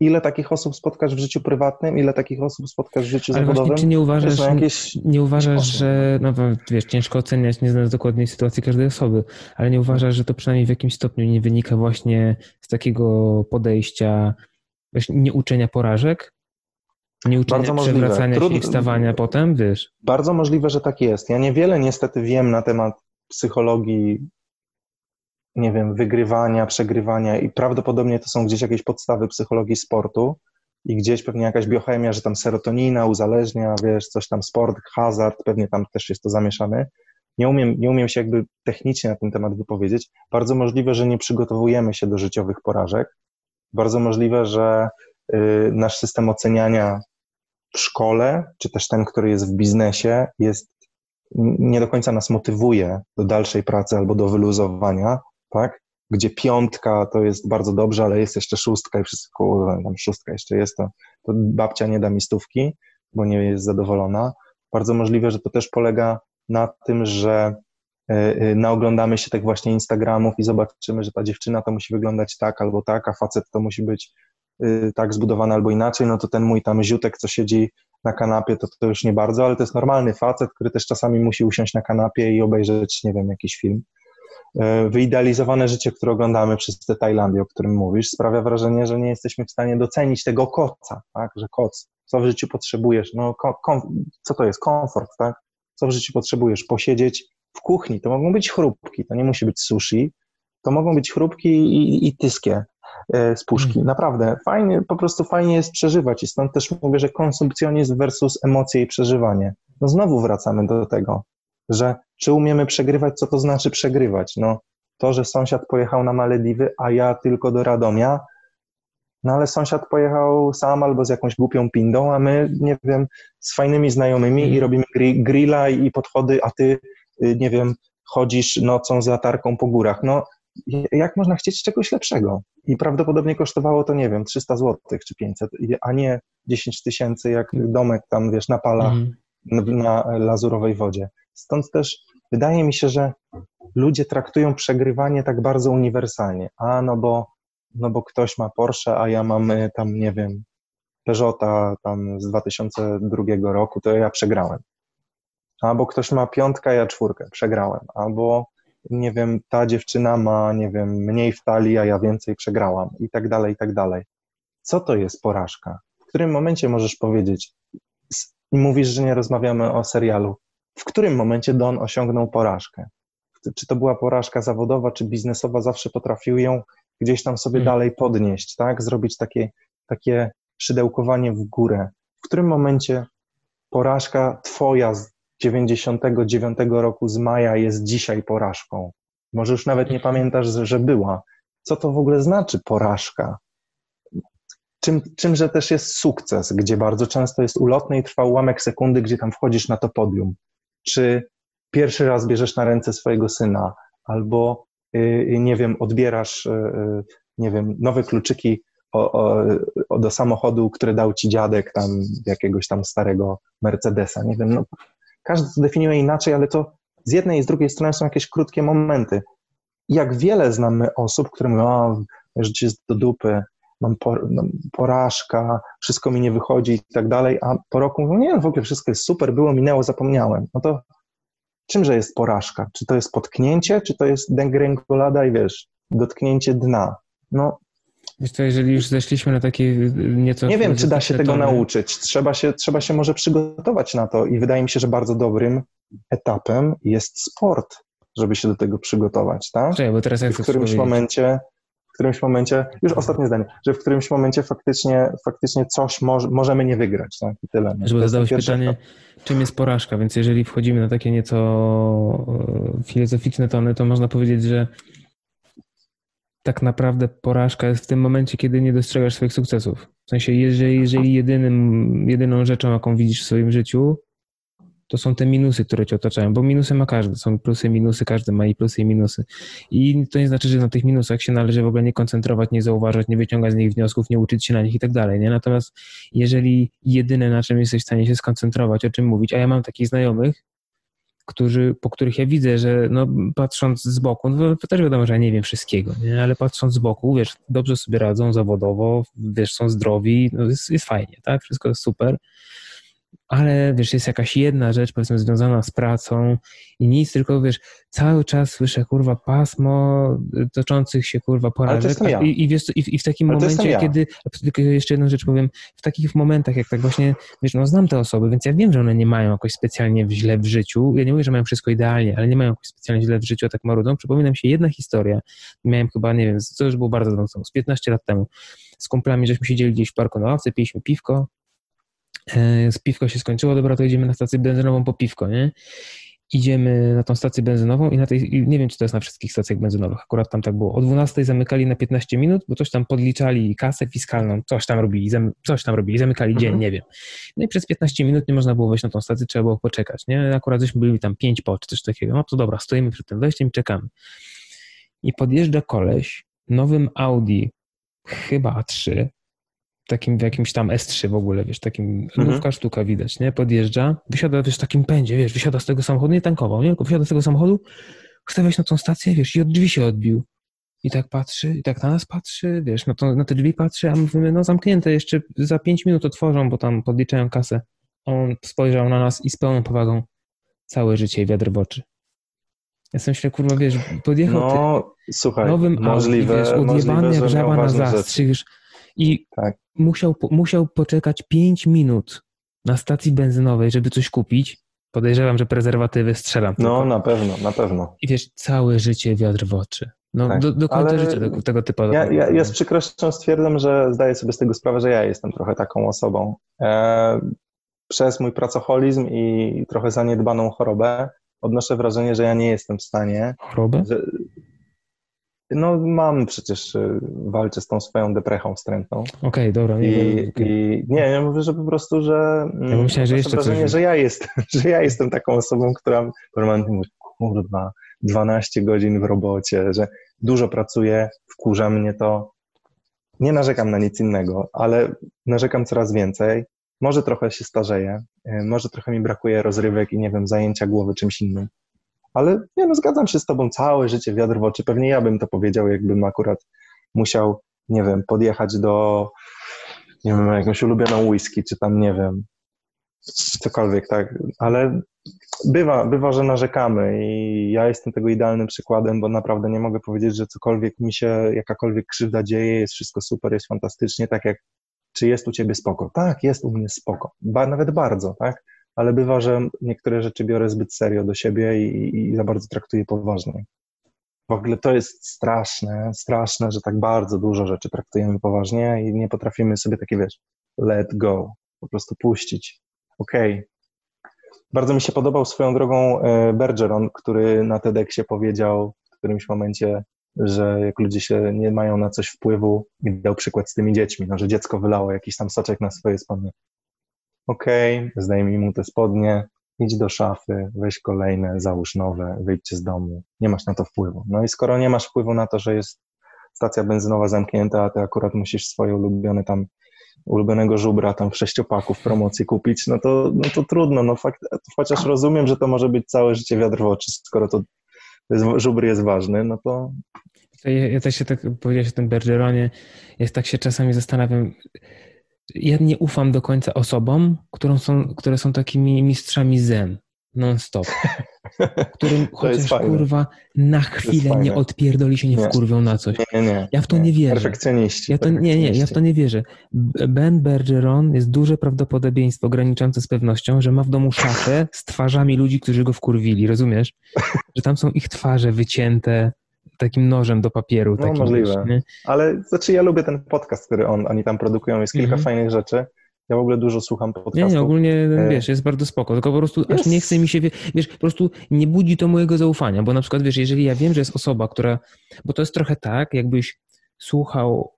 ile takich osób spotkasz w życiu prywatnym, ile takich osób spotkasz w życiu Ale zawodowym? Właśnie, czy nie uważasz, jakieś... nie uważasz że, no wiesz, ciężko oceniać, nie znając dokładnej sytuacji każdej osoby, ale nie uważasz, że to przynajmniej w jakimś stopniu nie wynika właśnie z takiego podejścia, właśnie nie uczenia porażek, nie uczenia bardzo możliwe. przewracania Trud... się i wstawania potem, wiesz? Bardzo możliwe, że tak jest. Ja niewiele niestety wiem na temat psychologii, nie wiem, wygrywania, przegrywania i prawdopodobnie to są gdzieś jakieś podstawy psychologii sportu i gdzieś pewnie jakaś biochemia, że tam serotonina uzależnia, wiesz, coś tam sport, hazard, pewnie tam też jest to zamieszane. Nie umiem, nie umiem się jakby technicznie na ten temat wypowiedzieć. Bardzo możliwe, że nie przygotowujemy się do życiowych porażek. Bardzo możliwe, że y, nasz system oceniania w szkole, czy też ten, który jest w biznesie, jest nie do końca nas motywuje do dalszej pracy albo do wyluzowania, tak? Gdzie piątka to jest bardzo dobrze, ale jest jeszcze szóstka i wszystko, tam szóstka jeszcze jest, to, to babcia nie da mi stówki, bo nie jest zadowolona. Bardzo możliwe, że to też polega na tym, że y, y, naoglądamy się tak właśnie Instagramów i zobaczymy, że ta dziewczyna to musi wyglądać tak albo tak, a facet to musi być tak zbudowany albo inaczej, no to ten mój tam ziutek, co siedzi na kanapie, to, to już nie bardzo, ale to jest normalny facet, który też czasami musi usiąść na kanapie i obejrzeć, nie wiem, jakiś film. Y, wyidealizowane życie, które oglądamy przez te Tajlandię, o którym mówisz, sprawia wrażenie, że nie jesteśmy w stanie docenić tego koca, tak, że koc, co w życiu potrzebujesz, no co to jest, komfort, tak, co w życiu potrzebujesz, posiedzieć w kuchni, to mogą być chrupki, to nie musi być sushi, to mogą być chrupki i, i tyskie, z puszki. Mhm. Naprawdę, fajnie, po prostu fajnie jest przeżywać i stąd też mówię, że konsumpcjonizm versus emocje i przeżywanie. No znowu wracamy do tego, że czy umiemy przegrywać, co to znaczy przegrywać? No to, że sąsiad pojechał na Malediwy, a ja tylko do Radomia, No ale sąsiad pojechał sam albo z jakąś głupią pindą, a my, nie wiem, z fajnymi znajomymi i Mhm. robimy gri- grilla i podchody, a ty, y, nie wiem, chodzisz nocą z latarką po górach. No, jak można chcieć czegoś lepszego? I prawdopodobnie kosztowało to, nie wiem, 300 zł czy 500, i- a nie 10 tysięcy, jak domek tam, wiesz, na palach Mhm. na, na lazurowej wodzie. Stąd też wydaje mi się, że ludzie traktują przegrywanie tak bardzo uniwersalnie. A no bo, no bo ktoś ma Porsche, a ja mam y, tam, nie wiem, Peugeota tam z 2002 roku, to ja przegrałem. Albo ktoś ma piątkę, ja czwórkę, przegrałem. Albo, nie wiem, ta dziewczyna ma, nie wiem, mniej w talii, a ja więcej przegrałam i tak dalej, i tak dalej. Co to jest porażka? W którym momencie możesz powiedzieć, i mówisz, że nie rozmawiamy o serialu, w którym momencie Don osiągnął porażkę? Czy to była porażka zawodowa, czy biznesowa, zawsze potrafił ją gdzieś tam sobie Hmm. dalej podnieść, tak? Zrobić takie, takie szydełkowanie w górę. W którym momencie porażka twoja 99 roku z maja jest dzisiaj porażką? Może już nawet nie pamiętasz, że była. Co to w ogóle znaczy porażka? Czym, czymże też jest sukces, gdzie bardzo często jest ulotny i trwa ułamek sekundy, gdzie tam wchodzisz na to podium? Czy pierwszy raz bierzesz na ręce swojego syna, albo yy, nie wiem, odbierasz, yy, nie wiem, nowe kluczyki o, o, do samochodu, który dał ci dziadek tam jakiegoś tam starego Mercedesa. Nie wiem, no, każdy to definiuje inaczej, ale to z jednej i z drugiej strony są jakieś krótkie momenty. Jak wiele znamy osób, które mówią, o, życie jest do dupy, mam no, porażka, wszystko mi nie wychodzi i tak dalej, a po roku mówią, nie, w ogóle wszystko jest super, było, minęło, zapomniałem. No to czymże jest porażka? Czy to jest potknięcie, czy to jest degrengolada i wiesz, dotknięcie dna? No, Wiesz jeżeli już zeszliśmy na takie y, nieco... nie wiem, czy da się tego nauczyć. Trzeba się, trzeba się może przygotować na to i wydaje mi się, że bardzo dobrym etapem jest sport, żeby się do tego przygotować, tak? Czekaj, bo teraz ja I w którymś momencie, w którymś momencie, już ostatnie zdanie, że w którymś momencie faktycznie, faktycznie coś może, możemy nie wygrać, tak? I tyle. nie? Żeby To jest zadałeś pytanie, etap. czym jest porażka, więc jeżeli wchodzimy na takie nieco e, filozoficzne tony, to można powiedzieć, że tak naprawdę porażka jest w tym momencie, kiedy nie dostrzegasz swoich sukcesów. W sensie, jeżeli, jeżeli jedynym, jedyną rzeczą, jaką widzisz w swoim życiu, to są te minusy, które cię otaczają, bo minusy ma każdy, są plusy, minusy, każdy ma i plusy i minusy. I to nie znaczy, że na tych minusach się należy w ogóle nie koncentrować, nie zauważać, nie wyciągać z nich wniosków, nie uczyć się na nich i tak dalej, nie? Natomiast jeżeli jedyne, na czym jesteś w stanie się skoncentrować, o czym mówić, a ja mam takich znajomych, którzy, po których ja widzę, że no, patrząc z boku, no, to też wiadomo, że ja nie wiem wszystkiego, nie? ale patrząc z boku, wiesz, dobrze sobie radzą zawodowo, wiesz, są zdrowi, no, jest, jest fajnie, tak? Wszystko jest super, ale wiesz, jest jakaś jedna rzecz, powiedzmy, związana z pracą i nic, tylko wiesz, cały czas słyszę, kurwa, pasmo toczących się, kurwa, porażek. ja. i, i, wiesz, co, i, i w takim Ale momencie, ja. kiedy, tylko jeszcze jedną rzecz powiem, w takich momentach, jak tak właśnie, wiesz, no znam te osoby, więc ja wiem, że one nie mają jakoś specjalnie źle w życiu, ja nie mówię, że mają wszystko idealnie, ale nie mają jakoś specjalnie źle w życiu, a tak marudą, przypomina mi się jedna historia, miałem chyba, nie wiem, to już było bardzo dawno z 15 lat temu, z kumplami, żeśmy siedzieli gdzieś w parku na ławce, piliśmy piwko, z piwko się skończyło, dobra, to idziemy na stację benzynową po piwko, nie? Idziemy na tą stację benzynową i na tej, nie wiem, czy to jest na wszystkich stacjach benzynowych, akurat tam tak było. O 12 zamykali na 15 minut, bo coś tam podliczali kasę fiskalną, coś tam robili, coś tam robili, zamykali dzień, Mhm. nie wiem. No i przez 15 minut nie można było wejść na tą stację, trzeba było poczekać, nie? Akurat żeśmy byli tam 5 po, czy coś takiego. No to dobra, stoimy przed tym wejściem i czekamy. I podjeżdża koleś nowym Audi, chyba A3, takim w jakimś tam S3 w ogóle, wiesz, takim Mhm. nówka sztuka widać, nie? Podjeżdża, wysiada, wiesz, w takim pędzie, wiesz, wysiada z tego samochodu, nie tankował, nie? Tylko wysiada z tego samochodu, chce wejść na tą stację, wiesz, i od drzwi się odbił. I tak patrzy, i tak na nas patrzy, wiesz, na, to, na te drzwi patrzy, a mówimy, no zamknięte, jeszcze za pięć minut otworzą, bo tam podliczają kasę. On spojrzał na nas i z pełną powagą całe życie wiatr w oczy. Ja sobie myślę, kurwa, wiesz, podjechał ty, No, słuchaj, nowym możliwe, Audi, wiesz, odjebany jak żaba na zastrzyk, i Tak. Musiał, musiał poczekać 5 minut na stacji benzynowej, żeby coś kupić. Podejrzewam, że prezerwatywy strzelam. No, tylko. na pewno, na pewno. I wiesz, całe życie wiatr w oczy. No, Tak, do, do końca życia tego, tego typu. Ja, ja, ja z przykrością stwierdzam, że zdaję sobie z tego sprawę, że ja jestem trochę taką osobą. E, przez mój pracoholizm i trochę zaniedbaną chorobę odnoszę wrażenie, że ja nie jestem w stanie Chorobę? że, No mam przecież, y, walczę z tą swoją deprechą wstrętną. Okej, okay, dobra. Nie, I, okay. i, nie, ja mówię, że po prostu, że ja myślałem, że jeszcze wrażenie, coś... że ja jestem, (laughs) że ja jestem taką osobą, która permanentnie mówi, kurwa, 12 godzin w robocie, że dużo pracuję, wkurza mnie to. Nie narzekam na nic innego, ale narzekam coraz więcej. Może trochę się starzeję, y, może trochę mi brakuje rozrywek i nie wiem, zajęcia głowy czymś innym. Ale nie no, zgadzam się z tobą, całe życie wiatr w oczy. Pewnie ja bym to powiedział, jakbym akurat musiał, nie wiem, podjechać do, nie wiem, jakąś ulubioną whisky, czy tam, nie wiem, cokolwiek, tak. Ale bywa, bywa, że narzekamy i ja jestem tego idealnym przykładem, bo naprawdę nie mogę powiedzieć, że cokolwiek mi się, jakakolwiek krzywda dzieje, jest wszystko super, jest fantastycznie, tak jak czy jest u ciebie spoko? Tak, jest u mnie spoko. Ba, nawet bardzo, tak? Ale bywa, że niektóre rzeczy biorę zbyt serio do siebie i, i za bardzo traktuję poważnie. W ogóle to jest straszne, straszne, że tak bardzo dużo rzeczy traktujemy poważnie i nie potrafimy sobie takie, wiesz, let go, po prostu puścić. Okej. Okay. Bardzo mi się podobał swoją drogą e, Bergeron, który na TEDxie powiedział w którymś momencie, że jak ludzie się nie mają na coś wpływu, i dał przykład z tymi dziećmi, no, że dziecko wylało jakiś tam soczek na swoje spodnie okay, zdejmij mu te spodnie, idź do szafy, weź kolejne, załóż nowe, wyjdźcie z domu. Nie masz na to wpływu. No i skoro nie masz wpływu na to, że jest stacja benzynowa zamknięta, a ty akurat musisz swoje ulubione tam ulubionego żubra tam w sześciopaku w promocji kupić, no to, no to trudno, no fakt, chociaż rozumiem, że to może być całe życie wiatr w oczy, skoro to żubr jest ważny, no to... Ja, ja też się tak powiedziałeś o tym Bergeronie, jest tak się czasami zastanawiam, ja nie ufam do końca osobom, którą są, które są takimi mistrzami zen non-stop. (laughs) Którym chociaż kurwa na chwilę nie odpierdoli się, nie, nie wkurwią na coś. Nie, nie, ja w to nie, nie wierzę. Perfekcjoniści. Ja to, nie, nie, ja w to nie wierzę. Ben Bergeron jest duże prawdopodobieństwo graniczące z pewnością, że ma w domu szafę z twarzami ludzi, którzy go wkurwili, rozumiesz? (laughs) Że tam są ich twarze wycięte, takim nożem do papieru. No, możliwe. Wiesz, Ale znaczy ja lubię ten podcast, który on, oni tam produkują, jest kilka -hmm. fajnych rzeczy. Ja w ogóle dużo słucham podcastów. Nie, nie, ogólnie, e, wiesz, jest bardzo spoko, tylko po prostu jest. aż nie chce mi się, wiesz, po prostu nie budzi to mojego zaufania, bo na przykład, wiesz, jeżeli ja wiem, że jest osoba, która, bo to jest trochę tak, jakbyś słuchał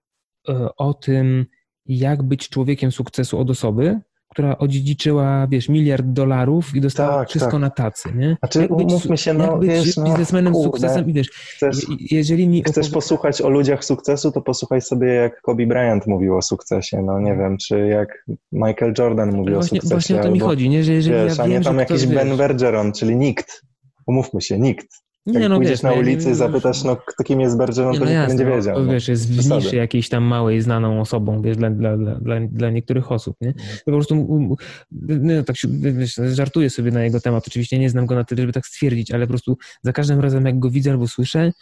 e, o tym, jak być człowiekiem sukcesu od osoby, która odziedziczyła, wiesz, miliard dolarów i dostała tak, wszystko tak. na tacy, nie? Znaczy, jak umówmy się, no, być wiesz, no, biznesmenem no, sukcesem i wiesz, chcesz, jeżeli mi... Chcesz posłuchać o ludziach sukcesu, to posłuchaj sobie, jak Kobe Bryant mówił o sukcesie, no nie wiem, czy jak Michael Jordan mówił właśnie, o sukcesie. Właśnie o to mi chodzi, nie? Że jeżeli wiesz, ja wiem, a nie tam jakiś Ben Bergeron, czyli nikt. Umówmy się, nikt. Nie, Jak no pójdziesz wiesz, na ulicy i zapytasz, no kto kim jest Bergeron, no to no nikt jasne, nie będzie wiedział. No, wiesz, jest w niszy jakiejś tam małej, znaną osobą, wiesz, dla, dla, dla, dla niektórych osób, nie? po prostu, no, tak wiesz, żartuję sobie na jego temat, oczywiście nie znam go na tyle, żeby tak stwierdzić, ale po prostu za każdym razem, jak go widzę albo słyszę,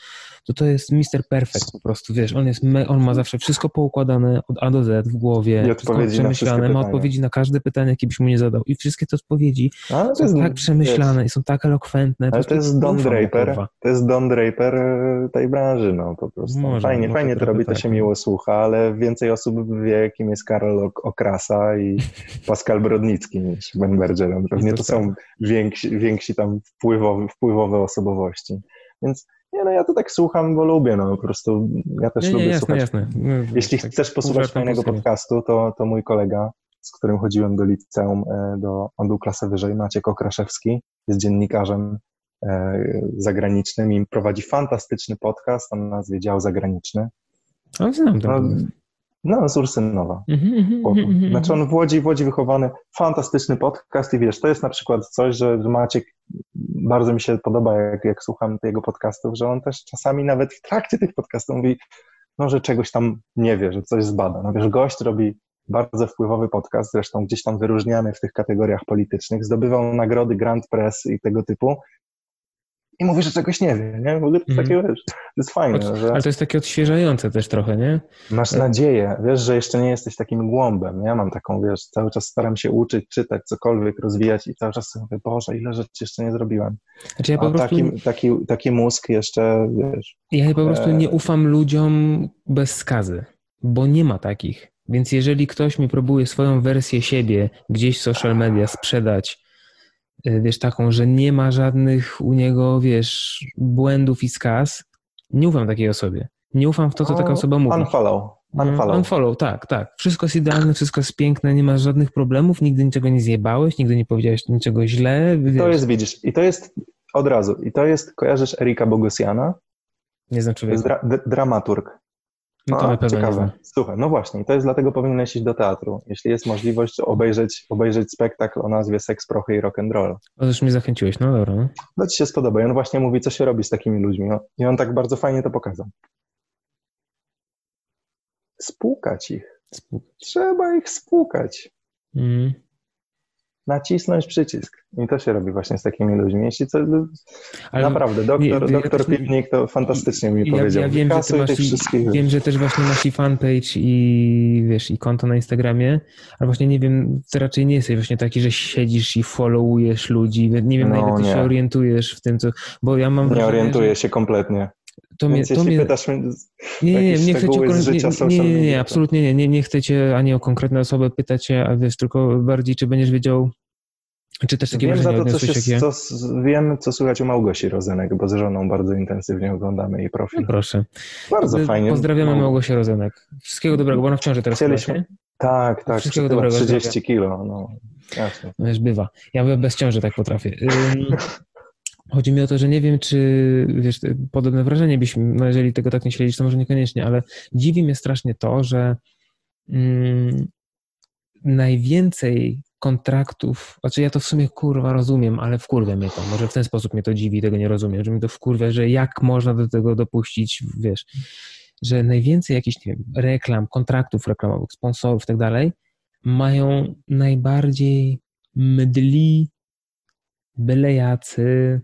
to to jest Mr. Perfect po prostu, wiesz, on jest, on ma zawsze wszystko poukładane od A do Z w głowie, I przemyślane, ma odpowiedzi na każde pytanie, jakie byś mu nie zadał i wszystkie te odpowiedzi są jest, tak przemyślane wiesz, i są tak elokwentne. Ale to jest Don Draper, to jest Don Draper tej branży, no po prostu. Może, fajnie, może fajnie to robi, tak. to się miło słucha, ale więcej osób wie, kim jest Karol Okrasa i (laughs) Pascal Brodnicki niż Ben Bergeron. Pewnie to są więksi, więksi tam wpływowe, wpływowe osobowości. Więc nie, no ja to tak słucham, bo lubię, no po prostu ja też nie, lubię nie, jasne, słuchać. Jasne. No, Jeśli tak chcesz posłuchać fajnego podcastu, to, to mój kolega, z którym chodziłem do liceum, e, do, on był klasę wyżej, Maciek Okraszewski, jest dziennikarzem e, zagranicznym i prowadzi fantastyczny podcast o nazwie Dział Zagraniczny. O, znam to. No, no, z Ursynowa. Mhm, mhm, mhm, znaczy on w Łodzi, w Łodzi wychowany, fantastyczny podcast i wiesz, to jest na przykład coś, że Maciek bardzo mi się podoba, jak, jak słucham jego podcastów, że on też czasami nawet w trakcie tych podcastów mówi, no, że czegoś tam nie wie, że coś zbada. No wiesz, gość robi bardzo wpływowy podcast, zresztą gdzieś tam wyróżniany w tych kategoriach politycznych, zdobywał nagrody Grand Press i tego typu i mówi, że czegoś nie wie, nie? W ogóle to mm. takie, wiesz, to jest fajne. Od, że... Ale to jest takie odświeżające też trochę, nie? Masz nadzieję, wiesz, że jeszcze nie jesteś takim głąbem. Ja mam taką, wiesz, cały czas staram się uczyć, czytać, cokolwiek rozwijać i cały czas sobie mówię, Boże, ile rzeczy jeszcze nie zrobiłem. Znaczy ja po A prostu... taki, taki, taki mózg jeszcze, wiesz... Ja po prostu e... nie ufam ludziom bez skazy, bo nie ma takich. Więc jeżeli ktoś mi próbuje swoją wersję siebie gdzieś w social media sprzedać, E, wiesz, taką, że nie ma żadnych u niego, wiesz, błędów i skaz, Nie ufam takiej osobie. Nie ufam w to, co taka No, osoba mówi. Unfollow. Unfollow. Unfollow, tak, tak. Wszystko jest idealne, wszystko jest piękne, nie masz żadnych problemów, nigdy niczego nie zjebałeś, nigdy nie powiedziałeś niczego źle. To wiesz. jest, widzisz, i to jest od razu. I to jest, kojarzysz Erika Bogosiana? Nie znam To człowieka. jest dra- dramaturg. No to A, ciekawe. Słuchaj, no właśnie, to jest dlatego powinieneś iść do teatru. Jeśli jest możliwość obejrzeć, obejrzeć spektakl o nazwie Seks, Prochy i Rock'n'Roll. O, już mnie zachęciłeś, no dobra. No. To ci się spodoba. I on właśnie mówi, co się robi z takimi ludźmi. No, I on tak bardzo fajnie to pokazał. Spłukać ich. Spół- Trzeba ich spłukać. Mm. Nacisnąć przycisk. I to się robi właśnie z takimi ludźmi. Jeśli co, Ale naprawdę, doktor, nie, doktor to fantastycznie mi ja, powiedział. ja wiem, że ty masz i, wiem, że też właśnie masz i fanpage i wiesz, i konto na Instagramie, ale właśnie nie wiem, ty raczej nie jesteś właśnie taki, że siedzisz i followujesz ludzi, nie wiem na No, ile ty nie. się orientujesz w tym, co, bo ja mam Nie wrażenie, orientuję że się kompletnie. To mnie, to mnie, pytasz mnie, Nie, nie, nie, nie życia nie, nie, nie, nie, absolutnie nie, nie, nie chcę cię ani o konkretne osoby pytać a wiesz, tylko bardziej, czy będziesz wiedział, czy też takie wiem, za wrażenie to, co się, wiem, co słychać u Małgosi Rozenek, bo z żoną bardzo intensywnie oglądamy jej profil. No proszę. Bardzo fajnie. Pozdrawiamy Małgosię Rozenek. Wszystkiego dobrego, bo ona w ciąży teraz Chcieliśmy- chyba? Tak, tak, Wszystkiego dobrego, 30 kilo, no jasne. Wiesz, bywa. Ja bez ciąży tak potrafię. (laughs) Chodzi mi o to, że nie wiem, czy wiesz, podobne wrażenie byśmy, no jeżeli tego tak nie śledzisz, to może niekoniecznie, ale dziwi mnie strasznie to, że mm, najwięcej kontraktów, znaczy ja to w sumie kurwa rozumiem, ale wkurwia mnie to. Może w ten sposób mnie to dziwi, tego nie rozumiem, że mi to wkurwia, że jak można do tego dopuścić, wiesz, że najwięcej jakichś, nie wiem, reklam, kontraktów reklamowych, sponsorów i tak dalej, mają najbardziej mdli, bylejacy,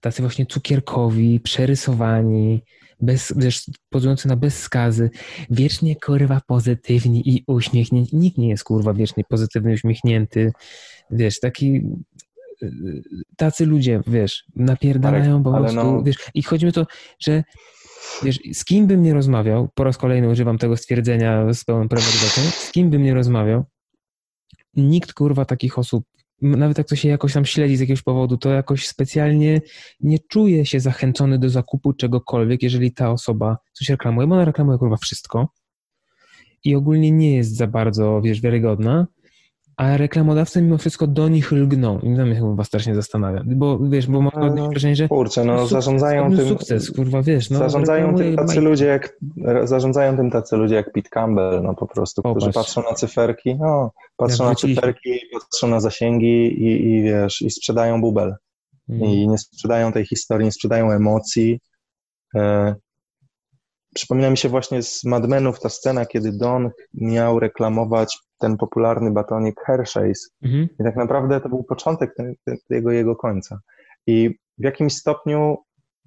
tacy właśnie cukierkowi, przerysowani, bez, pozujący na bezskazy, wiecznie kurwa pozytywni i uśmiechnięci. Nikt nie jest kurwa wiecznie pozytywny, uśmiechnięty. Wiesz, taki tacy ludzie, wiesz, napierdalają Marek, po ale prostu, no- wiesz, i chodzi mi o to, że wiesz, z kim bym nie rozmawiał, po raz kolejny używam tego stwierdzenia z pełną premedytacją, z kim bym nie rozmawiał, nikt kurwa takich osób, nawet jak to się jakoś tam śledzi z jakiegoś powodu, to jakoś specjalnie nie czuje się zachęcony do zakupu czegokolwiek, jeżeli ta osoba coś reklamuje, bo ona reklamuje kurwa wszystko i ogólnie nie jest za bardzo, wiesz, wiarygodna, a reklamodawcy mimo wszystko do nich lgną i to mnie chyba strasznie zastanawia, bo wiesz, bo mam No, wrażenie, że Kurczę, no sukces, zarządzają tym... sukces, kurwa, wiesz, no, zarządzają tym tacy ludzie jak, zarządzają tym tacy ludzie jak Pete Campbell, no po prostu, którzy Popatrz. patrzą na cyferki, no, patrzą Jak na wróciliśmy. cyferki, patrzą na zasięgi i, i wiesz, i sprzedają bubel. Mm. i nie sprzedają tej historii, nie sprzedają emocji. Przypomina mi się właśnie z Mad Menów ta scena, kiedy Don miał reklamować ten popularny batonik Hershey's Mhm. i tak naprawdę to był początek ten, ten, tego jego końca. I w jakimś stopniu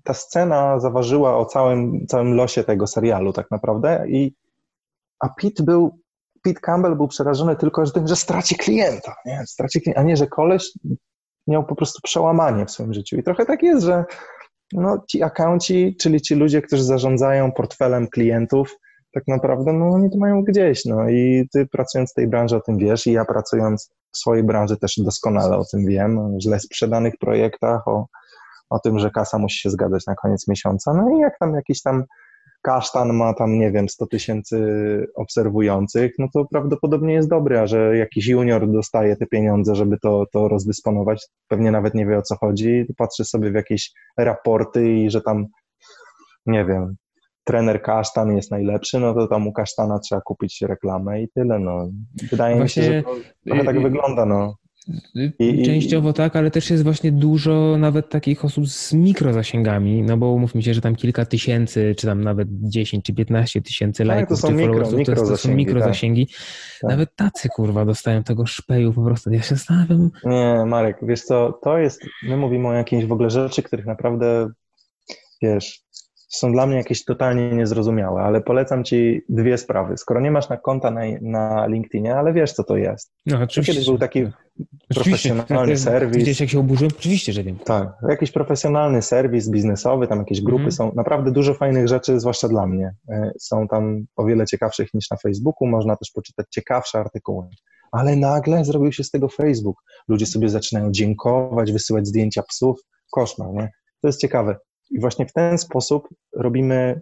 ta scena zaważyła o całym, całym losie tego serialu tak naprawdę i a Pete był Pete Campbell był przerażony tylko tym, że straci klienta, nie? Straci klienta, a nie, że koleś miał po prostu przełamanie w swoim życiu. I trochę tak jest, że no, ci accounci, czyli ci ludzie, którzy zarządzają portfelem klientów, tak naprawdę, no oni to mają gdzieś, no. I ty pracując w tej branży o tym wiesz i ja pracując w swojej branży też doskonale o tym wiem, o źle sprzedanych projektach, o, o tym, że kasa musi się zgadzać na koniec miesiąca, no i jak tam jakiś tam kasztan ma tam, nie wiem, 100 tysięcy obserwujących, no to prawdopodobnie jest dobry, a że jakiś junior dostaje te pieniądze, żeby to, to rozdysponować, pewnie nawet nie wie o co chodzi, patrzy sobie w jakieś raporty i że tam, nie wiem, trener kasztan jest najlepszy, no to tam u kasztana trzeba kupić reklamę i tyle, no. Wydaje mi się, Właśnie, że to trochę tak wygląda, no. Częściowo tak, ale też jest właśnie dużo nawet takich osób z mikrozasięgami, no bo umówmy się, że tam kilka tysięcy, czy tam nawet 10 czy 15 tysięcy Tak, to lajków czy mikro- followersów, to, jest, to są mikrozasięgi, mikrozasięgi. Tak. Nawet tacy kurwa dostają tego szpeju po prostu. Ja się zastanawiam, Nie, Marek, wiesz co, to jest, my mówimy o jakichś w ogóle rzeczy, których naprawdę, wiesz, są dla mnie jakieś totalnie niezrozumiałe, ale polecam ci dwie sprawy. Skoro nie masz na konta na, na LinkedInie, ale wiesz, co to jest. no To oczywiście. kiedyś był taki profesjonalny (laughs) Jak- serwis. Gdzieś jak się oburzyłem? Oczywiście, że wiem. Tak, jakiś profesjonalny serwis biznesowy, tam jakieś grupy Mhm. są, naprawdę dużo fajnych rzeczy, zwłaszcza dla mnie. E, Są tam o wiele ciekawszych niż na Facebooku, można też poczytać ciekawsze artykuły. Ale nagle zrobił się z tego Facebook. Ludzie sobie zaczynają dziękować, wysyłać zdjęcia psów. Koszmar, nie? To jest ciekawe. I właśnie w ten sposób robimy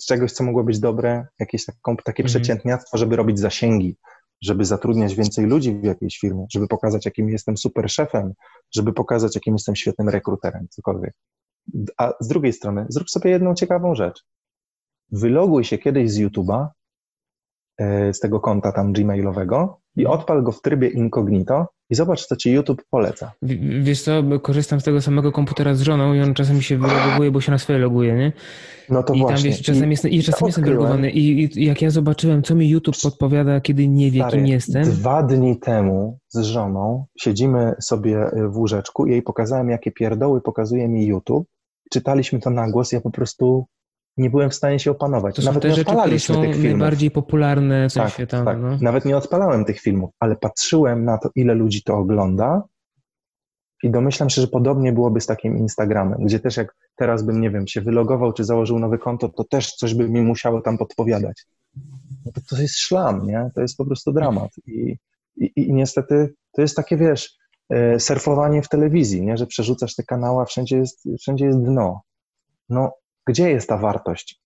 z czegoś, co mogło być dobre, jakieś taką, takie Mhm. przeciętniactwo, żeby robić zasięgi, żeby zatrudniać więcej ludzi w jakiejś firmie, żeby pokazać, jakim jestem super szefem, żeby pokazać, jakim jestem świetnym rekruterem, cokolwiek. A z drugiej strony, zrób sobie jedną ciekawą rzecz. Wyloguj się kiedyś z YouTube'a, e, z tego konta tam gmailowego i odpal go w trybie incognito i zobacz, co ci YouTube poleca. W- Wiesz co, korzystam z tego samego komputera z żoną i on czasem się wylogowuje, bo się na swoje loguje, nie? No to I tam właśnie. wiesz, czasem I jestem, i czasem jestem wylogowany i, i jak ja zobaczyłem, co mi YouTube podpowiada, kiedy nie wie, Stary, kim jestem, Dwa dni temu z żoną siedzimy sobie w łóżeczku i jej pokazałem, jakie pierdoły pokazuje mi YouTube. Czytaliśmy to na głos, ja po prostu nie byłem w stanie się opanować. to Nawet te nie rzeczy, które są tych filmów. najbardziej popularne, co tak, się tam, tak. no. Nawet nie odpalałem tych filmów, ale patrzyłem na to, ile ludzi to ogląda i domyślam się, że podobnie byłoby z takim Instagramem, gdzie też jak teraz bym, nie wiem, się wylogował czy założył nowe konto, to też coś by mi musiało tam podpowiadać. No to, to jest szlam, nie? To jest po prostu dramat. I, i, i niestety to jest takie, wiesz, e, surfowanie w telewizji, nie? Że przerzucasz te kanały, a wszędzie jest, wszędzie jest dno. No, gdzie jest ta wartość?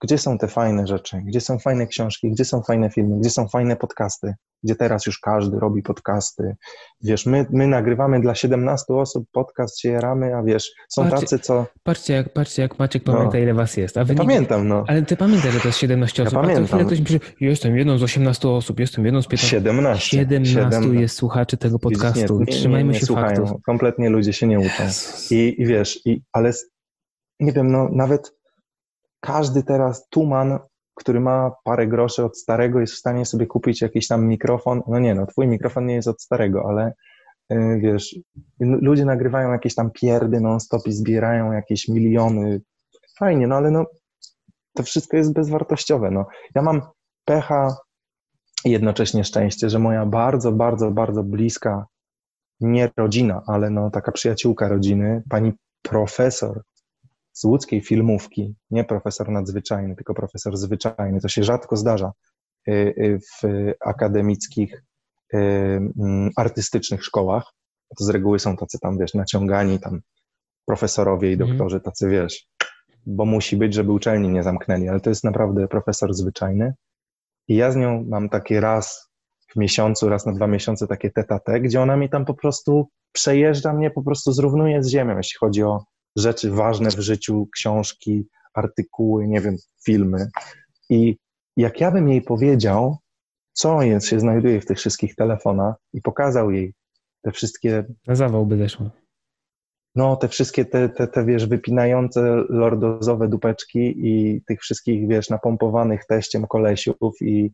Gdzie są te fajne rzeczy? Gdzie są fajne książki? Gdzie są fajne filmy? Gdzie są fajne podcasty? Gdzie teraz już każdy robi podcasty? Wiesz, my, my nagrywamy dla 17 osób podcast, się jaramy, a wiesz, są Patrzcie, tacy, co... Patrzcie jak, patrzcie, jak Maciek No. pamięta, ile was jest. A wy nie, Pamiętam, no. ale ty pamiętasz, że to jest 17 Ja osób. A co pamiętam. chwilę ktoś pisze, jestem jedną z 18 osób, jestem jedną z 15. 17. 17 jest słuchaczy tego podcastu. Widzisz, nie, nie, Trzymajmy nie, się słuchają. faktów. Kompletnie ludzie się nie uczą. I, I wiesz, i, ale nie wiem, no nawet każdy teraz tuman, który ma parę groszy od starego, jest w stanie sobie kupić jakiś tam mikrofon. No nie, no twój mikrofon nie jest od starego, ale y, wiesz, ludzie nagrywają jakieś tam pierdy non-stop i zbierają jakieś miliony. Fajnie, no ale no to wszystko jest bezwartościowe. No. Ja mam pecha i jednocześnie szczęście, że moja bardzo, bardzo, bardzo bliska, nie rodzina, ale no taka przyjaciółka rodziny, pani profesor z łódzkiej filmówki, nie profesor nadzwyczajny, tylko profesor zwyczajny, to się rzadko zdarza y, y, w akademickich, y, mm, artystycznych szkołach. To z reguły są tacy tam, wiesz, naciągani tam profesorowie i Mhm. doktorzy, tacy, wiesz, bo musi być, żeby uczelni nie zamknęli, ale to jest naprawdę profesor zwyczajny. I ja z nią mam takie raz w miesiącu, raz na dwa miesiące takie tete, gdzie ona mi tam po prostu przejeżdża mnie, po prostu zrównuje z ziemią, jeśli chodzi o rzeczy ważne w życiu, książki, artykuły, nie wiem, filmy. I jak ja bym jej powiedział, co jest, się znajduje w tych wszystkich telefonach i pokazał jej te wszystkie Na zawał by zeszło. no, te wszystkie te, te, te, wiesz, wypinające lordozowe dupeczki i tych wszystkich, wiesz, napompowanych teściem kolesiów i,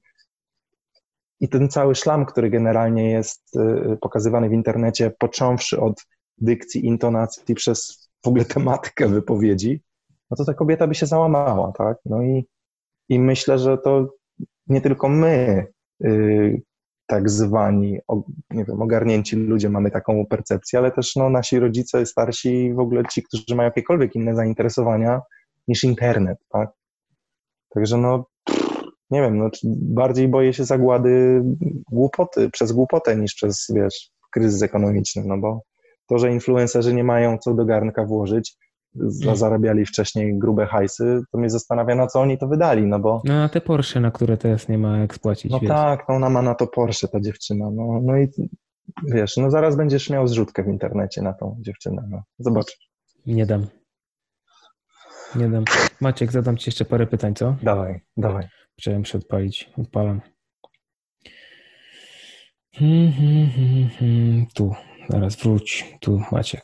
i ten cały szlam, który generalnie jest y, pokazywany w internecie, począwszy od dykcji, intonacji przez w ogóle tematykę wypowiedzi, no to ta kobieta by się załamała, tak? No i, i myślę, że to nie tylko my, y, tak zwani, nie wiem, ogarnięci ludzie mamy taką percepcję, ale też no, nasi rodzice, starsi i w ogóle ci, którzy mają jakiekolwiek inne zainteresowania niż internet, tak? Także no, nie wiem, no, bardziej boję się zagłady głupoty, przez głupotę niż przez, wiesz, kryzys ekonomiczny, no bo to, że influencerzy nie mają co do garnka włożyć, za, zarabiali wcześniej grube hajsy, to mnie zastanawia, na co oni to wydali, no bo No a te Porsche, na które teraz nie ma jak spłacić, no wiesz. tak, no ona ma na to Porsche, ta dziewczyna. No, no i wiesz, no zaraz będziesz miał zrzutkę w internecie na tą dziewczynę. No. Zobacz. Nie dam. Nie dam. Maciek, zadam ci jeszcze parę pytań, co? Dawaj, dawaj. Chciałem się odpalić. Odpalam. Hmm, hmm, hmm, hmm. Tu, zaraz wróć. Tu, Maciek.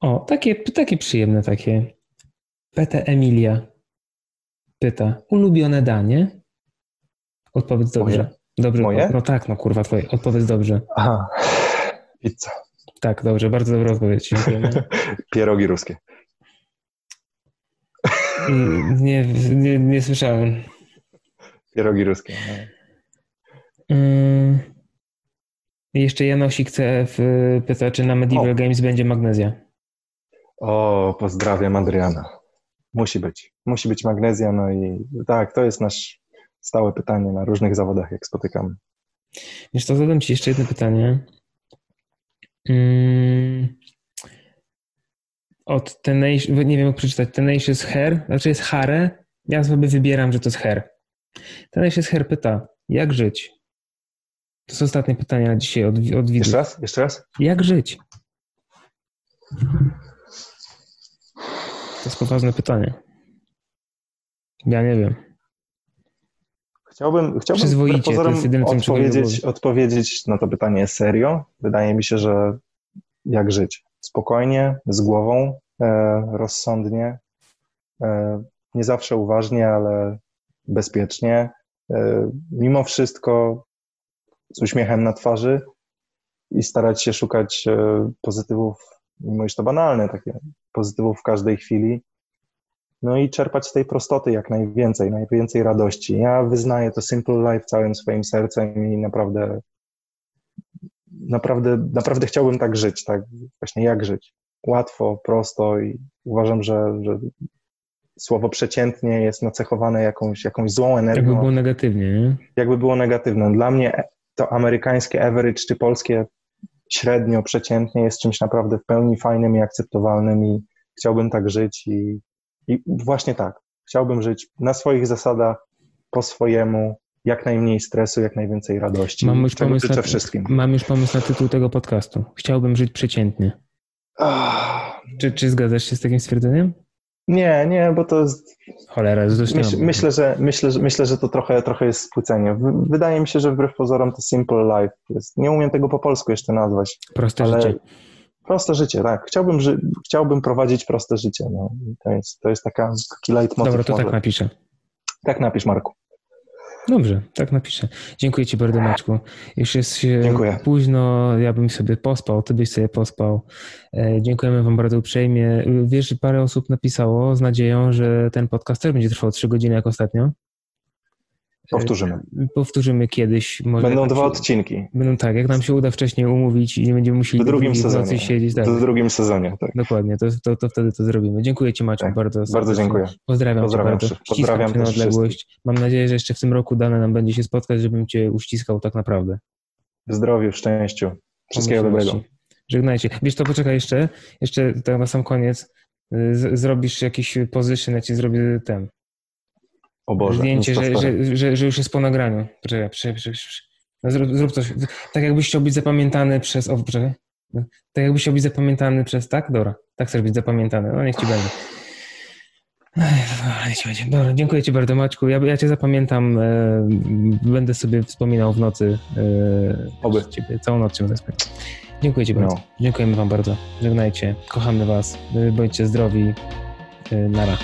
O, takie, takie przyjemne, takie. PT Emilia pyta, ulubione danie? Odpowiedz dobrze. Moje? Dobrze. Moje? No tak, no kurwa, twoje. Odpowiedz dobrze. Aha, pizza. Tak, dobrze, bardzo dobra odpowiedź. (laughs) Pierogi ruskie. Mm, Nie, nie, nie słyszałem. Pierogi ruskie. No. Mm. Jeszcze Janosik CF pyta, czy na Medieval O. Games będzie magnezja. O, pozdrawiam Adriana. Musi być. Musi być magnezja, no i tak, to jest nasz stałe pytanie na różnych zawodach, jak spotykamy. Wiesz to zadam Ci jeszcze jedno pytanie. Mm. od Tenacious, nie wiem jak przeczytać, Tenacious Hair, znaczy jest Hare, ja sobie wybieram, że to jest Hair. Tenacious Hair pyta, jak żyć? To są ostatnie pytania dzisiaj od, od widzów. Jeszcze raz? Jeszcze raz? Jak żyć? To jest poważne pytanie. Ja nie wiem. Chciałbym, chciałbym Przyzwoicie, pozorom jedyne, odpowiedzieć, odpowiedzieć na to pytanie serio. Wydaje mi się, że jak żyć? Spokojnie, z głową, e, rozsądnie, e, nie zawsze uważnie, ale bezpiecznie. E, mimo wszystko z uśmiechem na twarzy i starać się szukać e, pozytywów, mimo iż to banalne, takie pozytywów w każdej chwili. No i czerpać z tej prostoty jak najwięcej, najwięcej radości. Ja wyznaję to Simple Life całym swoim sercem i naprawdę, naprawdę, naprawdę chciałbym tak żyć, tak właśnie jak żyć. Łatwo, prosto i uważam, że, że słowo przeciętnie jest nacechowane jakąś, jakąś złą energią Jakby było negatywnie, nie? jakby było negatywne. Dla mnie to amerykańskie average czy polskie średnio, przeciętnie jest czymś naprawdę w pełni fajnym i akceptowalnym i chciałbym tak żyć i, i właśnie tak. Chciałbym żyć na swoich zasadach, po swojemu, jak najmniej stresu, jak najwięcej radości. Mam już, pomysł na, wszystkim. mam już pomysł na tytuł tego podcastu. Chciałbym żyć przeciętnie. Ah, Czy, czy zgadzasz się z takim stwierdzeniem? Nie, nie, bo to jest, Cholera, jest dość myśl, myślę, że, myślę, że, myślę, że to trochę, trochę jest spłycenie. Wydaje mi się, że wbrew pozorom to simple life jest. Nie umiem tego po polsku jeszcze nazwać. Proste ale życie. Proste życie, tak. Chciałbym, ży- chciałbym prowadzić proste życie. No. To, jest, to jest taka, taki leitmotiv. Dobra, to tak napiszę. tak napisz, Marku. Dobrze, tak napiszę. Dziękuję Ci bardzo, Maczku. Już jest się Dziękuję. późno, ja bym sobie pospał, Ty byś sobie pospał. E, Dziękujemy Wam bardzo uprzejmie. Wiesz, parę osób napisało z nadzieją, że ten podcast też będzie trwał 3 godziny jak ostatnio. Powtórzymy. E, Powtórzymy kiedyś. Może Będą dwa się- odcinki. Będą tak, jak nam się uda wcześniej umówić i nie będziemy musieli W do drugim sezonie. siedzieć. Tak, W drugim sezonie, tak. dokładnie, to, to, to wtedy to zrobimy. Dziękuję Ci Maciek Tak, bardzo Bardzo dziękuję. Pozdrawiam, Pozdrawiam Cię bardzo. Pozdrawiam Cię na odległość. Mam nadzieję, że jeszcze w tym roku dane nam będzie się spotkać, żebym Cię uściskał tak naprawdę. W zdrowiu, w szczęściu. Wszystkiego dobrego. Żegnajcie. Wiesz, to poczekaj jeszcze, jeszcze tak na sam koniec. y, Z, zrobisz jakiś position, ja ci zrobię ten. O Boże. zdjęcie, że, że, że, że już jest po nagraniu. Poczekaj. No, zrób, zrób coś. Tak jakbyś chciał być zapamiętany przez. O, poczekaj. No, Tak jakbyś chciał być zapamiętany przez. Tak? Dobra. Tak chcesz być zapamiętany. No niech ci będzie. Dobra, niech ci będzie. Dobra, dziękuję ci bardzo, Maćku. Ja, ja cię zapamiętam. E, będę sobie wspominał w nocy. E, Oby. Ciebie, całą noc cię będę wspominał. Dziękuję ci bardzo. No. Dziękujemy wam bardzo. Żegnajcie. Kochamy was. E, Bądźcie zdrowi. E, Nara.